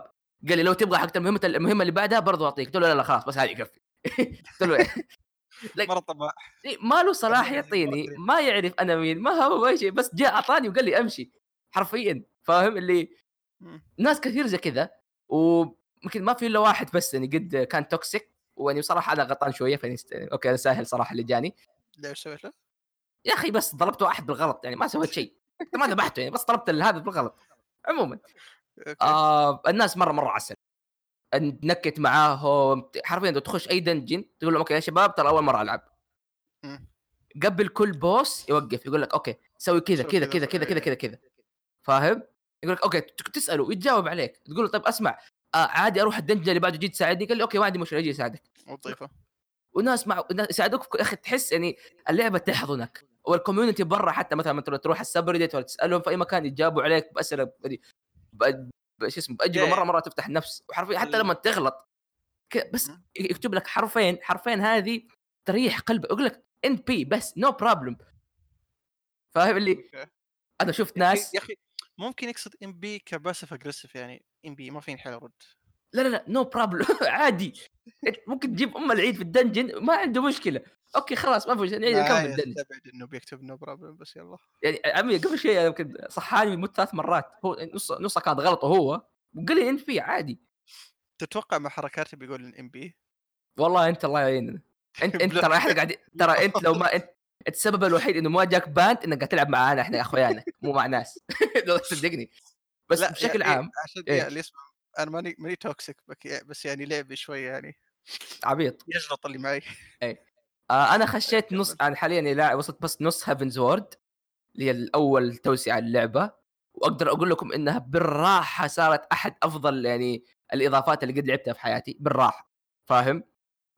قال لي لو تبغى حق المهمة المهمة اللي بعدها برضو أعطيك. قلت له لا لا خلاص بس هذه يكفي. [LAUGHS] قلت له لك- مرة طماع إيه، ما له صلاح [LAUGHS] يعطيني. [LAUGHS] ما يعرف أنا مين ما هو اي شيء بس جاء أعطاني وقال لي أمشي. حرفيا فاهم؟ اللي. ناس كثير زي كذا ويمكن ما في إلا واحد بس يعني قد كان toxic ويعني بصراحة أنا غلطان شوية فإني است... okay أنا ساهل صراحة اللي جاني. ليش سويت له؟ يا أخي بس ضربت واحد بالغلط يعني ما سويت شيء. ما ذبحته يعني بس ضربت هذا بالغلط. عموما. آه الناس مرة مرة عسل. نكت معاهم حرفيا تخش أي dungeon تقول لهم okay يا شباب ترى أول مرة ألعب. قبل كل boss يوقف يقول لك okay سوي كذا كذا كذا، كذا كذا سوي كذا كذا. فاهم؟ يقول لك okay تسأله ويتجاوب عليك. تقول له طيب أسمع عادي أروح ال dungeon اللي بعده تجي تساعدني. قال لي okay ما عندي مشكلة يجي يساعدك. وظيفه وناس مع يساعدوك يا أخي تحس يعني اللعبة تحضنك. وال community برا حتى مثلا لما تروح ال subreddit ولا تسالهم في أي مكان يجاوبوا عليك بأسئلة يعني شو اسمه بأجوبة Yeah. مرة مرة تفتح النفس. وحرفيا حتى لما تغلط ك- بس. يكتب لك حرفين حرفين هذه تريح قلبك. يقول لك NP بس no problem فاهم اللي؟ أنا شفت ناس يا أخي ممكن يقصد NP ك passive aggressive يعني NP ما فيني حيل ارد لا لا لا no problem [LAUGHS] عادي. ممكن تجيب أم العيد في ال dungeon ما عنده مشكلة. Okay خلاص ما في شيء نعيد نكمل ما ال dungeon يستبعد إنه بيكتب no problem بس يلا. يعني عمي قبل شيء يمكن صحاني من ثلاث مرات. هو نص نصها كانت غلط هو. وقال لي إن في عادي. تتوقع مع حركاتي بيقول إم بي؟ والله أنت الله يعيننا. أنت أنت [LAUGHS] ترى إحنا قاعدين ترى أنت لو ما انت أنت السبب الوحيد إنه ما جاك بانت إنك قاعد تلعب معانا إحنا اخوانك مو مع ناس. [LAUGHS] لو صدقني. بس لا بشكل يعني عام عشان إيه. يعني اللي يسمع أنا ماني ماني توكسيك بس يعني لعبي شوية يعني. عبيط. يجلط اللي معي. آه أنا [LAUGHS] خشيت نص أنا حاليا لاعب وصلت بس نص Heavensward اللي هي الأول توسعة اللعبة. وأقدر أقول لكم إنها بالراحة صارت أحد أفضل يعني الإضافات اللي قد لعبتها في حياتي بالراحة. فاهم؟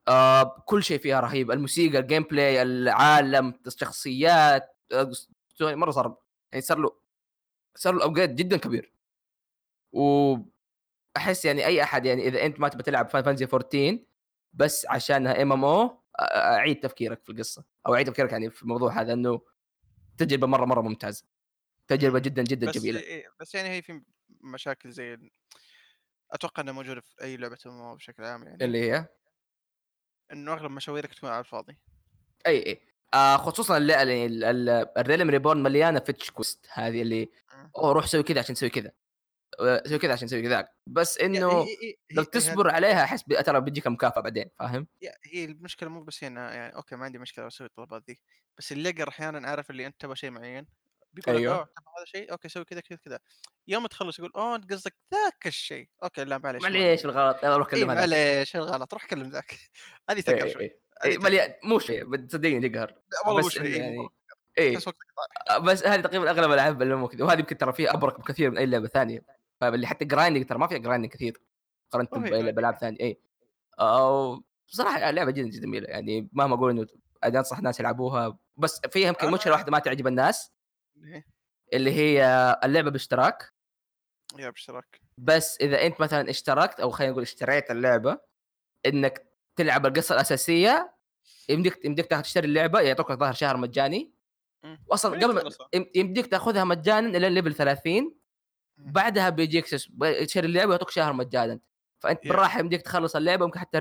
آه كل شيء فيها رهيب. الموسيقى ال gameplay العالم الشخصيات آه مرة صار يعني صار له صار له upgrade جدا كبير. وأحس يعني أي أحد يعني إذا أنت ما تبي تلعب فان فانزي 14 بس عشانها MMO أعيد تفكيرك في القصة. أو أعيد تفكيرك يعني في الموضوع هذا إنه تجربة مرة مرة ممتازة. تجربة جدا جدا بس جميلة. إيه بس يعني هي في مشاكل زي أتوقع إنها موجودة في أي لعبة MMO بشكل عام يعني. اللي هي؟ إنه أغلب مشاويرك تكون على الفاضي. إي إي. آه خصوصا ال- ال Realm Reborn مليانة fetch quest هذه اللي مم. أوه روح سوي كذا عشان تسوي كذا. آه، سوي كذا عشان تسوي كذا. بس يعني إنه لو تصبر عليها أحس ترى بيجيك مكافاه بعدين فاهم؟ هي المشكلة مو بس هنا يعني أوكي ما عندي مشكلة أسوي الطلبات ذي. بس اللي يقدر أحيانا عارف اللي أنت تبغى شيء معين. بيقول لك أيوه. اوه هذا شيء أوكي سوي كذا كذا كذا. يوم تخلص يقول أوه أنت قصدك ذاك الشيء. أوكي لا معليش معليش. الغلط روح إيه كلم هذا معليش الغلط روح كلم ذاك. [LAUGHS] هذه إيه، تقهر إيه، شوي إيه. إيه، مليان مو شيء صدقني تقهر. لا، والله مو إيه، يعني وقتك ضايع. بس هذه تقريبا أغلب الألعاب اللي ممكن وهذه يمكن ترى فيها أبرك بكثير من أي لعبة ثانية. فاللي حتى grinding ترى ما فيها grinding كثير grinding. بالعاب ثانية اي أو بصراحه لعبة جدا جدا جميلة. يعني مهما أقول إنه أنصح الناس يلعبوها بس فيها يمكن مشكله واحدة ما تعجب الناس. إيه، اللي هي اللعبة باشتراك. yeah باشتراك. بس إذا أنت مثلا اشتركت أو خلينا نقول اشتريت اللعبة إنك تلعب القصة الأساسية يمديك يمديك تشتري اللعبة يعطوك الظاهر شهر مجاني. مم. واصلا وين قبل ما يمديك تاخذها مجانا إلى ال level 30 مم. بعدها بيجيك تشتري اللعبة ويعطوك شهر مجانا. فأنت Yeah. بالراحة يمديك تخلص اللعبة ممكن حتى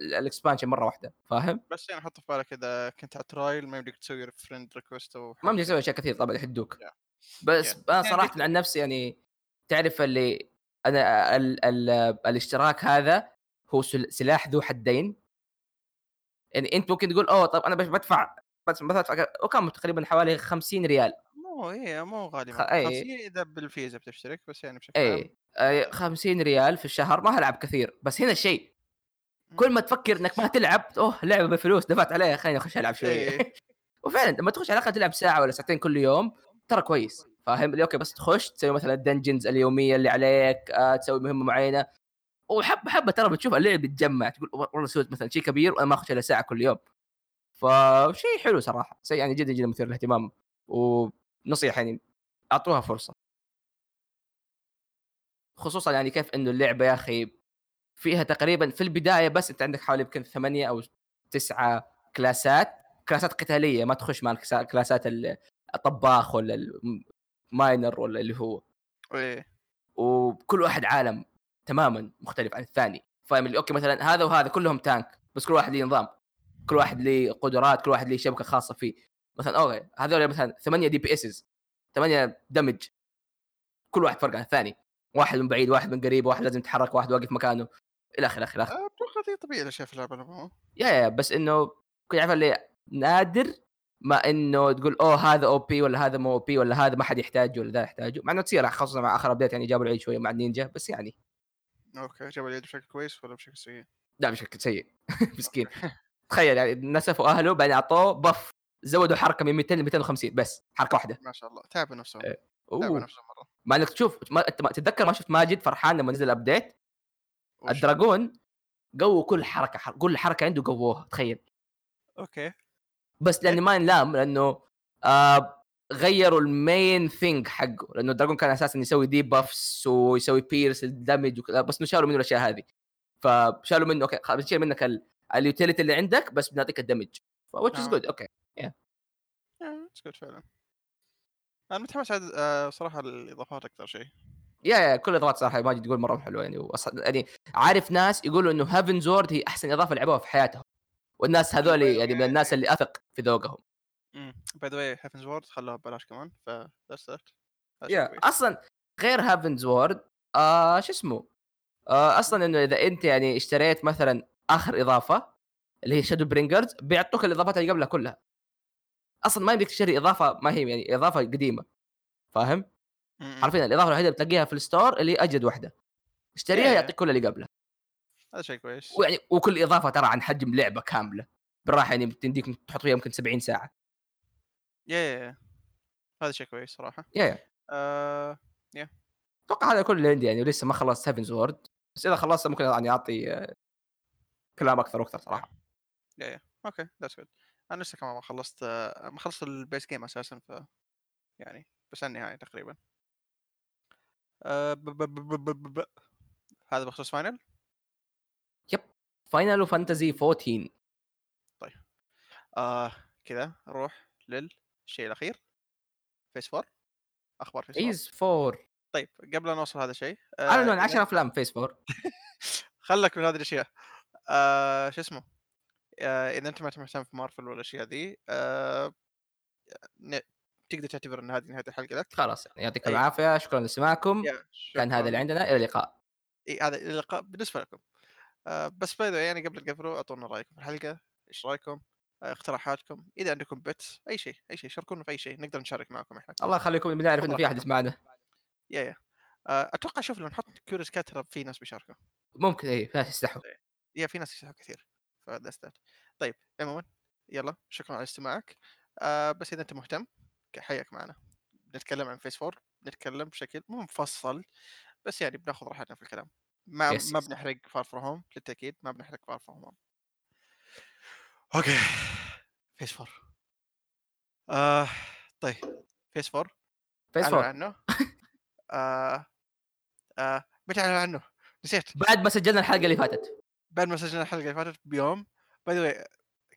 ال expansion مرة واحدة فاهم؟ بس يعني حط في بالك إذا كنت على trial ما يمديك تسوي friend request أو ما يمديك تسوي أشياء كثير طبعا يحدوك Yeah. بس Yeah. أنا يعني صراحة عن نفسي يعني تعرف اللي أنا ال ال الاشتراك هذا هو سل- سلاح ذو حدين يعني أنت ممكن تقول أوه طب أنا بش- بدفع بس بدفع وكم تقريبا حوالي 50 ريال مو إيه مو غالي خ-. إيه. 50 إذا بالفيزا بتشترك بس يعني بشكل عام اي أي 50 ريال في الشهر ما هلعب كثير بس هنا الشيء. كل ما تفكر إنك ما تلعب أوه لعبة بفلوس دفعت عليها خليني أخش ألعب شوية إيه. [LAUGHS] وفعلا لما تخش على الأقل تلعب ساعة ولا ساعتين كل يوم ترى كويس. فاهم؟ اللي أوكي بس تخش تسوي مثلا ال dungeons اليومية اللي عليك آه تسوي مهمة معينة. وحبه حبة ترى بتشوف اللعب بتجمع تقول والله سويت مثلا شيء كبير وأنا ما أخش إلا ساعة كل يوم. فشيء حلو صراحة. شيء يعني جدا جدا مثير للاهتمام. ونصيحة يعني أعطوها فرصة. خصوصا يعني كيف إنه اللعبة يا أخي فيها تقريبا في البداية بس أنت عندك حوالي يمكن ثمانية أو تسعة كلاسات كلاسات قتالية ما تخش مع كلاسات ال- الطباخ ولا الماينر ولا اللي هو. إيه. وكل واحد عالم تمامًا مختلف عن الثاني، فاهم اللي أوكي مثلًا هذا وهذا كلهم tank بس كل واحد ليه نظام، كل واحد ليه قدرات، كل واحد ليه شبكة خاصة فيه، مثلًا أوكي هذول مثلًا 8 DPSs 8 damage كل واحد فرق عن الثاني، واحد من بعيد، واحد من قريب، واحد لازم يتحرك، واحد واقف مكانه، إلى آخره، إلى آخره. آه، أتوقع ذي طبيعي الاشياء في اللعبة العموم yeah yeah بس إنه كنت عارف اللي نادر ما إنه تقول أوه هذا OP ولا هذا مو OP ولا هذا ما حد يحتاجه ولا ذا يحتاجه. مع إنه تصير خصوصا مع آخر update يعني جابوا العيد شوية مع النينجا بس يعني. أوكي جاب العيد بشكل كويس ولا بشكل سيء؟ لا بشكل سيء. [LAUGHS] مسكين. تخيل يعني نسفوا أهله بعدين أعطوه buff زودوا حركة من 200 ل 250 بس حركة واحدة. ما شاء الله. تعبوا نفسهم. إيه. تعبوا نفسهم. مع انك تشوف ما تتذكر ما شفت ماجد فرحان لما نزل ال update؟ ال Dragoon قووا كل حركة حر- كل حركة عنده قووها تخيل. أوكي. بس لاني ما نلام لأنه آه غيروا ال main thing حقه. لأنه ال Dragoon كان أساسا يسوي debuffs ويسوي pierce ال damage وكذا بس إنه شالوا منه الأشياء هذه. فشالوا منه أوكي خلاص بنشيل منك ال- ال utility اللي عندك بس بنعطيك ال damage. Is آه. good أوكي اتس جود فعلا. أنا متحمس عاد آه، صراحة الإضافات أكثر شيء. yeah yeah كل الإضافات صراحة ماجد يقول مرة حلوة يعني وأص- يعني عارف ناس يقولوا إنه Heavensward هي أحسن إضافة لعبوها في حياتهم والناس هذول يعني من الناس اللي أثق في ذوقهم. by the way Heavensward خلوها ببلاش كمان ف yeah أصلا غير Heavensward آه شو اسمه؟ آه أصلا إنه إذا أنت يعني اشتريت مثلا آخر إضافة اللي هي Shadowbringers بيعطوك الإضافات اللي قبلها كلها. أصلا ما يمديك تشتري إضافة ما هي يعني إضافة قديمة. فاهم؟ حرفيا الإضافة الوحيدة اللي بتلاقيها في ال store اللي اجد واحدة. اشتريها Yeah. يعطيك كل اللي قبلها هذا شيء كويس. ويعني وكل إضافة ترى عن حجم لعبة كاملة. بالراحة يعني بتديك تحط فيها يمكن 70 ساعة. yeah yeah هذا شيء كويس صراحة. yeah yeah. آه، أتوقع هذا كل اللي عندي يعني لسه ما خلصت Heavensward بس إذا خلصت ممكن يعني أعطي آه، كلام أكثر وأكثر صراحة. okay that's good أنا لسه كمان ما خلصت آه، ما خلصت ال base game أساسا ف يعني بس النهايه تقريبا. آه، ب- ب- ب- هذا بخصوص Final؟ Final Fantasy 14 آه كذا نروح للشيء الأخير. Phase 4 أخبار Phase 4 Phase 4 طيب قبل لا نوصل هذا الشيء آه، أعلنوا عن إذا- 10 أفلام Phase 4 [LAUGHS] خلك من هذه الأشياء. آه شو اسمه؟ آه إذا أنت ما أنت مهتم في مارفل والأشياء ذي آه تقدر تعتبر إن هذه نهاية الحلقة لك. خلاص يعني يعطيكم. العافية شكرا لاستماعكم يا كان هذا اللي. عندنا إلى اللقاء. إي هذا اللقاء بالنسبة لكم. آه بس bye يعني قبل تقفلوا أعطونا رأيكم في الحلقة إيش رأيكم؟ آه اقتراحاتكم إذا عندكم bits أي شيء أي شيء شاركونا في أي شيء نقدر نشارك معكم إحنا. الله يخليكم بنعرف انه في أحد يسمعنا. yeah yeah. آه أتوقع شوف لو نحط CuriousCat في ناس بيشاركوا. ممكن إي في ناس يستحوا. yeah في ناس يسحبوا كثير. ف that's that طيب عموما يلا شكرا على استماعك. آه بس إذا أنت مهتم حياك معنا. بنتكلم عن Phase 4 بنتكلم بشكل مو مفصل بس يعني بناخذ راحتنا في الكلام. ما Yes, ما. بنحرق Far From Home للتاكيد ما بنحرق Far From Home okay. Phase 4 آه طيب. Phase 4 Phase اعلنوا 4 عنه. آه آه متى عنه؟ نسيت. بعد ما سجلنا الحلقة اللي فاتت. بعد ما سجلنا الحلقة اللي فاتت بيوم by the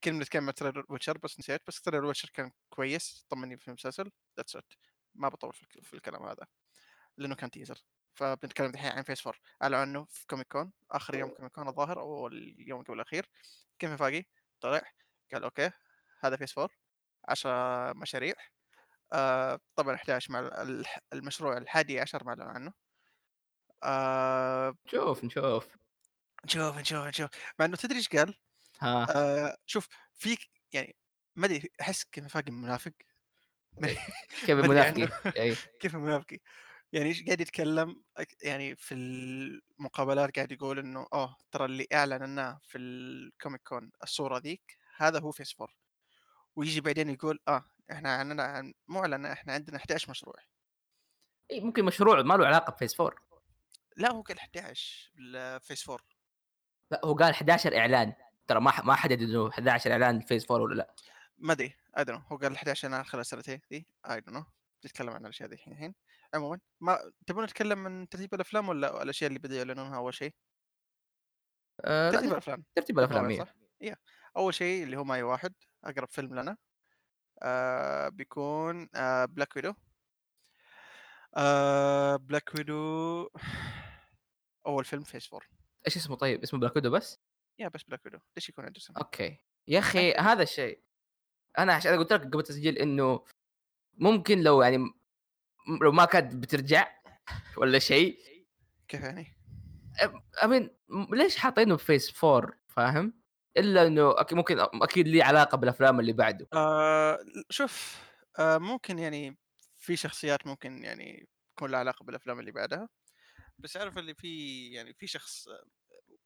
كنا بنتكلم عن trailer Witcher بس نسيت بس trailer Witcher كان كويس طمني في المسلسل that's it ما بطول في, الك- في الكلام هذا لأنه كان teaser فبنتكلم الحين عن Phase 4 اعلنوا عنه في Comic Con آخر يوم Comic Con الظاهر أو اليوم قبل الأخير. Kevin Feige طلع قال okay هذا Phase 4 10 مشاريع. آه طبعا 11 مع ال- المشروع الحادي عشر ما عنه. آه نشوف نشوف. نشوف نشوف نشوف مع إنه تدري إيش قال؟ ها. آه شوف فيك يعني ما أدري أحس Kevin Feige منافق [LAUGHS] أدري [LAUGHS] كيف منافقي. أي. كيف منافقي يعني إيش قاعد يتكلم؟ يعني في المقابلات قاعد يقول إنه آه ترى اللي اعلنناه في ال Comic Con الصورة ذيك هذا هو Phase 4 ويجي بعدين يقول آه إحنا عندنا عن- مو اعلن إحنا عندنا 11 مشروع. إي، ممكن مشروع ما له علاقة ب Phase 4 لا هو قال 11 ال Phase 4 لا هو قال 11 إعلان. ترى ما ما حدد إنه 11 إعلان Phase 4 ولا لا. ما أدري I don't هو قال 11 أنا خلال سنتين ذي I don't نتكلم عن الأشياء ذي الحين. الحين عموما ما تبون نتكلم من ترتيب الأفلام ولا الأشياء اللي بدأوا يعلنونها أول شيء؟ آه ترتيب لا الأفلام. ترتيب الأفلام إيه. صح؟ yeah أول شيء اللي هو May واحد أقرب فيلم لنا. آه بيكون آه Black Widow آه Black Widow أول فيلم Phase 4 إيش اسمه طيب؟ اسمه Black Widow بس؟ yeah بس Black Widow ليش يكون عنده اسم؟ okay. Yeah أنت- هذا الشيء أنا عشان قُلت لك قبل التسجيل إنه ممكن لو يعني لو ما كانت بترجع [LAUGHS] والّا شيء كيف يعني؟ م ليش حاطينه بphase 4 فاهم؟ إلا إنه أك ممكن أكيد ليه علاقة بالأفلام اللي بعده. آه شوف آه ممكن يعني في شخصيات ممكن يعني يكون لها علاقة بالأفلام اللي بعدها بس عارف اللي في يعني في شخص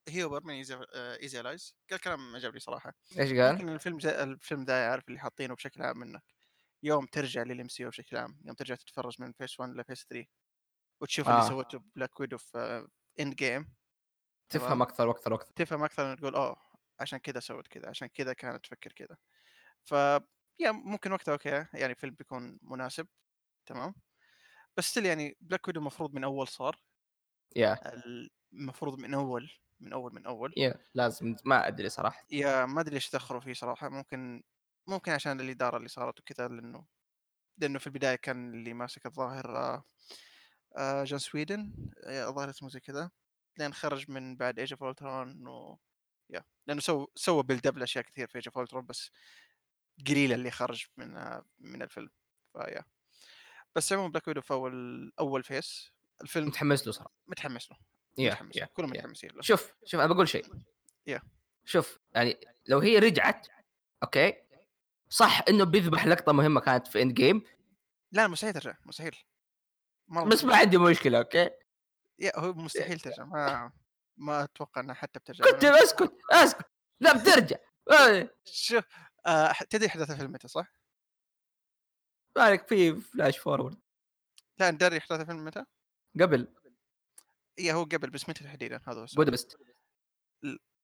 هيوبر من إيزي ألايز قال كلام عجبني صراحة إيش قال؟ ممكن الفيلم زي الفيلم ذا عارف اللي حاطينه بشكل عام منك يوم ترجع لل MCU بشكل عام يوم ترجع تتفرج من Phase 1 ل Phase 3 وتشوف اللي آه. سوته Black Widow في Endgame تفهم تمام. أكثر وأكثر وأكثر. تفهم أكثر تقول اوه عشان كذا سوت كذا عشان كذا كانت تفكر كذا ف yeah ممكن وقتها okay يعني فيلم بيكون مناسب تمام بس يعني Black Widow المفروض من أول صار yeah المفروض من أول من أول من أول. yeah لازم ما أدري صراحة. yeah ما أدري ليش دخلوا فيه صراحة. ممكن ممكن عشان الإدارة اللي صارت وكذا لأنه لأنه في البداية كان اللي ماسك الظاهر آه، آه، Joss Whedon آه، الظاهر اسمه زي كذا. لين خرج من بعد Age of Ultron و yeah لأنه سوى سوى build up لأشياء كثير في Age of Ultron بس قليل اللي خرج من من الفيلم. ف yeah بس عموما Black Widow في أول أول Phase الفيلم متحمس له صراحة. متحمس له yeah متحمس yeah كلهم yeah. متحمسين له شوف شوف أنا باقول شيء. yeah. شوف يعني لو هي رجعت okay، صح إنه بيذبح لقطة مهمة كانت في end game لا مستحيل ترجع مستحيل مرة بس ما عندي مشكلة okay. Yeah هو مستحيل ترجع ما ما أتوقع إنها حتى بترجع كنت اسكت اسكت لا بترجع آه، شوف آه تدري أحداث الفيلم متى صح؟ مالك في flash forward لا ندري أحداث الفيلم متى؟ قبل اي هو قبل بس متى تحديدا؟ هذا هو. بودابست.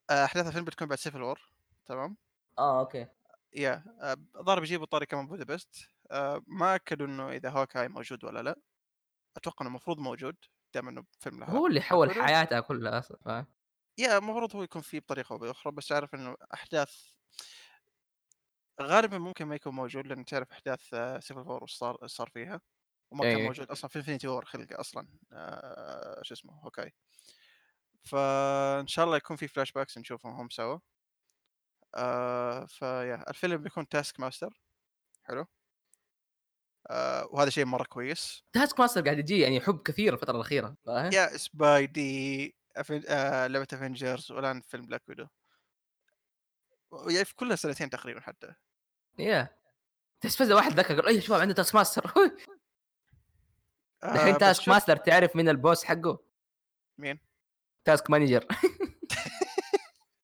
آه أحداث الفيلم بتكون بعد Civil War تمام؟ آه okay. Yeah آه ضارب يجيبوا طاري كمان بودابست. آه ما اكدوا إنه إذا Hawkeye موجود ولا لا. أتوقع إنه المفروض موجود دام إنه فيلم له هو اللي حول. حياتها كلها أصلا فاهم؟ yeah المفروض هو يكون فيه بطريقة أو بأخرى بس عارف إنه أحداث غالبا ممكن ما يكون موجود لأن تعرف أحداث Civil War وش صار صار فيها. وما كان إيه. موجود أصلا في Infinity War خلقه أصلا. آه شو اسمه Hawkeye فإن شاء الله يكون في flashbacks نشوفهم هم سوا. آه ف yeah الفيلم بيكون Taskmaster حلو. آه وهذا شيء مرة كويس. Taskmaster قاعد يجي يعني حب كثير الفترة الأخيرة فاهم yeah Spidey Aven... آه لعبة Avengers والآن فيلم Black Widow يعني في كلها سنتين تقريبا حتى. يا فجأة واحد ذكر قال أي شباب عنده تاسك ماستر الحين بس تاسك شوف- ماستر تعرف مين ال boss حقه؟ مين؟ Task Manager. [LAUGHS]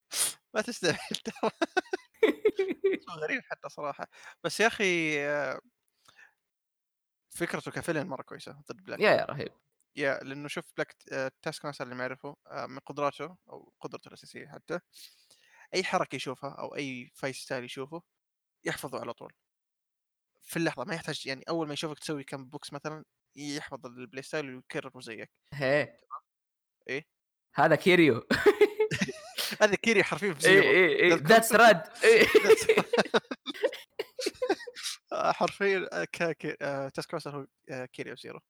[LAUGHS] ما تستاهل ترى غريب حتى صراحة. بس يا أخي آه، فكرته كفيلم مرة كويسة ضد Black. yeah yeah رهيب. yeah لأنه شوف Black آه، Taskmaster اللي ما يعرفه آه، من قدراته أو قدرته الأساسية حتى أي حركة يشوفها أو أي فايت ستايل يشوفه يحفظه على طول. في اللحظة ما يحتاج يعني أول ما يشوفك تسوي كم بوكس مثلا يحفظ البلاي ستايل ويكرره زيك. هي إيه؟ هذا كيريو. [LAUGHS] هذا كيري حرفيا في اي زيرو. اي اي؟ ذاتس راد آه، حرفيا آه، آه، تاسك ماستر هو آه، كيري اوف زيرو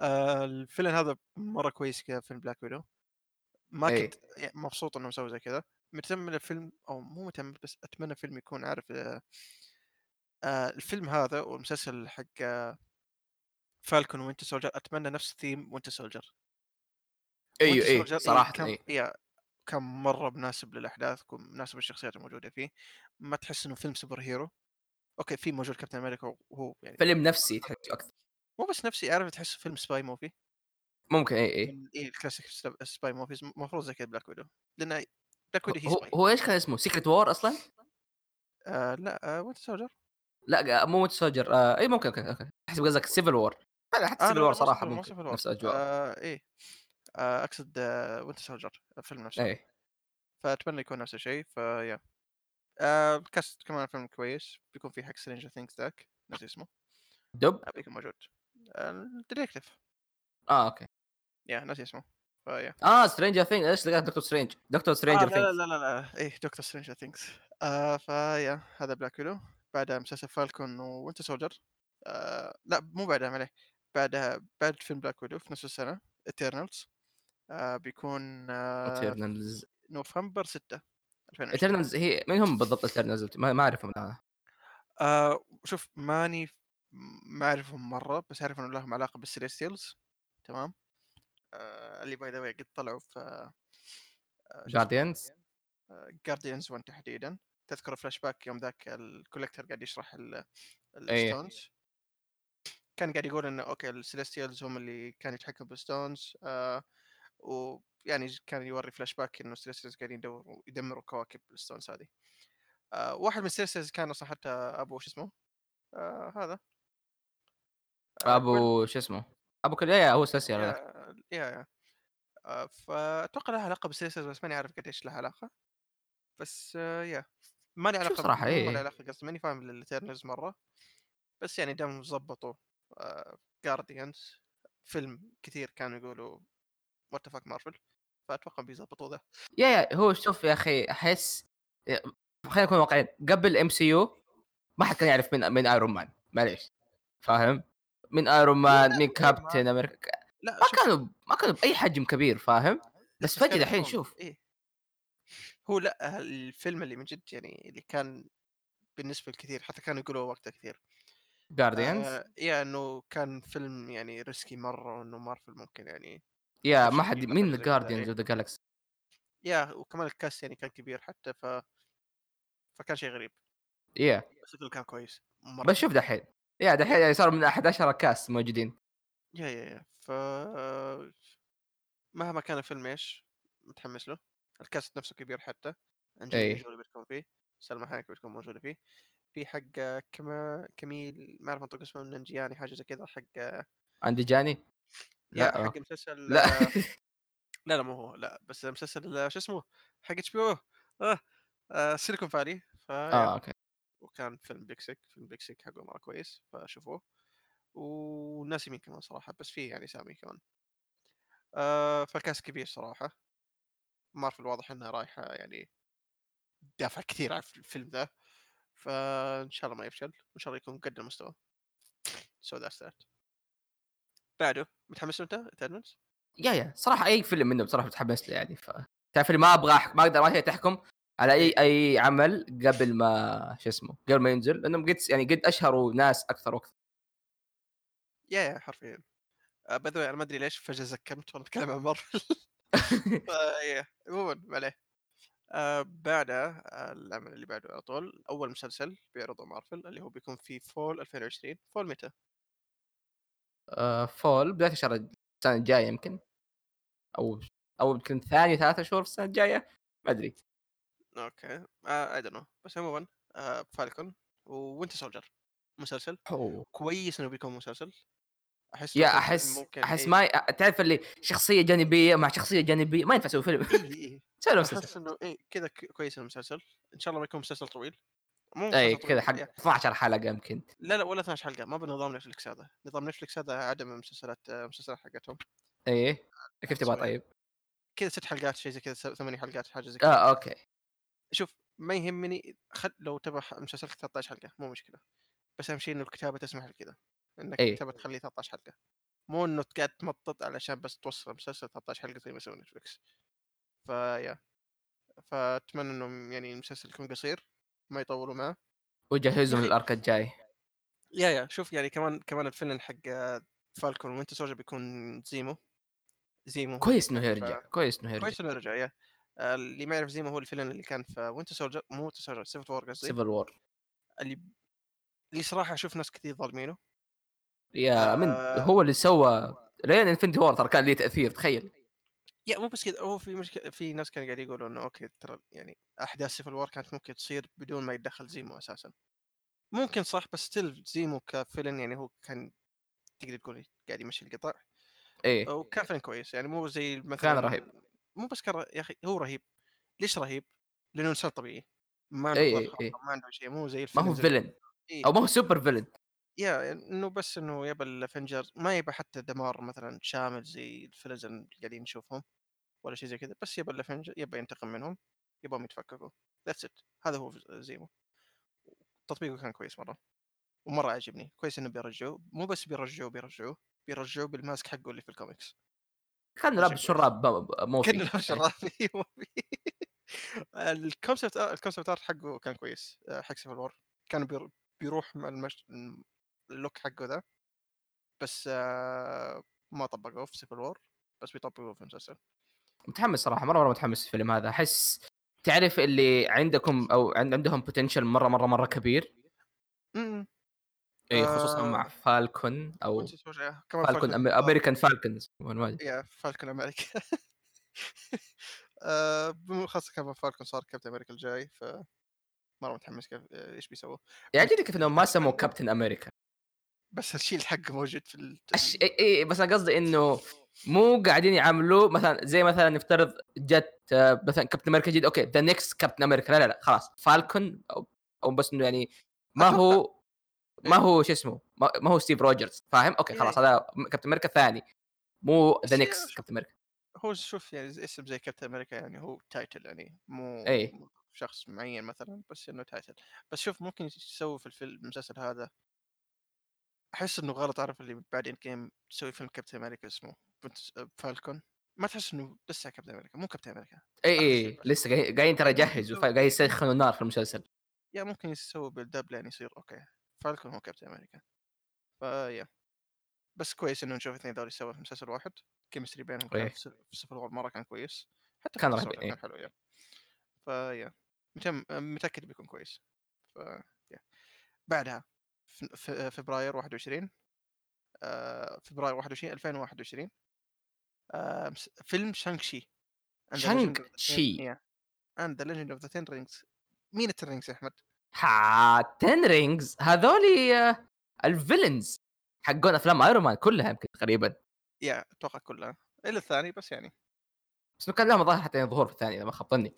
الفيلم هذا مرة كويس كفيلم بلاك ويدو ما إيه. كنت يعني مبسوط إنه مسوي زي كذا. متأمل الفيلم أو مو متأمل بس أتمنى الفيلم يكون عارف الفيلم هذا والمسلسل حق Falcon Winter Soldier أتمنى نفس theme Winter Soldier أيوه أيوه صراحة كان إيه. yeah كان مرة مناسب للأحداث مناسب للشخصيات الموجودة فيه. ما تحس إنه فيلم superhero أوكي في موجود كابتن أمريكا وهو يعني فيلم نفسي تحس أكثر. مو بس نفسي عارف تحس فيلم spy movie ممكن اي اي إيه ال classic sp- spy movies المفروض زي كذا Black Widow لأن Black Widow هي هو, spy هو إيش كان اسمه؟ Secret War أصلا؟ آه لا آه Winter Soldier لا مو Soldier آه اي ممكن okay okay. أحسب قصدك Civil War لا حتى Civil War صراحة ممكن. نفس الاجواء آه إيه. آه أقصد آه Winter Soldier الفيلم نفسه. اي فأتمنى يكون نفس الشيء ف yeah آه ال cast كمان فيلم كويس. بيكون في حق Stranger Things ذاك نسي اسمه. دب آه بيكون موجود. ال detective آه okay. yeah ناسي اسمه. فيا آه Stranger Thing إيش لقيت؟ Doctor Strange Doctor Stranger لا لا لا لا لا. إيه Doctor Stranger Things آه ف yeah هذا Black Widow بعدها مسلسل Falcon Winter Soldier آه لا مو بعدها عليه بعدها بعد فيلم Black Widow في نفس السنة Eternals آآ بيكون آآ Eternals. نوفمبر 6 2020 Eternals هي مين هم بالضبط Eternals ما ما أعرفهم أنا. آآ شوف ماني ما أعرفهم مرّة، بس أعرف إنه لهم علاقة بالcelestials. تمام؟ آآ اللي the way قد طلعوا في آآ Guardians 1 تحديدًا، تذكر الflash back يوم ذاك الcollector قاعد يشرح ال أي الstones كان قاعد يقول إنه أوكي الcelestials هم اللي كانوا يتحكموا بالstones آآ ويعني كان يورّي flash back إنه الcelestials قاعدين يدوروا يدمروا كواكب الstones هذه. آآ واحد من الcelestials كان أصلًا حتى أبو شو اسمه؟ آآ هذا. Gwen أبو شو اسمه، أبو كل يا هو Celestial يا. يا يا. آآ فأتوقع لها علاقة بالcelestials بس ماني عارف قديش لها علاقة، بس يا. ما لي شوف علاقة صراحة مو ما لي إيه، علاقة قصدي ماني فاهم الEternals مرّة، بس يعني دامهم ضبطوا آآ Guardians فيلم كثير كانوا يقولوا the fuck Marvel فأتوقع بيضبطوا ذا. يا يا هو شوف يا أخي أحس ي خلينا نكون واقعيين قبل MCU ما حد كان يعرف مين مين Iron Man معليش فاهم؟ مين لا Iron Man كابتن أمريكا لأ ما كانوا ما كانوا بأي حجم كبير فاهم؟ بس دحين يعرفون شوف إيه. هو لأ الفيلم اللي من جد يعني اللي كان بالنسبة للكثير حتى كانوا يقولوا وقتها كثير Guardians. آآ يا إنه كان فيلم يعني risky مرّة وإنه مارفل ممكن يعني يا ما حد مين إيه. of the Galaxy يا وكمان الcast يعني كان كبير حتى ف فكان شيء غريب، يا بس كان كويس مرّة بس شوف. دحين يا دحين يعني صار من 11 كاست موجودين. يا، يا، يا، ف مهما كان الفيلم إيش متحمس له، الcast نفسه كبير حتى، أنجلينا إيه جولي بتكون فيه، سلمى حايك بتكون موجودة فيه، في حق كما كميل ما أعرف أنطق اسمه ننجياني حاجة زي كذا حق عندي جاني؟ يا لأ حق آه. مسلسل [LAUGHS] لأ. لا، لا مو هو لأ، بس مسلسل شو اسمه؟ حق HBO آه، آآ Silicon Valley فيا. آه أوكي. وكان فيلم Sick فيلم Sick حقه مرة كويس فشوفوه، وناسي مين كمان صراحة بس في يعني أسامي كمان. آآ فالcast كبير صراحة، مارفل واضح إنها رايحة يعني دافعة كثير على الف الفيلم ذا، فإن شاء الله ما يفشل، وإن شاء الله يكون قد المستوى. So that's that. بعده متحمس أنت Eternals؟ yeah yeah صراحة أي فيلم منه بصراحة متحمس له يعني ف تعرف ما أبغى أح ما أقدر ما تحكم على إيه. أي عمل قبل ما شو اسمه قبل ما ينزل لأنهم قد يعني قد أشهروا ناس أكثر وأكثر yeah، yeah حرفيًا. by the way أنا ما أدري ليش فجأة زكمت وأنا أتكلم عن مارفل [LAUGHS] [LAUGHS] عمومًا ما عليه. آآ بعدها آآ العمل اللي بعده على طول أول مسلسل بيعرضه مارفل اللي هو بيكون في fall 2020 fall متى؟ آآ fall بداية الشهر السنة الجاية يمكن. أو أو يمكن ثاني ثلاثة شهور في السنة الجاية ما Okay. آآ I don't know. بس عمومًا Falcon و Winter Soldier مسلسل. أوه. كويس إنه بيكون مسلسل. لو yeah أحس ممكن أحس إيه. ما تعرف اللي شخصية جانبية مع شخصية جانبية ما ينفع أسوي فيلم. إيه، إيه. له مسلسل إنه إيه كذا كويس المسلسل. إن شاء الله ما يكون مسلسل طويل. مو مسلسل كذا حق yeah 12 حلقة يمكن. لا، لا ولا 12 حلقة. ما بنظام نتفلكس هذا، نظام نتفلكس هذا عدم المسلسلات المسلسلات حقتهم. أي كيف تبغى طيب؟ كذا 6 حلقات شيء زي كذا 8 حلقات حاجة زي كذا. Okay. شوف ما يهمني خل لو تبغى ح مسلسلك 13 حلقة مو مشكلة، بس أهم شيء إنه الكتابة تسمح بكذا، إنك إيه. تبغى تخليه 13 حلقة، مو إنه قاعد تمطط علشان بس توصل المسلسل 13 حلقة زي ما يسوي نتفلكس. ف yeah فأتمنى إنه يعني المسلسل يكون قصير ما يطولوا معه. وجهزهم يا أخي لل arc الجاي. yeah، yeah شوف يعني كمان كمان ال villain حق Falcon Winter Soldier بيكون زيمو، زيمو. كويس إنه يعني ف يرجع كويس إنه يرجع. كويس إنه رجع yeah اللي ما يعرف زيمو هو ال villain اللي كان في Winter Soldier مو Winter Soldier Civil War قصدي، Civil War اللي اللي صراحة أشوف ناس كثير ظالمينه. yeah من آآ هو اللي سوى لين Infinity War ترى كان ليه تأثير تخيل. yeah مو بس كذا هو في مشك في ناس كانوا قاعدين يقولوا إنه okay ترى يعني أحداث Civil War كانت ممكن تصير بدون ما يتدخل زيمو أساسًا. ممكن صح بس still زيمو ك villain يعني هو كان تقدر تقول قاعد يمشي القطع إيه. وكان villain كويس يعني مو زي كان مثلًا رهيب. مو بس كان يا أخي هو رهيب، ليش رهيب؟ لأنه إنسان طبيعي، ما عنده إي قدرات إي خارقة إي ما عنده شيء مو زي ما هو villain إيه. أو ما هو super villain yeah إنه بس إنه يبى ال Avengers ما يبى حتى دمار مثلًا شامل زي ال villains اللي قاعدين نشوفهم ولا شيء زي كذا، بس يبى ال Avenger يبى ينتقم منهم، يبغاهم يتفككوا. That's it. هذا هو زيمو. تطبيقه كان كويس مرة، ومرة عجبني، كويس إنه بيرجعوه، مو بس بيرجعوه بيرجعوه، بيرجعوه بال mask حقه اللي في الكوميكس. كان لابس. شراب ب ب مو كأنه فيه لابس. شراب. [LAUGHS] أيوه ال concept ال concept art حقه كان كويس. آه، حق Civil War كان بير- بيروح مع المش... ال look حقه ذا بس آه، ما طبقوه في Civil War بس بيطبقوه في المسلسل. متحمس صراحة مرة مرة متحمس الفيلم هذا. أحس تعرف اللي عندكم عند عندهم potential مرة مرة مرة كبير؟ امم اي خصوصا مع آه، Falcon أو Falcon Falcon American Falcons yeah Falcon أمريكا آه، خاصة كمان Falcon صار كابتن أمريكا الجاي ف مرة متحمس كيف إيش بيسووا. يعجبني كيف إنهم ما سموا كابتن أمريكا بس الشيء حقه موجود في ال... أش... اي بس أنا قصدي إنه مو قاعدين يعاملوه مثلا زي مثلا نفترض جت آه، مثلا كابتن أمريكا جديد okay the next Captain America لا لا لا خلاص Falcon أو, أو بس إنه يعني ما هو ما هو شو اسمه ما هو ستيف روجرز فاهم؟ okay خلاص إيه. هذا كابتن أمريكا الثاني مو the next Captain America هو شوف يعني اسم زي كابتن أمريكا يعني هو title يعني مو إيه. مو شخص معين مثلا بس إنه title بس شوف ممكن يسوي في الفيلم المسلسل هذا. أحس إنه غلط أعرف اللي بعد End Game تسوي فيلم كابتن أمريكا اسمه بنت- Falcon. ما تحس إنه لسه كابتن أمريكا مو كابتن أمريكا إي إي. لسه قاعدين قاعدين ترى يجهزوا يسوي- قاعد يسخنوا النار في المسلسل. yeah ممكن يسوي build up لين يصير okay Falcon هو كابتن أمريكا. ف yeah بس كويس إنه نشوف الاثنين ذول سوا في مسلسل واحد. chemistry بينهم كان. في War مره كان كويس. حتى كان في رهيب،. كان حلو yeah. ف yeah متم... متأكد بيكون كويس. ف yeah. بعدها. في... فبراير 21 آه... فبراير 21 2021 آه... فيلم Shang-Chi Ten- شي. and the Legend of the Ten Rings. مين ال Ten Rings يا أحمد؟ ها Ten Rings هذولي آه، ال villains حقون أفلام Iron Man كلها يمكن تقريبا. yeah أتوقع كلها. إلا الثاني بس يعني. بس كان لهم ظاهر حتى ظهور في الثانية إذا ما خبطني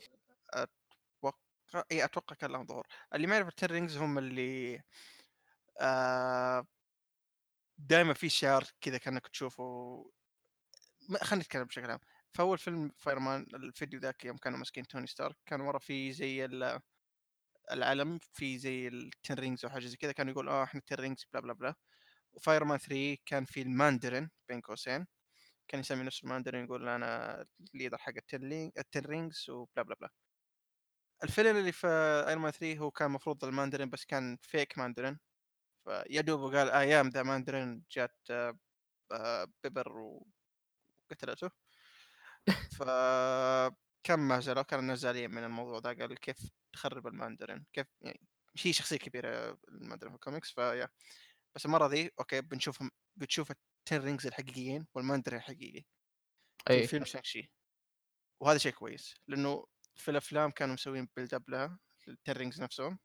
اي أتوقع كان لهم ظهور. اللي ما يعرف ال Ten Rings هم اللي دائما في شعار كذا كأنك تشوفه خلينا نتكلم بشكل عام. فاول فيلم Iron Man الفيديو ذاك يوم كانوا ماسكين توني ستارك كان ورا في زي ال- العلم في زي ال Ten Rings أو حاجة زي كذا كانوا يقول آه إحنا ال Ten Rings blah blah blah و Iron Man 3 كان في الماندرين بين قوسين. كان يسمي نفسه الماندرين يقول أنا ال leader حق ال Ten Rings و blah blah blah الفيلم اللي في Iron Man 3 هو كان المفروض الماندرين بس كان fake Mandarin ف yeah دوب قال I am the Mandarin جات آه، Pepper وقتلته ف كان ما زالوا كانوا زعلانين من الموضوع ذا قال كيف تخرب الماندرين؟ كيف يعني هي شخصية كبيرة الماندرين في ال comics ف yeah بس المرة ذي okay بنشوفهم بتشوف ال Ten Rings الحقيقيين والماندرين الحقيقي في اي فيلم Shang-Chi وهذا شيء كويس لأنه في الأفلام كانوا مسوين build up لها ال Ten Rings نفسهم.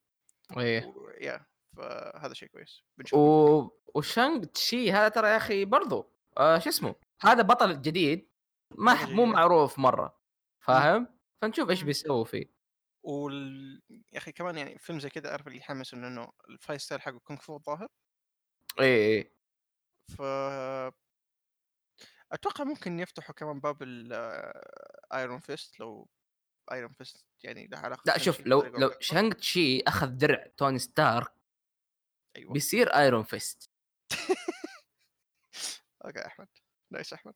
أي. و- yeah. فهذا شيء كويس بنشوف و... و Shang-Chi هذا ترى يا أخي برضو آه شو اسمه؟ هذا بطل جديد ما مو. معروف مرة فاهم؟ فنشوف إيش. بيسووا فيه. وال... يا أخي كمان يعني فيلم زي كذا أعرف اللي يحمس إنه إنه ال fight style حقه كونغ فو الظاهر اي اي ف أتوقع ممكن يفتحوا كمان باب ال Iron Fist لو Iron Fist يعني له علاقة لا شوف لو لو. Shang-Chi أخذ درع توني ستارك أيوه. بيصير Iron Fist [LAUGHS] okay أحمد. nice أحمد.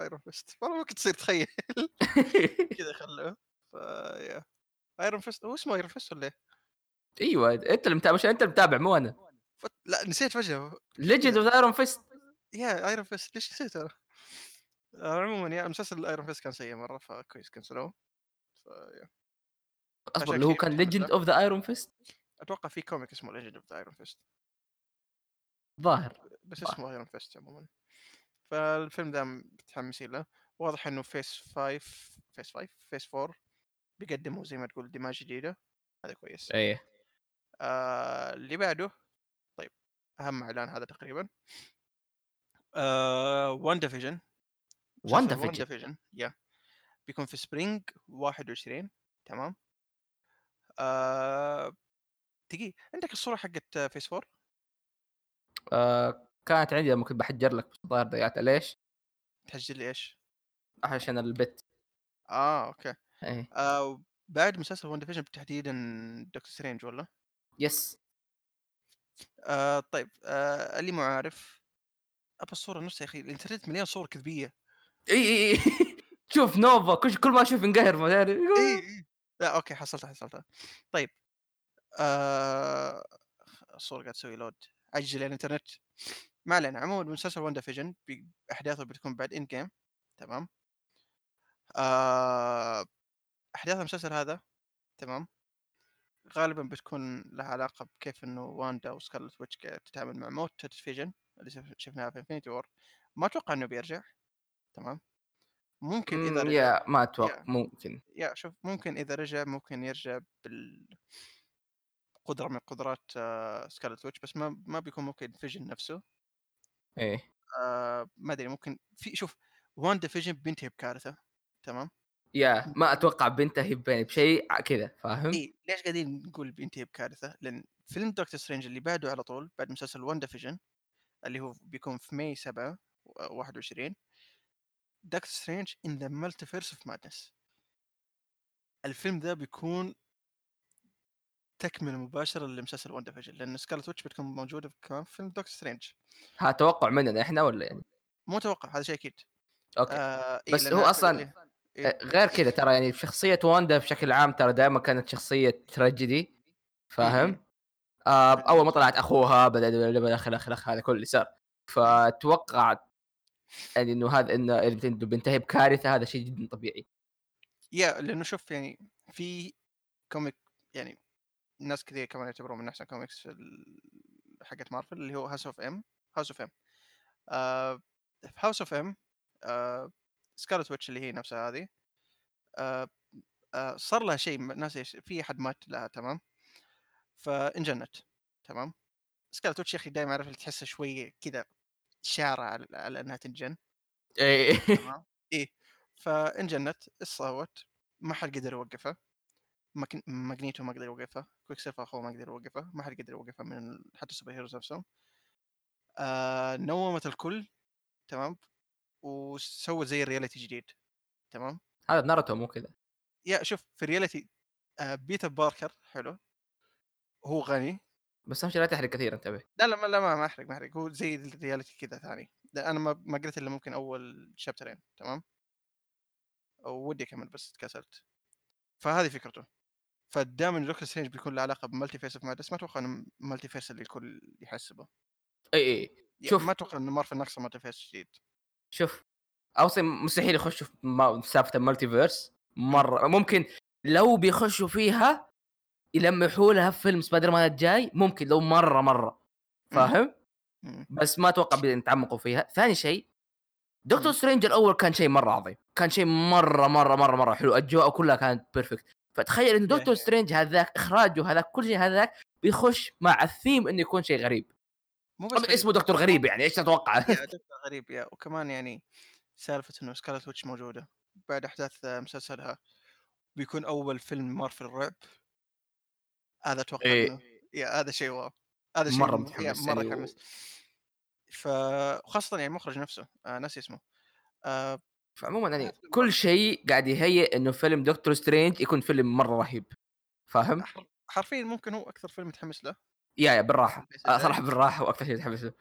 Iron Fist والله ممكن تصير تخيل. [LAUGHS] كذا خلوه. ف yeah Iron Fist هو اسمه Iron Fist ولا إيه؟ أيوه أنت اللي متابع مش أنت اللي متابع مو أنا. فت... لا نسيت فجأة. Legend of Iron Fist yeah Iron Fist ليش نسيت أنا؟ آه، عموما yeah مسلسل Iron Fist كان سيء مرة فكويس كنسلوه أصبر اللي هو كان Legend. of the Iron Fist أتوقع في comic اسمه Legend of the Iron Fist ظاهر بس. اسمه Iron Fist عموما. فالفيلم ذا متحمسين له واضح إنه phase 5 phase 5 phase 4 بيقدموا زي ما تقول دماء جديدة. هذا كويس. إيه. آه اللي بعده طيب أهم إعلان هذا تقريبا. آه WandaVision WandaVision Vision yeah بيكون في Spring 21 تمام. آه دقيقة عندك الصورة حقت phase 4 آه كانت عندي لما كنت بحضر لك الظاهر ضيعتها ليش؟ تسجل لي إيش؟ عشان البت آه okay إيه آه بعد مسلسل WandaVision تحديدا Doctor Strange ولا؟ yes آه طيب آه اللي مو عارف أبى الصورة نفسها يا أخي الإنترنت مليان صور كذبية إي، إي، إي [LAUGHS] شوف Nova كل كل ما أشوف ينقهر ما أدري إي، إي. لأ okay حصلتها، حصلتها. طيب آآ الصورة قاعدة تسوي load عجّل يا الإنترنت. ما علينا، عمومًا مسلسل WandaVision بي أحداثه بتكون بعد end game تمام؟ آآ أحداث المسلسل هذا تمام؟ غالبًا بتكون لها علاقة بكيف إنه Wanda و Scarlet Witch تتعامل مع موت Vision اللي شف شفناها في Infinity War ما أتوقع إنه بيرجع تمام؟ ممكن إذا إمم، رجع yeah ما أتوقع yeah ممكن. yeah شوف ممكن إذا رجع ممكن يرجع بالقدرة من قدرات سكارلت ويتش بس ما ما بيكون ممكن فيجن نفسه إيه. آآ ما أدري ممكن في شوف واندا فيجن بينتهي بكارثة تمام؟ يا ما أتوقع بينتهي بشيء كذا فاهم؟ إي ليش قاعدين نقول بينتهي بكارثة؟ لأن فيلم دكتور سترينج اللي بعده على طول بعد مسلسل واندا فيجن اللي هو بيكون في May 7 و 21 دكتور سترينج in the multiverse of madness الفيلم ذا بيكون تكملة مباشرة لمسلسل واندا فيجن لأن سكارلت ويتش بتكون موجودة كمان في فيلم دكتور سترينج ها توقع مننا إحنا والّا يعني؟ مو أتوقع هذا شيء أكيد okay. آآ إي بس هو أعتقد أصلًا إيه إيه غير كذا ترى يعني شخصية واندا بشكل عام ترى دايمًا كانت tragedy إمم، فاهم؟ آآ أول ما. طلعت أخوها بدأ الأخ، الأخ، الأخ هذا كله اللي صار. فأتوقع يعني إنه هذا إنه بينتهي بكارثة هذا شيء جدًا طبيعي. yeah لأنه شوف يعني في comic يعني ناس كثير كمان يعتبروه من أحسن كوميكس حقت مارفل اللي هو House of M House of M في House of M سكارلت ويتش اللي هي نفسها هذه آآ آآ صار لها شيء إيش في أحد مات لها تمام؟ فانجنت تمام؟ سكارلت ويتش يا أخي دايمًا عارف تحسها شوي كذا شارة على على إنها تنجن إيه تمام؟ إيه فانجنت إيش؟ ما حد قدر يوقفها ماجنيتو ما قدر يوقفها، كويك سيلفر أخوه ما قدر يوقفها، ما حد قدر يوقفها من حتى ال super heroes نفسهم. آآ نوّمت الكل تمام؟ وسوت زي ال reality جديد تمام؟ هذا ناروتو مو كذا. yeah شوف في ال reality آآ بيتر باركر حلو، هو غني بس أهم شيء لا تحرق كثير انتبه. لا، لا، ما لا ما أحرق، ما أحرق، هو زي ال reality كذا ثاني، أنا ما ما قريت إلا ممكن أول شابترين تمام؟ ودي أكمل بس كسلت. فهذه فكرته. فدائمًا دكتور سترينج بيكون له علاقة ب Multiverse of Madness ما أتوقع إنه multiverse اللي الكل يحسبه. إي، إي. yeah شوف ما أتوقع إنه مارفل ناقصة multiverse جديد. شوف أصلًا مستحيل يخشوا في م سالفة ال Multiverse إمم. مرة ممكن لو بيخشوا فيها يلمحوا لها في فيلم سبايدر مان الجاي ممكن لو مرة إمم. فاهم؟ بس ما أتوقع بيتعمقوا فيها. ثاني شيء دكتور. سترينج الأول كان شيء مرة عظيم، كان شيء مرة، مرة، مرة، مرة حلو، أجواءه كلها كانت perfect فتخيل يا دكتور يا سترينج هذاك إخراجه هذاك كل شيء هذاك بيخش مع الثيم إنه يكون شيء غريب. مو بس غريب اسمه دكتور غريب يعني إيش تتوقع؟ [LAUGHS] دكتور غريب yeah وكمان يعني سالفة إنه سكارلت ويتش موجودة بعد أحداث مسلسلها بيكون أول فيلم مارفل رعب. هذا أتوقع إيه. yeah هذا شيء wow. هذا شيء مرة م yeah متحمس مرة يعني متحمس. ف وخاصةً يعني المخرج نفسه آآ ناسي اسمه. آآ فعمومًا يعني كل. شيء قاعد يهيئ إنه فيلم دكتور سترينج يكون فيلم مرة رهيب، فاهم؟ حر حرفيًا ممكن هو أكثر فيلم متحمس له. yeah، yeah بالراحة ال phase آه الجاي. صراحة بالراحة وأكثر شيء متحمس له.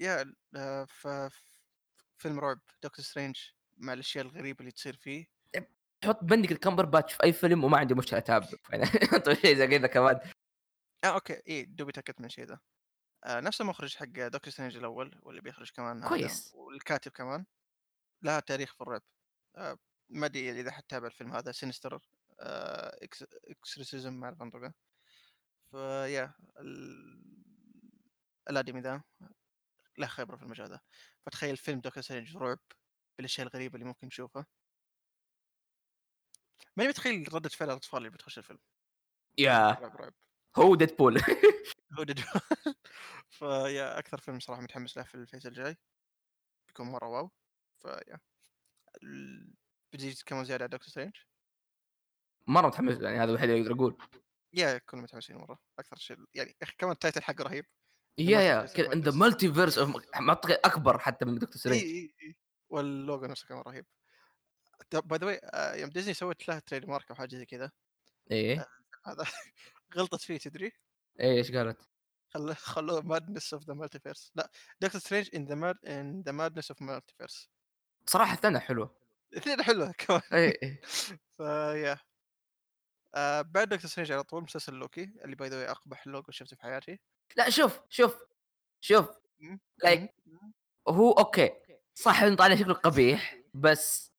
yeah آآ ف فيلم رعب دكتور سترينج مع الأشياء الغريبة اللي تصير فيه. حط بندكت كامبرباتش في أي فيلم وما عندي مشكلة أتابعه [LAUGHS] يعني شيء زي كذا كمان. آه okay إيه دوبي تأكدت من الشيء ذا. آآ نفس المخرج حق دكتور سترينج الأول واللي بيخرج كمان كويس. والكاتب كمان. لها تاريخ في الرعب. آآ ما أدري إذا حتتابع الفيلم هذا Sinister آآ ex exorcism ما أعرف أنطقه. ف yeah ال الآدمي ذا له خبرة في المجال ذا. فتخيل فيلم دكتور سترينج رعب بالأشياء الغريبة اللي ممكن نشوفها. ماني متخيل ردة فعل الأطفال اللي بتخش الفيلم. yeah رعب، رعب. هو ديدبول [LAUGHS] هو ديد [LAUGHS] ف yeah أكثر فيلم صراحة متحمس له في ال phase الجاي. بيكون مرة wow. ف yeah بتزيد كمان زيادة على دكتور سترينج؟ مرة متحمس يعني هذا الوحيد اللي أقدر أقول. yeah كلنا متحمسين مرة. أكثر شيء يعني يا أخي كمان ال title حقه رهيب. yeah، yeah كذا the Madness. multiverse of منطقي أكبر حتى من دكتور سترينج. إي، إي. واللوجو نفسه كمان رهيب. by the way يوم ديزني سوت له trademark أو حاجة زي كذا إيه، هذا [LAUGHS] غلطت فيه تدري؟ إيه إيش قالت؟ خل خلوه the Multiverse لأ Doctor Strange in the mad in the Madness of Multiverse صراحة الثانية حلوة. الاثنين حلوة [LAUGHS] كمان إيه، إيه. ف yeah آه بعد دكتور سترينج على طول مسلسل لوكي اللي by the أقبح لوجو شفته في حياتي لأ شوف، شوف، شوف مم، هو okay، صح إنه طالع شكله قبيح، بس.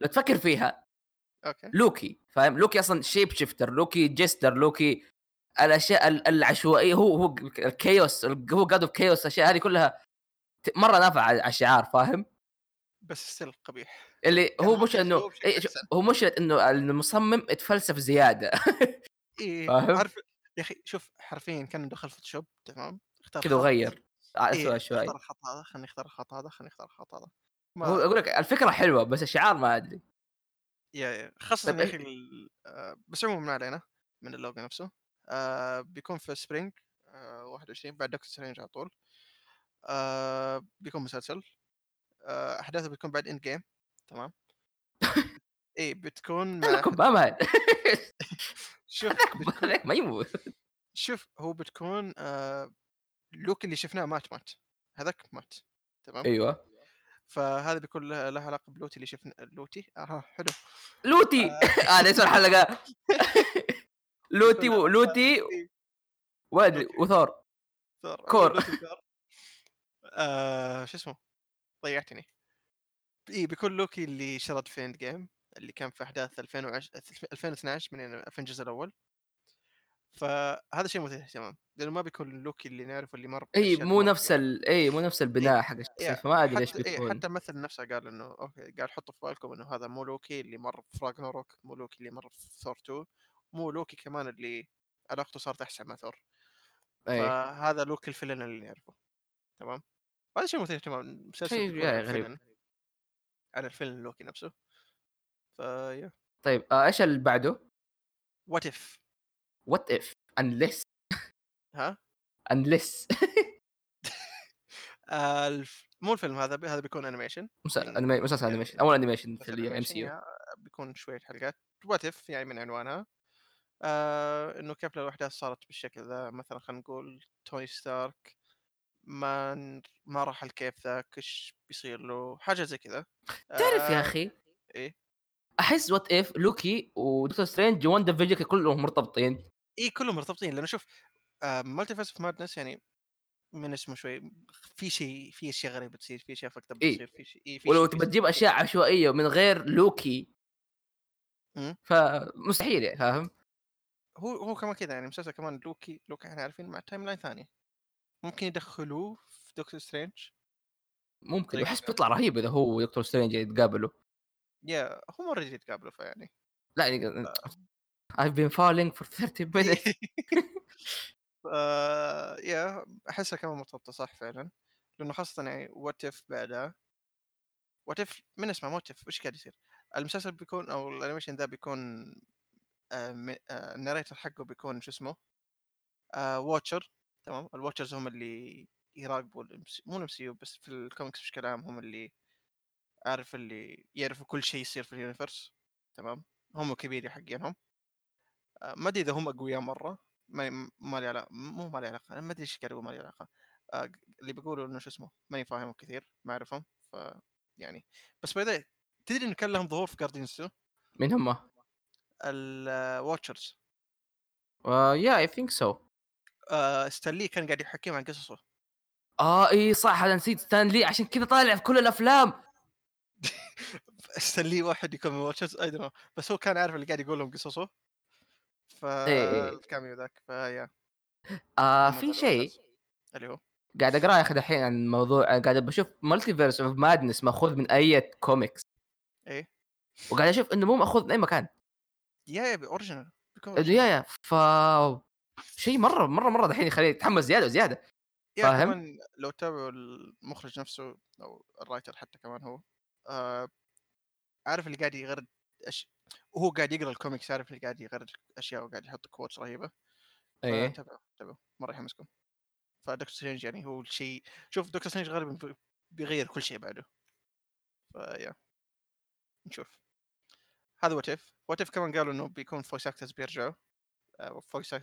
لو تفكر فيها okay لوكي فاهم؟ لوكي أصلًا shape shifter، لوكي jester، لوكي الأشياء ال العشوائية هو هو ال chaos هو God of chaos الأشياء هذه كلها ت مرة نافعة على الشعار فاهم؟ بس still قبيح. اللي هو ممكن مش بشكل إيه. هو مشكلة إنه المصمم اتفلسف زيادة. [LAUGHS] إيه؟ عارف يا أخي شوف حرفيا كان دخل فوتوشوب تمام؟ اختار كذا وغير. إيه أسوأ شوي. اختار الخط هذا خليني أختار الخط هذا خليني أختار الخط هذا. هو ما أقول لك الفكرة حلوة بس الشعار ما أدري. yeah yeah خاصة طيب يا أخي إيه ال- آه، بس عموما ما علينا من اللوجو نفسه. آه بيكون في spring آه 21 بعد Doctor Strange على طول. آه بيكون مسلسل. آه احداثه بيكون بعد Endgame تمام؟ [LAUGHS] إيه بتكون مع لكم بأمان شوف بتكون [LAUGHS] ما يموت. شوف هو بتكون آه لوك اللي شفناه مات مات. هذاك مات تمام؟ أيوه. فهذا بيكون له, علاقة بلوكي اللي شفنا لوكي؟ أها حلو. لوكي! آه. [LAUGHS] هذا اسم الحلقة. لوكي ولوكي إيه، okay وثور. ثور كور. لوكي آه شو اسمه؟ ضيعتني. إي بيكون لوكي اللي شرد في Endgame اللي كان في أحداث 2010 2012 من ال Avengers الأول. فهذا شيء مثير للاهتمام لأنه ما بيكون لوكي اللي نعرفه اللي مر إي مو نفس ال إي مو نفس البناء حق الشخصية yeah فما أدري إيش إي بتكون حتى الممثل نفسه قال إنه okay قال حطوا في بالكم إنه هذا مو لوكي اللي مر في Ragnarok مو لوكي اللي مر في ثور 2 مو لوكي كمان اللي علاقته صارت أحسن مع ثور فهذا لوكي ال villain اللي نعرفه. تمام؟ هذا شيء مثير اهتمام عن yeah غريب. عن ال villain لوكي نفسه. ف yeah طيب آه إيش اللي بعده؟ What If وات اف unless. ها؟ آه [LAUGHS] الف... مو الفيلم هذا. هذا بيكون animation أنمي- مسلسل يعني animation أول animation في مسلسل ال MCU بيكون شوية حلقات. What If يعني من عنوانها. آه إنه كيف لو الأحداث صارت بالشكل ذا مثلا خلينا نقول توني ستارك ما ما راح ال cave ذاك إيش بيصير له؟ حاجة زي كذا. تعرف يا آه أخي إيه. أحس What If لوكي و Doctor Strange WandaVision كلهم مرتبطين. إيه كلهم مرتبطين. لأنه شوف آه Multiverse of Madness يعني من اسمه شوي في شيء في أشياء غريبة تصير في أشياء fucked اي بتصير في شيء إيه في ولو تبى تجيب أشياء عشوائية من غير لوكي. فمستحيل يعني فاهم؟ هو هو كمان كذا يعني مسلسل كمان لوكي لوكي إحنا عارفين مع timeline ثانية. ممكن يدخلوه في Doctor Strange؟ ممكن ثانية بيطلع رهيب إذا هو و Doctor Strange يتقابلوا. yeah هم already يتقابلوا فيعني. لا يعني I've been falling for 30 [LAUGHS] minutes. آه، yeah احسها كمان مرتبطة صح فعلا. لأنه خاصة يعني What If بعدها؟ What If من اسمه What If وش قاعد يصير؟ المسلسل بيكون أو ال animation ذا بيكون آه آه ال narrator حقه بيكون شو اسمه؟ آه Watcher تمام ال Watchers هم اللي يراقبوا. مو ال MC بس في الكوميكس بشكل عام هم اللي عارف اللي يعرفوا كل شيء يصير في ال universe تمام؟ هم كبير حقينهم. آه ما أدري إذا هم أقوياء مرة ما ما لي علاقه مو ما لي علاقة ما أدري إيش قاعد أقول ما لي علاقة. آه اللي بيقولوا إنه شو اسمه ماني فاهمهم كثير ما أعرفهم ف يعني. بس باي تدري انه كان لهم ظهور في Guardians 2 مين هم؟ ال Watchers yeah I think so ستانلي كان قاعد يحكيهم عن قصصه. آه إي صح أنا نسيت ستان لي عشان كذا طالع في كل الأفلام. [LAUGHS] ستانلي واحد يكون من Watchers اي بس هو كان عارف اللي قاعد يقول لهم قصصه. إيه، إيه. فال cameo ذاك ف yeah آه في شيء. اللي هو؟ قاعد اقرا يا أخي دحين عن موضوع قاعد بشوف Multiverse of Madness مأخوذ من أي كوميكس إيه. وقاعد أشوف إنه مو مأخوذ من أي مكان. yeah yeah original yeah yeah ف شيء مرة مرة مرة دحين يخليني اتحمس زيادة وزيادة. yeah فاهم؟ كمان لو تتابعوا المخرج نفسه أو ال writer حتى كمان هو آه عارف اللي قاعد يغرد أش... وهو قاعد يقرأ الكوميكس عارف اللي قاعد يغرد أشياء وقاعد يحط quotes رهيبة. إيه. فتابعوا تابعوا مرة يحمسكم. ف Doctor Strange يعني هو الشيء شوف Doctor Strange غالبا بي- بيغير كل شيء بعده. ف yeah نشوف. هذا What If What If كمان قالوا إنه بيكون voice actors بيرجعوا. voice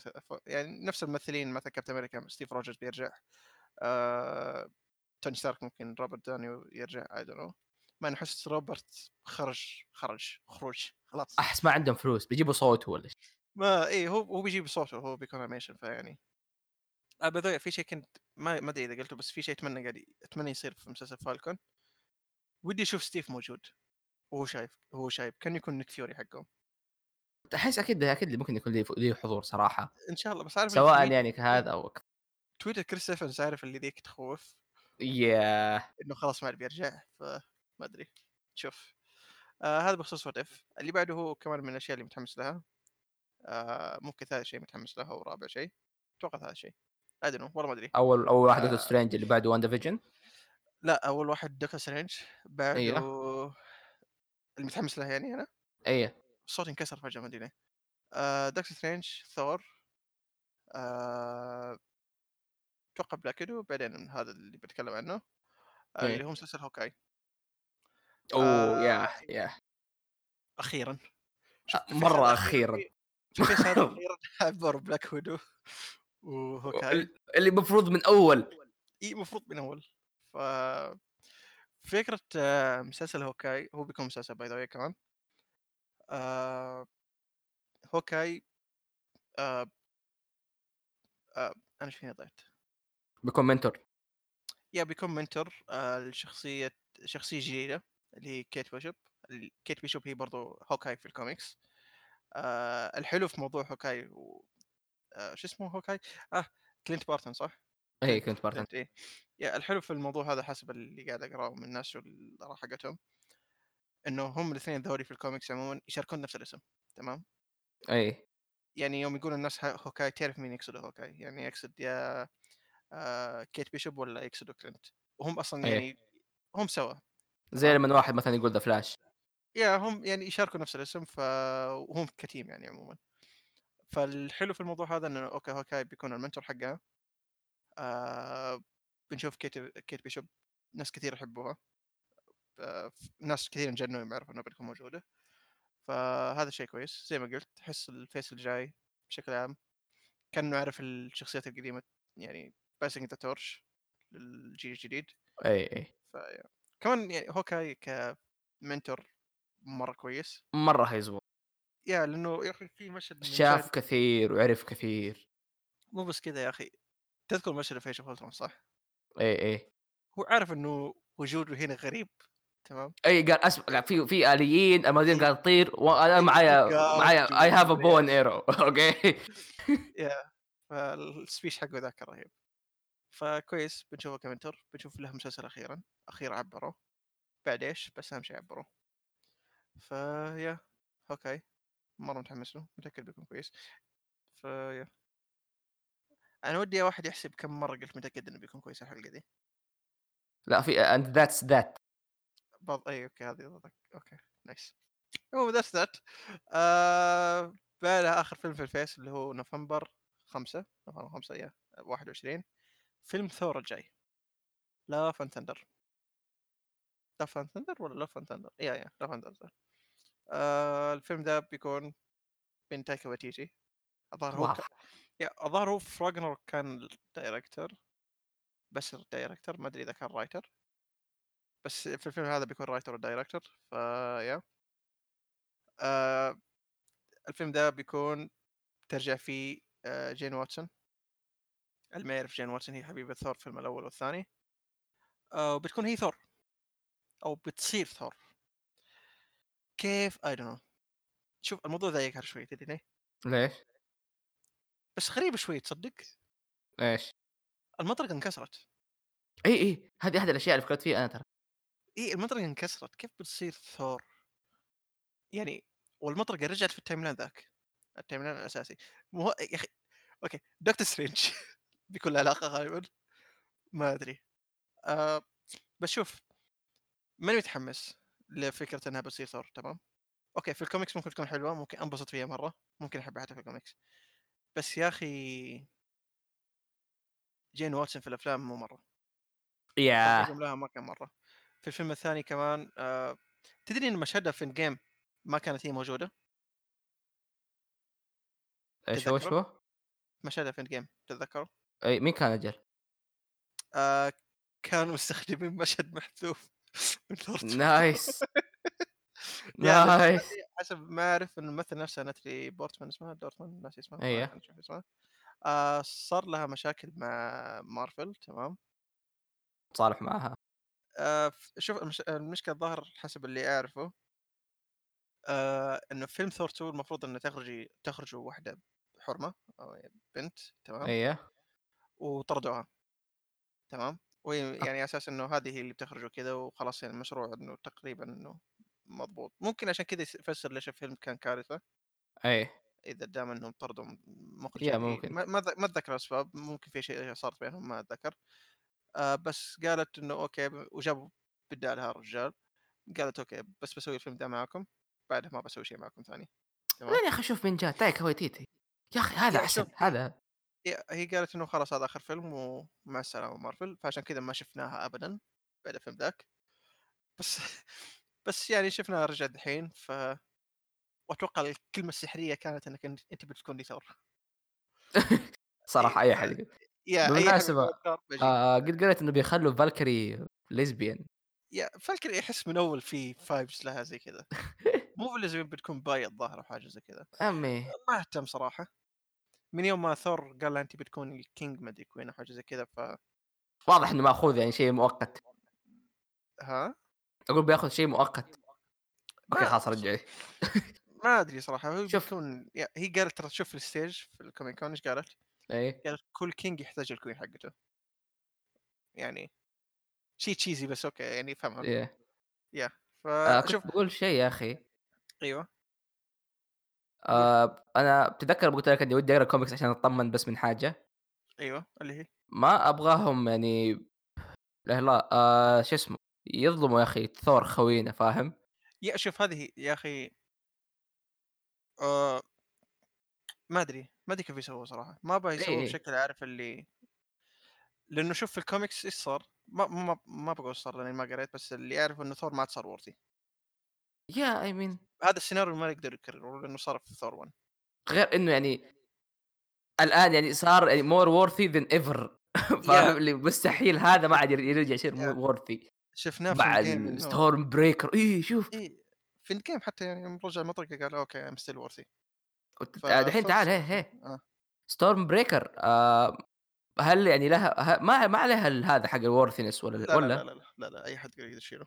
يعني نفس الممثلين مثلا كابتن أمريكا ستيف روجرز بيرجع آه... توني ستارك ممكن روبرت داوني يرجع I don't know ما أنا أحس روبرت خرج خرج خروج خلاص. أحس ما عندهم فلوس بيجيبوا صوت ولا شيء. ما إيه هو هو بيجيب صوته هو بيكون animation فيعني. آه باي في شيء كنت ما ما أدري إذا قلته بس في شيء أتمنى قاعد أتمنى يصير في مسلسل فالكون ودي أشوف ستيف موجود. وهو شايف هو شايف. كان يكون نيك فيوري حقهم. أحس أكيد أكيد ممكن يكون له حضور صراحة. إن شاء الله بس عارف سواء يعني كهذا أو ك- تويتر كريس إيفنز عارف اللي ذيك تخوف؟ يا إنه خلاص ما عاد بيرجع فما أدري. شوف. آه هذا بخصوص What If اللي بعده هو كمان من الأشياء اللي متحمس لها. آه ممكن ثالث شيء متحمس له أو رابع شيء. أتوقع ثالث شيء. ادري والله ما أدري. أول أول واحد آه. Strange اللي بعده WandaVision لا أول واحد Doctor Strange بعده أيوه. المتحمس له يعني أنا؟ إيه صوتي انكسر فجأة ما أدري ليه. Doctor Strange ثور أتوقع Black Widow بعدين هذا اللي بتكلم عنه آه إيه. اللي هو مسلسل Hawkeye أوه آه، yeah yeah أخيرا. آه، phase هذا؟ أخيرا. عبر بلاك ويدو وهوكاي ال- اللي المفروض من أول. إي المفروض من أول. ف فكرة مسلسل هوكاي هو بيكون مسلسل باي ذا كمان. آه، هوكاي آه، آه، أنا إيش فيني ضيعت بيكون mentor yeah بيكون mentor آه، لشخصية شخصية جديدة اللي هي كيت بيشوب. كيت بيشوب هي برضو هوكاي في الكوميكس آه، الحلو في موضوع هوكاي و... آه، شو اسمه هوكاي؟ آه كلينت بارتون صح؟ اي بارتن كلينت إيه. yeah الحلو في الموضوع هذا حسب اللي قاعد أقرأه من الناس والأراء حقتهم. انه هم الاثنين ذولي في الكوميكس عموما يشاركون نفس الاسم تمام؟ أي. يعني يوم يقول الناس هوكاي تعرف مين يقصد هوكاي؟ يعني يقصد يا آه كيت بيشوب ولا يقصدوا كلينت؟ وهم أصلا إيه. يعني هم سوا. زي لما واحد مثلا يقول The Flash. yeah هم يعني يشاركوا نفس الاسم ف وهم ك team يعني عموما. فالحلو في الموضوع هذا إنه okay هوكاي بيكون ال mentor حقها آه بنشوف كيت كيت بيشوب ناس كثير يحبوها. ناس كثير انجنوا يوم يعرفوا إنها بتكون موجودة. فهذا شيء كويس زي ما قلت تحس ال phase الجاي بشكل عام كأنه عارف الشخصيات القديمة يعني passing the torch للجيل الجديد. أي أي. ف كمان يعني هوكاي ك mentor مرة كويس. مرة حيزبط. yeah لأنه يا أخي في مشهد شاف المشاهد كثير وعرف كثير. مو بس كذا يا أخي تذكر مشهد في إيش صح؟ أي أي. هو عارف إنه وجوده هنا غريب. تمام؟ أي قال اسمع قال في في آليين المدينة إيه. قاعدة تطير وأنا [LAUGHS] معايا قاعد معايا I have a bow arrow okay. yeah فال speech حقه ذاك رهيب. فكويس بنشوفه ك mentor بنشوف له مسلسل أخيرا أخيرا عبره. بعد إيش؟ بس أهم شيء عبره. ف yeah okay. مرة متحمس له متأكد بيكون كويس. ف yeah أنا ودي واحد يحسب كم مرة قلت متأكد إنه بيكون كويس الحلقة دي. لا في اند ذاتس ذات بعض اي okay هذه ضدك okay nice هو that's that بعدها آخر فيلم في ال phase اللي هو نوفمبر خمسة نوفمبر خمسة yeah 21 فيلم ثور الجاي Love and Thunder Love and Thunder ولا Love and Thunder yeah yeah Love and Thunder الفيلم ذا بيكون من تايكا واتيتي الظاهر هو. ك... yeah الظاهر هو ف Ragnarok كان ال director بس ال director ما أدري إذا كان writer بس في الفيلم هذا بيكون writer و director ف yeah آه الفيلم ذا بيكون ترجع فيه آه جين واتسون اللي ما يعرف جين واتسون هي حبيبة ثور في الفيلم الأول والثاني. آه وبتكون هي ثور. أو بتصير ثور. كيف؟ I don't شوف الموضوع ذا يقهر شوي تدري ليه؟ ليش؟ بس غريب شوي تصدق؟ إيش؟ المطرقة انكسرت. اي اي هذه أحد الأشياء اللي فكرت فيها أنا ترى. اي المطرقة انكسرت. كيف بتصير ثور؟ يعني والمطرقة رجعت في ال timeline ذاك. ال timeline الأساسي. مو يا أخي okay دكتور سترينج [LAUGHS] بيكون له علاقة غالبا. ما أدري. آه بس شوف ماني متحمس لفكرة إنها بتصير ثور تمام؟ okay في الكوميكس ممكن تكون حلوة ممكن أنبسط فيها مرة. ممكن احبها حتى في الكوميكس. بس يا أخي جين واتسون في الأفلام مو مرة. يا تقدم لها ما كان مرة. في الفيلم الثاني كمان آه تدري إن مشهدها في الجيم ما كانت هي موجودة إيش هو إيش؟ هو؟ مشهدها في الجيم تتذكروا؟ أي مين كان أجل؟ آه كانوا مستخدمين مشهد محذوف [LAUGHS] من ثور 2 [LAUGHS] نايس، يعني نايس هي حسب ما أعرف إنه الممثل نفسها ناتالي بورتمان اسمها دورتمان ناسي اسمها اسمها آآ صار لها مشاكل مع مارفل تمام، تصالح معاها، ف شوف المش المشكلة الظاهر حسب اللي أعرفه آآ إنه فيلم ثور 2 المفروض إنه تخرجي تخرجوا واحدة حُرمة أو يعني بنت تمام، أيوه، وطردوها تمام، وهي يعني على أساس إنه هذه هي اللي بتخرج وكذا وخلاص يعني المشروع إنه تقريبًا إنه مضبوط، ممكن عشان كذا يفسر ليش الفيلم كان كارثة. أي، إذا دام إنهم طردوا مخرج يعني ممكن، ما ما أتذكر الأسباب، ممكن في شيء صار بينهم ما أتذكر، آآ بس قالت إنه okay ب وجابوا بدالها رجال، قالت okay بس باسوي الفيلم ده معاكم، بعدها ما باسوي شيء معاكم ثاني، تمام؟ يا أخي شوف مين جا تايكا وايتيتي، يا أخي هذا شوف هي هذا هي قالت إنه خلاص هذا آخر فيلم ومع السلامة مارفل، فعشان كذا ما شفناها أبدًا بعد الفيلم ذاك، بس بس يعني شفناها رجعت دحين ف وأتوقع الكلمة السحرية كانت إنك أنتِ أنتِ بتكوني ثور. إي [LAUGHS] صراحة أي ف أحد يقول yeah بيكون ثور بيجي. آآ قد قريت إنه بيخلّوا فالكري lesbian yeah فالكري أحس من أول في vibes لها زي كذا، [LAUGHS] مو باللزوم بتكون bi الظاهر أو حاجة زي كذا، عمي ما أهتم صراحة، من يوم ما ثور قال لها أنتِ بتكوني ال king ما أدري queen أو حاجة زي كذا ف واضح إنه مأخوذ يعني شيء مؤقت، ها؟ أقول بيأخذ شيء مؤقت، أوكي ما خلاص رجعي. ما أدري صراحة. هو شوف. بتكون ي هي قالت ترى في ال stage في con إيش قالت؟ إيه. قالت كل king يحتاج ال queen حقته، يعني شيء cheesy بس okay يعني افهمها، إيه. yeah آآ فشوف كنت باقول شيء يا أخي. قُل، آآ أنا بتتذكر لمّا قُلت لك إني ودي أقرأ كوميكس عشان أتطمن بس من حاجة، أيوه اللي هي؟ ما أبغاهم يعني لا لا آآ شو اسمه؟ يظلموا يا أخي ثور خوينا فاهم؟ yeah شوف هذه هي يا أخي آآ ما أدري، ما أدري كيف يسووها صراحة، ما أبغى إيه يسووها إيه بشكل عارف اللي لأنه شوف في الكوميكس إيش صار؟ ما ما ما باقول إيش صار لأني ما قريت، بس اللي أعرفه إنه ثور ما عاد صار worthy. yeah I mean هذا السيناريو ما يقدروا يكرروه لأنه صار في ثور 1 غير إنه يعني الآن يعني صار يعني worthy than ever. [LAUGHS] يا. فاهم؟ اللي مستحيل هذا ما عاد ير يرجع يصير يا. مو worthy. شفناه إنه الstorm breaker إيه شوف. إيه في الgame حتى يعني رجع المطرقة قال I'm still worthy. وت دحين فثور تعال هيه هيه آه. Storm breaker آآ هل يعني لها ما ما عليها هذا حق الworthiness والّا لا، لا، لا،؟ لا، لا، لا، لا، أي حد يقدر يشيله.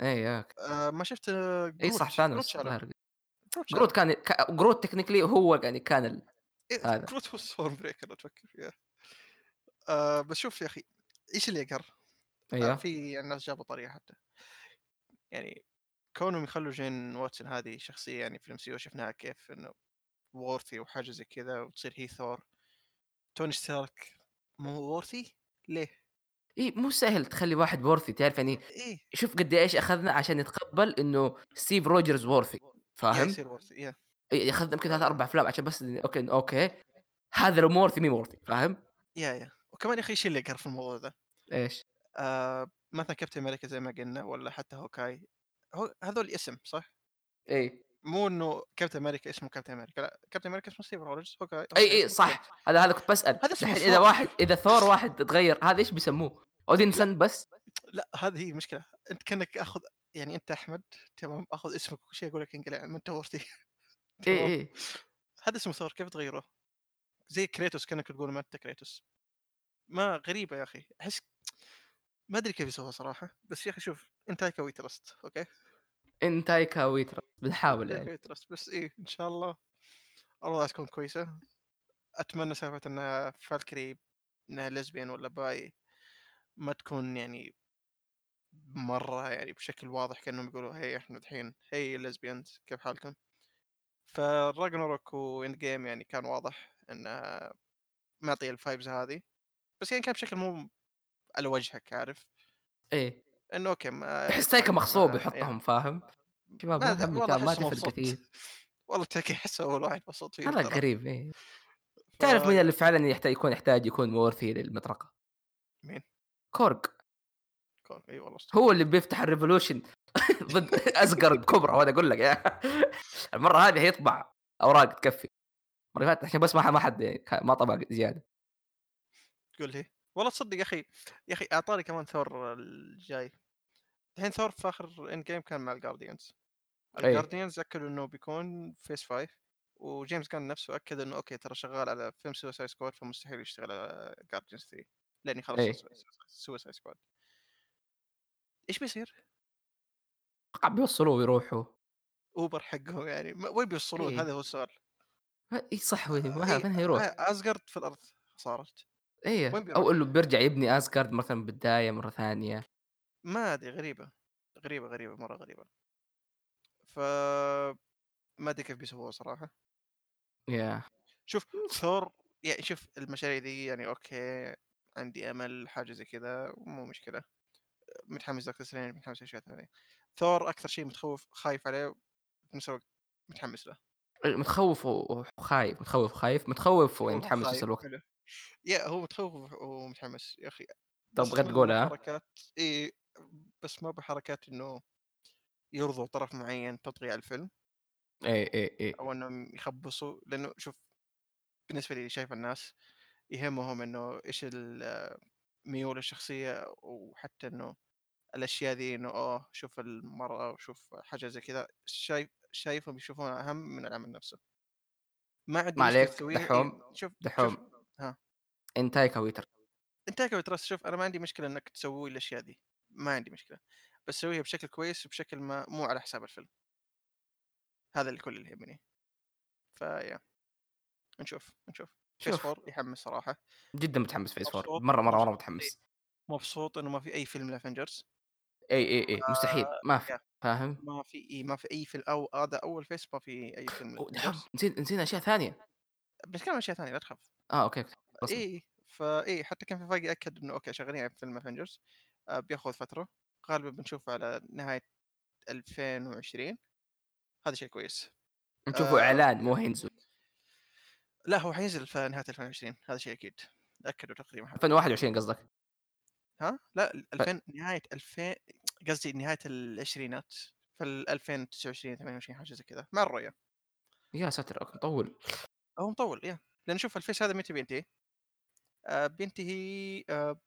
أوكي آآ ما شفت صح جروت جروت ثانوس شالوه الظاهر جروت كان جروت technically هو يعني كان ال إيه هذا. جروت هو ال storm breaker لو تفكر فيها آآ بس شوف يا أخي إيش اللي يقهر؟ آآ أيوه. في الناس جابوا طريقة حتى. يعني كونهم يخلّوا جين واتسون هذه شخصية يعني في ال MCU شفناها كيف إنه worthy وحاجة زي كذا وتصير هي ثور، توني ستارك مو worthy ليه؟ إيه مو سهل تخلّي واحد worthy تعرف يعني إيه شوف قد إيش أخذنا عشان نتقبل إنه ستيف روجرز yeah فاهم؟ يصير worthy yeah إي أخذنا يمكن 3، ف 4 أفلام عشان بس ن okay okay هذا لو مو worthy مين worthy فاهم؟ يا، يا وكمان يا أخي إيش اللي يقهر في الموضوع ذا؟ إيش؟ آآ مثلًا كابتن أمريكا زي ما قلنا والّا حتى هوكاي هو هذول اسم صح؟ إي. مو إنه كابتن أمريكا اسمه كابتن أمريكا لأ كابتن أمريكا اسمه ستيف روجرز أي اسمه صح، هذا هذا كنت باسأل، هذا ثور واحد إذا ثور واحد اتغيّر هذا إيش بيسموه؟ لأ أودينسون بس؟ لأ، هذه هي المشكلة، أنت كأنك آخذ يعني أنت أحمد تمام، آخذ اسمك وكل شيء أقول لك انقلع أنت worthy إي، تمام، إي، هذا اسمه ثور كيف تغيّره؟ زي كريتوس كأنك تقول ما أنت كريتوس، ما غريبة يا أخي، أحس ما أدري كيف يسووها صراحة، بس يا أخي شوف أنت هيك we trust إن تايكا ويترا بنحاول يعني، trust بس إيه إن شاء الله. الله تكون كويسة، أتمنى سالفة إنها فالكيري إنها lesbian والّا bi ما تكون يعني مرة يعني بشكل واضح كأنهم يقولوا هي إحنا دحين هي lesbians كيف حالكم؟ ف راجناروك و Endgame يعني كان واضح إنها معطية ال vibes هذه. بس يعني كان بشكل مو على وجهك عارف؟ إيه، إنه okay ما تحس تايكا مغصوب ما يا يحطهم فاهم؟ شباب ما ما تفرق كثير، والله تاكي احس اول واحد مبسوط. فيه هذا ترى قريب إيه، ف تعرف مين اللي فعلًا يحتاج يكون يحتاج يكون worthy للمطرقة؟ مين؟ كورغ، كون اي والله هو اللي بيفتح الrevolution [LAUGHS] ضد أزقر بكبرى وأنا أقول لك يا. [LAUGHS] المرة هذه حيطبع أوراق تكفي، اللي فاتت عشان بس ما حد ك ما طبع زيادة، تقول لي؟ والله تصدق يا أخي يا أخي أعطاني كمان ثور الجاي. الحين ثور في آخر Endgame كان مع الجارديانز. الجارديانز أكدوا إنه بيكون phase 5 وجيمس جان نفسه أكد إنه okay ترى شغال على فيلم سوسايد سكواد فمستحيل يشتغل على جارديانز 3 لأني خلص. سوسايد سكواد إيش بيصير؟ أتوقع بيوصلوه ويروحوا أوبر حقه يعني وين بيوصلون إيه. هذا هو السؤال إي صح وين ما إيه، آه، ازجارد في الأرض صارت إيه؟ أو إنه بيرجع يبني ازجارد مثلا بالبدايه مرة ثانية ما أدري غريبة غريبة غريبة مرة غريبة. ف ما أدري كيف بيسووها صراحة. yeah شوف ثور يعني شوف المشاريع دي يعني okay عندي أمل حاجة زي كذا مو مشكلة. متحمس دكتور سترينج متحمس اشياء ثانية ثور أكثر شيء متخوف خايف عليه في نفس الوقت متحمس له. متخوف وخايف متخوف خايف متخوف ومتحمس في نفس الوقت. يا هو متخوف ومتحمس يا أخي. طب مو تقولها؟ ها؟ بحركات اي بس ما بحركات إنه يرضوا طرف معين تطغي على الفيلم. اي اي اي أو إنهم يخبصوا لأنه شوف بالنسبة لي شايف الناس يهمهم إنه إيش الميول الشخصية وحتى إنه الأشياء ذي إنه اوه شوف المرأة وشوف حاجة زي كذا. شايف شايفهم يشوفونها أهم من العمل نفسه. ما عندي ما عليك دحوم شوف دحوم. شوف ها. انتاي كويتر انت كوي ترى شوف أنا ما عندي مشكلة إنك تسوي الأشياء دي ما عندي مشكلة بس سويها بشكل كويس وبشكل ما مو على حساب الفيلم. هذا الكل اللي يهمني. فيا نشوف نشوف. فيس شوف. فور يحمس صراحة. جدا متحمس phase four مبسوط- مرة مرة مرة. متحمس. مبسوط إنه ما في أي فيلم لافنجرز اي اي اي مستحيل. ما في. فاهم؟ ما في إيه ما في أي فيلم أو هذا أول phase ما في أي فيلم نسينا نسينا أشياء ثانية. بنتكلم عن أشياء ثانية لا تخاف. آه okay حتى كان في فايقي اكد إنه okay شغالين على فيلم افنجرز آه بياخذ فترة غالبا بنشوفه على نهاية 2020 هذا شيء كويس. نشوفوا آه، إعلان مو هينزل. لا هو حينزل في نهاية 2020 هذا شيء أكيد. اكدوا تقريبا حتى. 2021 قصدك؟ ها؟ لا 2000 نهاية 2000 قصدي نهاية العشرينات في ال 2029 28 حاجة زي كذا مع الرؤية. يا ساتر okay، مطول. هو مطول yeah. لأن شوف ال phase هذا متى بينتهي؟ آه بينتهي آه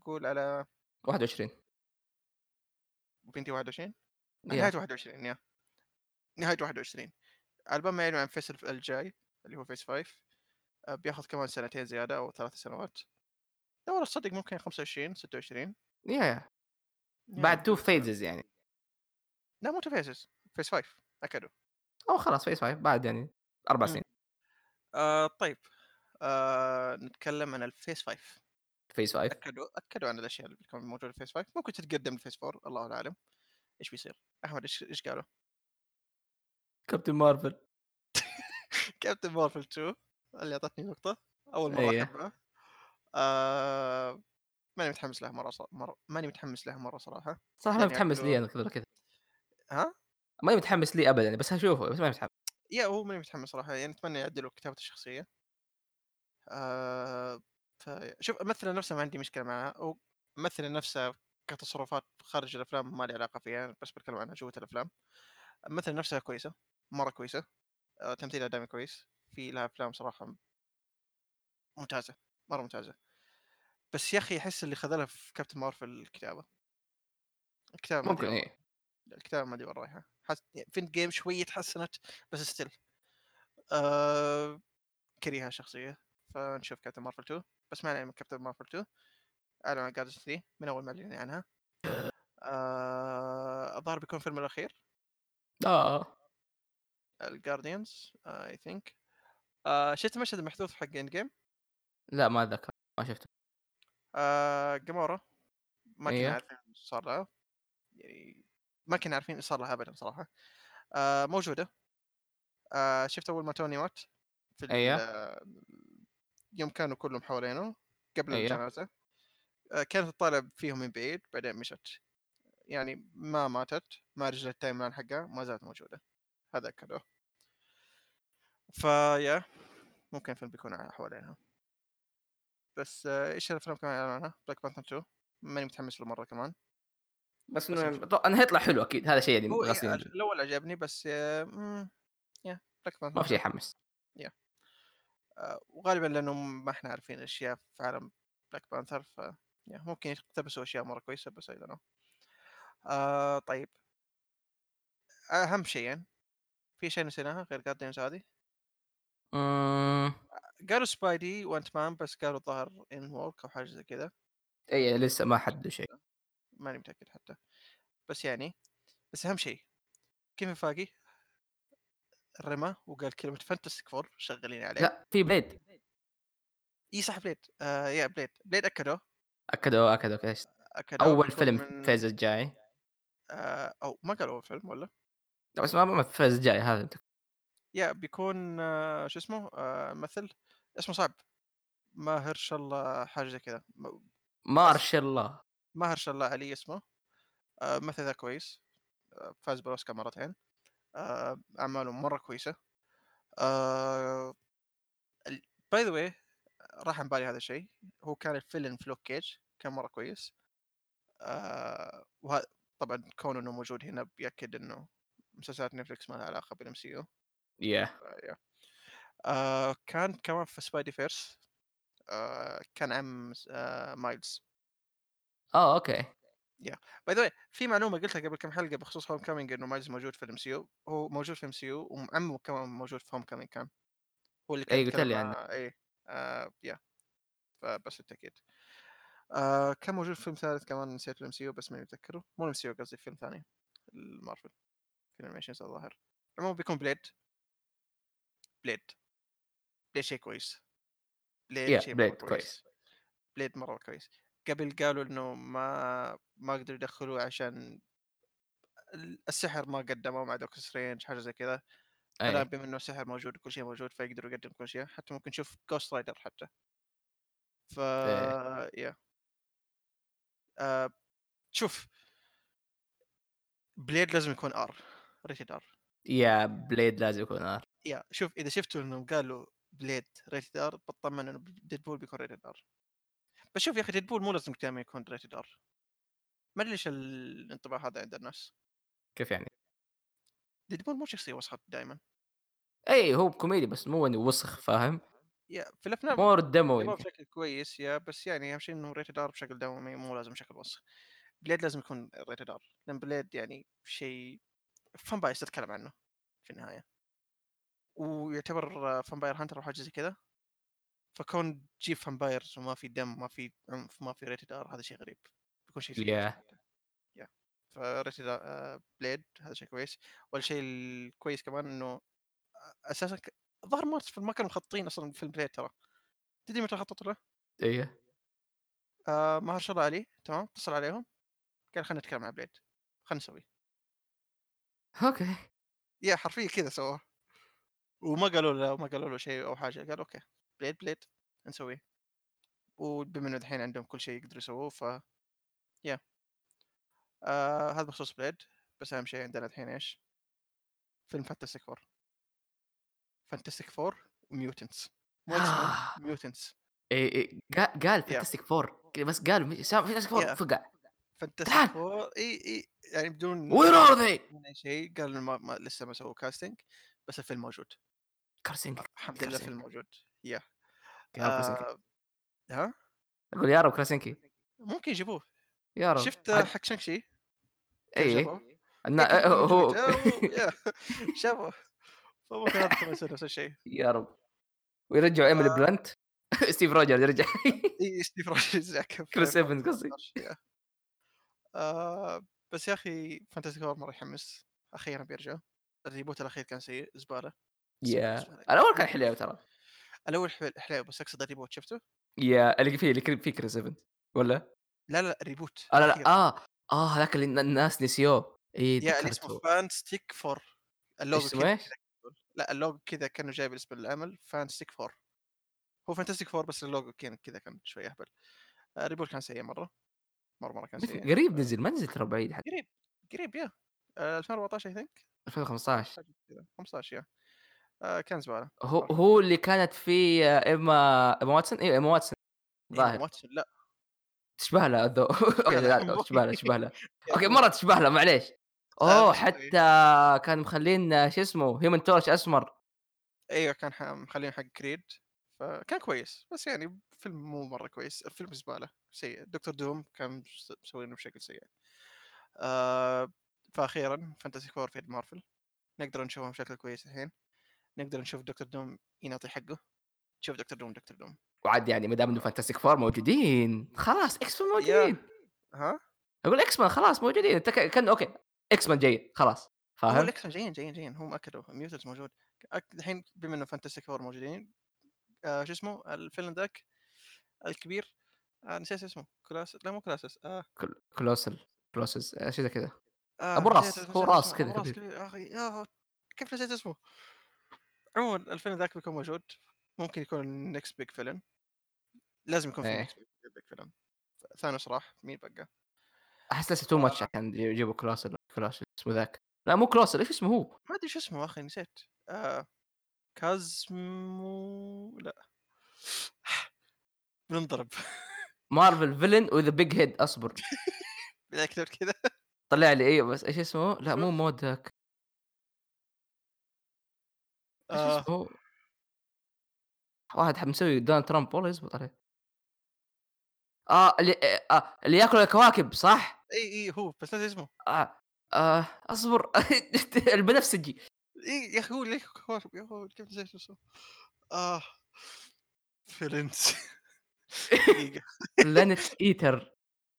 قول على 21 بينتهي 21 yeah. نهاية 21 yeah. نهاية 21 على بال ما يعلن عن phase الجاي اللي هو phase 5 آه بياخذ كمان سنتين زيادة أو ثلاث سنوات. لا والله تصدق ممكن 25 26 yeah yeah بعد two phases يعني. لا مو two phases phase 5 أكدوا. أو خلاص phase 5 بعد يعني أربع. سنين. آه طيب. آه نتكلم عن ال phase 5 phase 5 اكدوا أكدوا عن الأشياء اللي بتكون موجودة في phase 5 ممكن تتقدم ل phase 4 الله أعلم. إيش بيصير؟ أحمد إيش إيش قالوا؟ كابتن مارفل. [LAUGHS] كابتن مارفل 2 اللي أعطتني نقطة. أول مرة إيه. احبها آه ماني متحمس لها مرة. مرة ماني متحمس لها مرة صراحة. صراحة ما يعني متحمس لي أنا كذا كذا. ها؟ ما متحمس لي ابدا بس هشوفه بس ما متحمس. yeah هو ماني متحمس صراحة. يعني أتمنى يعدلوا كتابه الشخصية. آه. شوف مثلا نفسها ما عندي مشكلة معها ومثلا نفسها كتصرفات خارج الأفلام ما لي علاقة فيها بس بتكلم عنها جوه الأفلام. مثلا نفسها كويسة مرة كويسة آه تمثيلها دائما كويس في لها أفلام صراحة ممتازة مرة ممتازة. بس يا أخي أحس اللي خذلها في كابتن مارفل الكتابة. الكتابة ممكن إيه. الكتابة ما أدري وين رايحة. حس... فين جيم شوية تحسنت بس still آه... كريهة شخصية فنشوف كابتن مارفل 2 بس ما علينا من كابتن مارفل 2 اعلن عن جارديانز 3 من أول ما اعلن عنها. آه... الظاهر بيكون الفيلم الأخير. آه. الجارديانز I think شفت المشهد المحذوف حق Endgame لا ما أتذكر. ما شفته. آه... جامورا ما كنا إيه. عارفين إيش صار لها. يعني ما كنا عارفين إيش صار لها ابدا صراحة. آه... موجودة. آه... شفت أول ما توني مات في أيوه. آه، يوم كانوا كلهم حوالينه قبل أيوه. الجنازة. آه، كانت تطالع فيهم من بعيد بعدين مشت. يعني ما ماتت ما رجعت ال timeline حقها ما زالت موجودة. هذا اكدوه ف yeah ممكن الفيلم بيكون على حوالينها. بس آه، إيش الأفلام كمان اعلانها Black Panther 2 ماني متحمس له مره كمان. بس بس إنه هيطلع حلو أكيد. هذا شيء يعني الأول عجبني بس آه، مم، yeah Black Panther ما في شيء يحمس. وغالبا لأنه ما إحنا عارفين أشياء في عالم Black Panther ف ممكن يقتبسوا أشياء مرة كويسة بس I know آآ طيب، أهم شيئين، في شيء نسيناها غير Guardians هذه؟ إمم، قالوا Spidey و Ant-Man بس قالوا الظاهر in work أو حاجة زي كذا، أي لسه ما حددوا شيء. ماني متأكد حتى، بس يعني بس أهم شيء. كيفن فايغي رمى وقال كلمة Fantastic Four شغالين عليه، لأ في Blade، إي صح Blade آآ yeah Blade، Blade أكدوه، أكدوا أكدوا كويس. أكدوه أول بيكون فيلم في من الفيز الجاي، آآ أو ما قالوا أول فيلم والّا؟ لأ بس ما ما في ال phase الجاي هذا يا بيكون آه، شو اسمه؟ آآ ممثل اسمه صعب. ماهرشالله حاجة زي كذا. م أس مارشال الله. علي اسمه، آآ الممثل ذا كويس، آآ فاز بالأوسكار مرتين، مرة كويسة، آآ ال by the way راح عن بالي هذا الشيء، هو كان الفيلن في لوك كيج كان مرة كويس، آآ وه طبعًا كونه إنه موجود هنا بيأكد إنه مسلسلات Netflix ما لها علاقة بال MCU. Yeah! ف yeah آآ كان كمان في Spidey-Verse آآ كان عم آآ مايلز آه okay. Yeah by the way في معلومة قُلتها قبل كم حلقة بخصوص Homecoming إنه مايلز موجود في ال MCU هو موجود في ال MCU وعمه كمان موجود في Homecoming كان، هو اللي كان أي قُلت لي عنه. آآ Yeah فبس للتأكيد. آآ كان موجود فيلم ثالث كمان نسيت ال MCU بس ماني متذكره، مو ال MCU قصدي فيلم ثاني المارفل في ال animations الظاهر. عمومًا بيكون Blade، Blade، Blade شيء كويس، Blade yeah شيء Blade كويس، كويس. Blade مرة كويس. قبل قالوا إنه ما ما قدروا يدخلوه عشان ال السحر ما قدمه مع Doctor Strange حاجة زي كذا، أي، بما إنه السحر موجود وكل شيء موجود فيقدروا يقدموا كل شيء، حتى ممكن نشوف Ghost Rider حتى. ف إيه. Yeah آآ شوف Blade لازم يكون R rated R. Yeah Blade لازم يكون R. Yeah شوف إذا شفتوا إنهم قالوا Blade rated R بطمن إنه Deadpool بيكون rated R بس شوف يا أخي Deadpool مو لازم دائما يكون rated R ما أدري ليش الانطباع هذا عند الناس. كيف يعني؟ Deadpool مو شخصية وسخة دائما أي هو كوميدي بس مو إنه وسخ فاهم؟ Yeah في الأفلام more دموي. بشكل كويس yeah بس يعني أهم شيء إنه rated R بشكل دوامي مو لازم بشكل وسخ. Blade لازم يكون rated R لأن Blade يعني شيء vampires تتكلم عنه في النهاية. ويعتبر vampire hunter أو حاجة زي كذا. فكون تجيب vampires وما في دم ما في عنف ما في rated R هذا شيء غريب. بيكون شيء صراحة Yeah ف rated R Blade هذا شيء كويس. والشيء الكويس كمان إنه أساسا ك... الظاهر ما ما كانوا مخططين أصلا فيلم Blade ترى. تدري متى خططوا له؟ أيوه. آه ماهرشالا علي تمام اتصل عليهم. قال خلينا نتكلم عن Blade. خلينا نسوي okay. Yeah حرفيا كذا سووه. وما قالوا له ما قالوا له شيء أو حاجة. قالوا okay. Blade Blade نسويه. وبما انه الحين عندهم كل شيء يقدروا يسووه ف Yeah آه هذا بخصوص Blade بس أهم شيء عندنا الحين إيش؟ فيلم Fantastic Four Fantastic Four و mutants. Man mutants. إي قا قال Fantastic Four بس قال Fantastic Four فقع. Fantastic Four إي إي يعني بدون where are they؟ أي شيء قال ما, ما لسه ما سووا casting بس الفيلم موجود. كرسنج الحمد لله الفيلم موجود. Yeah. آه ها؟ أقول يا رب كرسنكي. ممكن يجيبوه. يا رب. شفت حق شنكشي [LAUGHS] جابوه؟ النا إيه كيف هو. شافه فممكن هذا يصير نفس الشيء. يا رب. ويرجعوا إيميلي آه. بلانت. [LAUGHS] ستيف روجرز يرجع. [LAUGHS] إي ستيف روجرز يعكف كريس إيفنز قصدي. بس يا أخي فانتسي فور مره يحمس. أخيرا بيرجع. الريبوت الأخير كان سيء زبالة. Yeah زبالة. الأول كان حليو ترى. الأول حلو بس اقصد ال reboot شفته؟ Yeah اللي فيه اللي فيه كريس إيفنز والّا؟ لا لا ال reboot آه لا، لأ آه، آه هذاك اللي الن الناس نسيوه. إي yeah اللي اسمه. Fanstic Four ال logo اسمه لا اللوجو كذا كانه جايب اسم العمل Fanstic Four هو Fantastic Four بس اللوجو كان كذا كان شوي أهبل آه، ال reboot كان سيء مرة مرة مرة كان سيء قريب نزل ما نزل ترى بعيد حتى. قريب قريب yeah آه، 2014 I think 2015 حاجة كذا 15 yeah آه، كان زبالة. هو مره هو اللي كانت فيه إيما إيما واتسون؟ أيوه إيما واتسون. ايما الظاهر. واتسون لا. تشبه لها الضوء. [LAUGHS] [LAUGHS] okay لا [LAUGHS] تشبه لها تشبه لها. مو مرة تشبه لها معليش. آه، بس شوي حتى كانوا مخلين شو اسمه Human Torch أسمر. أيوه كان مخلين حق Creed فكان كويس. بس يعني فيلم مو مرة كويس. الفيلم زبالة سيء. Doctor Doom كان مس- مسوينه بشكل سيء. آه فاخيرا Fantastic Four في مارفل. نقدر نشوفهم بشكل كويس الحين. نقدر نشوف Doctor Doom ينعطي حقه. تشوف Doctor Doom Doctor Doom. وعاد يعني ما دام إنه Fantastic Four موجودين خلاص X-Men موجودين. ها؟ أقول X-Men خلاص موجودين. انت كان okay X-Men جيد خلاص. فاهم؟ ال X جايين جايين جايين. هم أكدوا mutants موجود. الحين بما إنه Fantastic Four موجودين آه شو اسمه؟ ال villain ذاك الكبير. آه نسيت اسمه. كلاس لا مو كلاسس. آه. كل- كلوسل كلوسز آه، شيء زي كذا. آه نسيت- راس، هو راس كذا أخي كيف نسيت اسمه؟ عموما الفيلم ذاك بيكون موجود ممكن يكون نكست بيج فيلم لازم يكون في. نكست بيج فيلم ثانوس راح مين بقى؟ أحس لسه تو ماتش عشان يجيبوا كلوسل كلوسل اسمه ذاك. لا مو كلوسل إيش اسمه هو؟ ما أدري شو اسمه أخي نسيت. آه كازمو لا. بننضرب مارفل فيلن وذا بيج هيد أصبر. [LAUGHS] كذا طلع لي أيوه بس إيش اسمه؟ لا؟ مو مود ذاك. آه. هو؟ واحد حب مسوي دونالد ترامب والله يزبط عليه. آه اللي آه اللي ياكل الكواكب صح؟ إي إي هو بس نسيت اسمه. آه آه اصبر. [LAUGHS] البنفسجي إي يا أخي هو ياكل كواكب يا أخي كيف نسيت اسمه؟ آه. فيرنس [LAUGHS] دقيقة. planet eater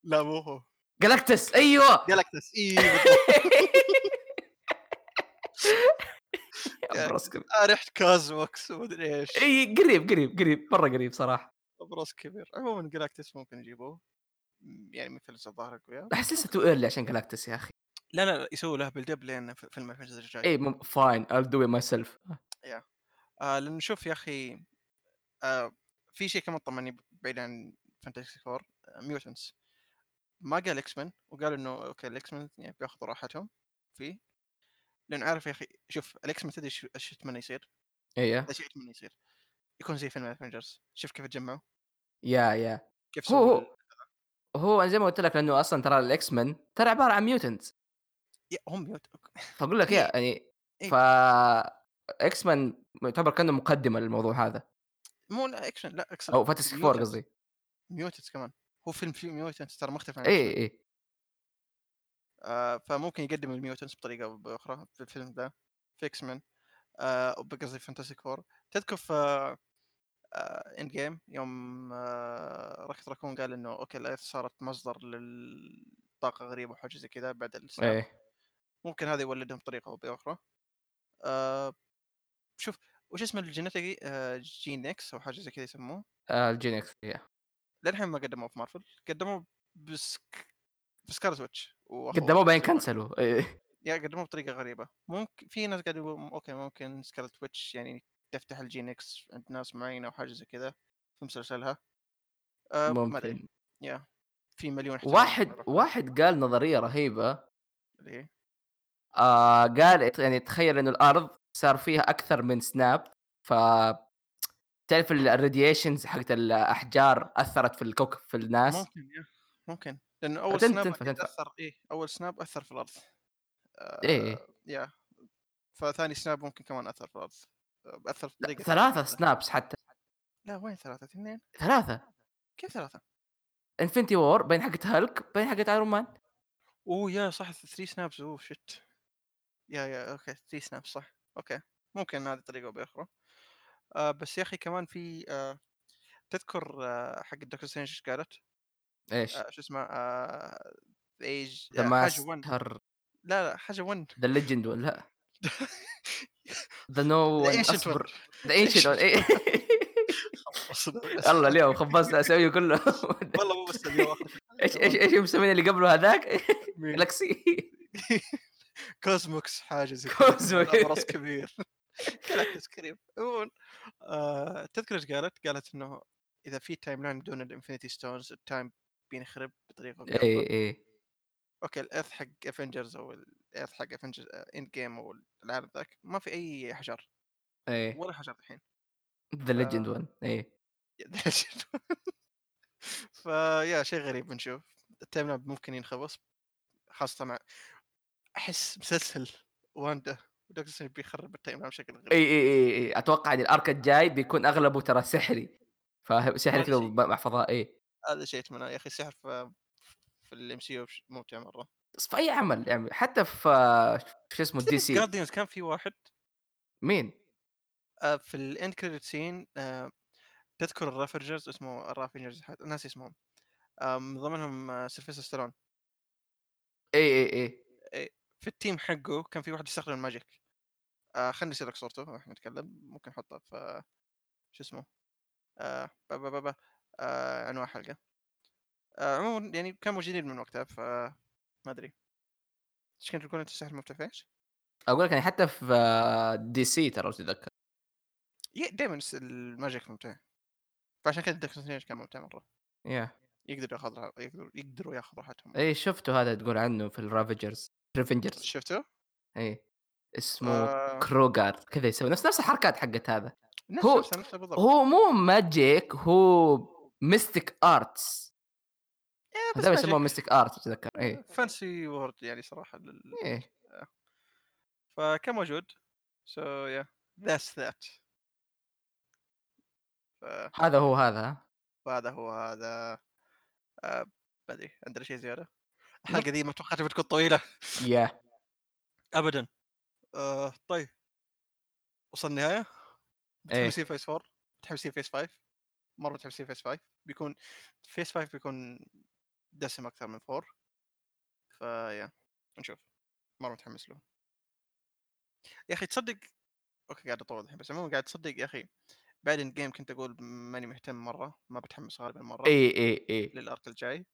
لا مو هو. Galactus أيوه. Galactus إي [LAUGHS] براس كبير آه ريحة كازموكس ومدري إيش. إي قريب قريب قريب مرة قريب صراحة. براس كبير. عموما Galactus ممكن يجيبوه. يعني من villain الظاهر اقوياء أحس لسه too early عشان Galactus يا أخي. لا لا لا يسووا له لين في- فيلم الفيلم الجاي. إي fine I'll do it myself. آه لأن شوف يا أخي آه في شيء كمان طمني بعيد عن Fantastic Four mutants ما قال X-Men وقال إنه okay ال X-Men يعني بياخذوا راحتهم. فيه لأنه عارف يا أخي شوف ال X-Men تدري إيش يتمنى يصير؟ إيه. إيش يتمنى يصير؟ يكون زي فيلم Avengers شوف كيف تجمعوا يا يا. كيف هو هو زي ما قلت لك لأنه أصلا ترى الاكس مان ترى عبارة عن ميوتنت يا هم ميوت فأقول لك إيه. يا يعني إيه. ف إكس مان يعتبر كأنه مقدمة للموضوع هذا. مو لا اكشن لا اقصد أو فانتسي فور قصدي. ميوتنس كمان. هو فيلم فيه ميوتنس ترى مختلف عن اي. اي آه فممكن يقدم الميوتنس بطريقة أو بأخرى في الفيلم ذا في إكس مان آه قصدي فانتاسيك فور تذكر في آه Endgame يوم آه Rocket Raccoon قال إنه okay ال Earth صارت مصدر للطاقة غريبة وحاجه زي كذا بعد ال snap إيه. ممكن هذا يولدهم بطريقة أو بأخرى. آه شوف وش اسم الجينيتيكي؟ آه gene X أو حاجة زي كذا يسموه. آه ال gene X yeah للحين ما قدموه في مارفل قدموه بسك ب Scarlet Witch. قدموه بعدين كنسلوا. إيه. yeah قدموه بطريقة غريبة. ممكن في ناس قاعد يقولوا okay ممكن Scarlet Witch يعني تفتح ال gene X عند ناس معينة أو حاجة زي كذا في مسلسلها. أدري. ممكن. yeah في مليون واحد واحد قال نظرية رهيبة. اللي هي آه قال يعني تخيل إنه الأرض صار فيها أكثر من snap ف تعرف ال radiations حقت الأحجار أثرت في الكوكب في الناس؟ ممكن yeah. ممكن. لأنه أول snap تنفع- تنفع. أثر إيه أول snap أثر في الأرض. آه إيه. yeah. فثاني snap ممكن كمان أثر في الأرض. أثر في طريقه ثلاثة. snaps حتى. لا وين ثلاثة؟ اثنين. ثلاثة. كيف ثلاثة؟ Infinity War بين حقت هالك بين حقت Iron Man oh yeah صح 3 snaps oh shit yeah yeah okay 3 snaps صح. okay. ممكن هذه طريقة بأخرى. آه بس يا أخي كمان في آه تذكر آه حق الدكتور سترينج إيش قالت؟ إيش؟ آه شو اسمه آه ايج ذا آه حاجة 1 ماستر لا لا حاجة 1 ذا ليجند لأ؟ ذا نو ون أصبر. ذا اينشنت الله اليوم خبصت اسويه كله. والله مو بس اليوم [LAUGHS] إيش إيش إيش مسمين اللي قبله هذاك؟ جلاكسي كوزموكس [LAUGHS] حاجة زي كوزموك. راس كبير. Galactus كريم عموما آه تذكر إيش قالت؟ قالت إنه إذا في timeline بدون ال Infinity Stones ال time بينخرب بطريقة. اي اي okay ال Earth حق Avengers أو ال Earth حق Avengers Endgame أو العالم ذاك ما في أي حجر اي ولا حجر الحين. the legend 1 اي ف yeah شيء غريب بنشوف. ال timeline ممكن ينخبص خاصة مع أحس مسلسل واندا ودكتور سترينج بيخرب ال timeline بشكل غريب. إي إي إي إي. أتوقع إن ال arc الجاي بيكون أغلبه ترى سحري. فاهم سحري هذا كذا فضاء اي هذا شيء أتمنى يا أخي السحر في في ال MCU ممتع مرة. بس في أي عمل يعني حتى في في شو اسمه تدري DC Guardians كان في واحد. مين؟ آآ في credit scene آآ تذكر ال Ravagers اسمه ال Ravagers ناسي اسمهم. آآ من ضمنهم سيلفستر ستالون إي، إي، إي. آآ في ال team حقه كان في واحد يستخدم ال magic. آآ خلّيني أرسل لك صورته وإحنا نتكلم. ممكن نحطها في شو اسمه. آآ با با با با. آآ عنوان حلقة آآ عمومًا يعني كانوا موجودين من وقتها ف ما أدري إيش كنت تقول أنت السحر المفتوح في إيش؟ أقول لك يعني حتى في DC ترى لو تتذكر. الس ال magic ممتع فعشان كذا دكتور كان ممتع مرة ياه! يقدر ياخذ ر يقدروا ياخذوا راحتهم إي شُفته هذا تقول عنه في ال Ravagers Ravagers شفته؟ إي اسمه آآ Krugarr كذا يسوي نفس نفس الحركات حقت هذا. نفسه هو بالضبط هو مو magic هو mystic arts إيه هذول يسموه mystic arts أتذكر إي. fancy word يعني صراحة لل إيه. فكان موجود yeah that's that ف هذا هو هذا ها؟ فهذا هو هذا آآ ما أدري عندنا شيء زيادة؟ الحلقة دي ما توقعتها بتكون طويلة ياه! أبدًا آآ طيب وصلنا النهاية؟ إيه. متحمسين phase 4 متحمسين phase 5 مرة متحمسين phase 5 بيكون phase 5 بيكون دسم أكثر من 4 ف yeah نشوف مرة متحمس له يا أخي تصدق okay قاعد أطول الحين بس عموما قاعد تصدق يا أخي بعد Endgame كنت أقول ماني مهتم مرة ما بتحمس غالبا مرة إي، إي، إي. لل arc الجاي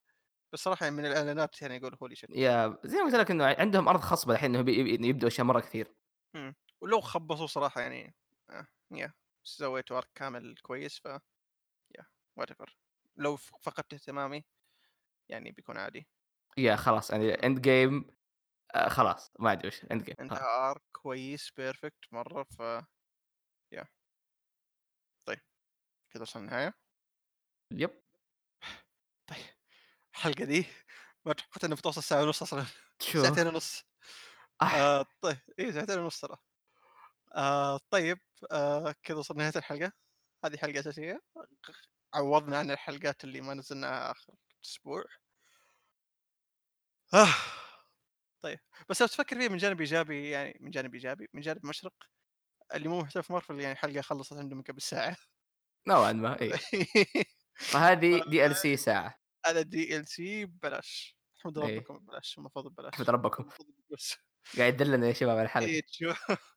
بس صراحة يعني من الإعلانات يعني أقول holy shit يا زي ما قلت لك إنه عندهم أرض خصبة الحين بي يبدوا أشياء مرة كثير. إمم. ولو خبّصوا صراحة يعني آه، يا سويتوا arc كامل كويس ف whatever لو فقدت اهتمامي يعني بيكون عادي. يا خلاص يعني end game آآ خلاص ما أدري وش game خلاص. انتهى arc كويس perfect مرّة ف يا طيب كذا وصلنا النهاية. يب. طيب الحلقة دي [LAUGHS] ما توقعت إنها بتوصل ساعة ونص أصلًا شو؟ ساعتين ونص أح آآ طيب إيه ساعتين ونص ترى. آآ طيب آآ كذا وصلنا نهاية الحلقة. هذه حلقة أساسية عوّضنا عن الحلقات اللي ما نزلناها آخر أسبوع. آه. طيب بس لو تفكر فيها من جانب إيجابي يعني من جانب إيجابي من جانب مشرق اللي مو مهتم في مارفل يعني حلقة خلصت عنده من قبل ساعة. نوعًا ما إي. [LAUGHS] فهذه DLC ساعة. هذا DLC ببلاش. أحمد. ربكم ببلاش المفروض ببلاش. أحمد ربكم. قاعد يدلنا يا شباب على الحلقة. تشو [LAUGHS]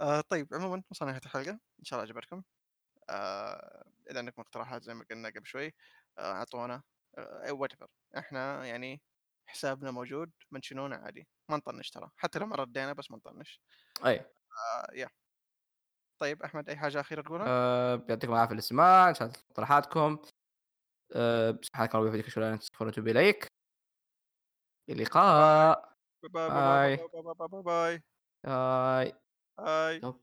آآ طيب عمومًا وصلنا نهاية الحلقة، إن شاء الله عجبتكم. آآ إذا عندكم اقتراحات زي ما قلنا قبل شوي آآ أعطونا آآ whatever إحنا يعني حسابنا موجود منشنونا عادي، ما نطنش ترى، حتى لو ما ردينا بس ما نطنش. آآ يا طيب أحمد أي حاجة أخيرة تقولها؟ يعطيكم العافية الاستماع، إن شاء الله اقتراحاتكم. سبحانك اللهم وبحمدك أشهد أن لا إليك. إلى باي. اللقاء. باي باي باي باي باي. باي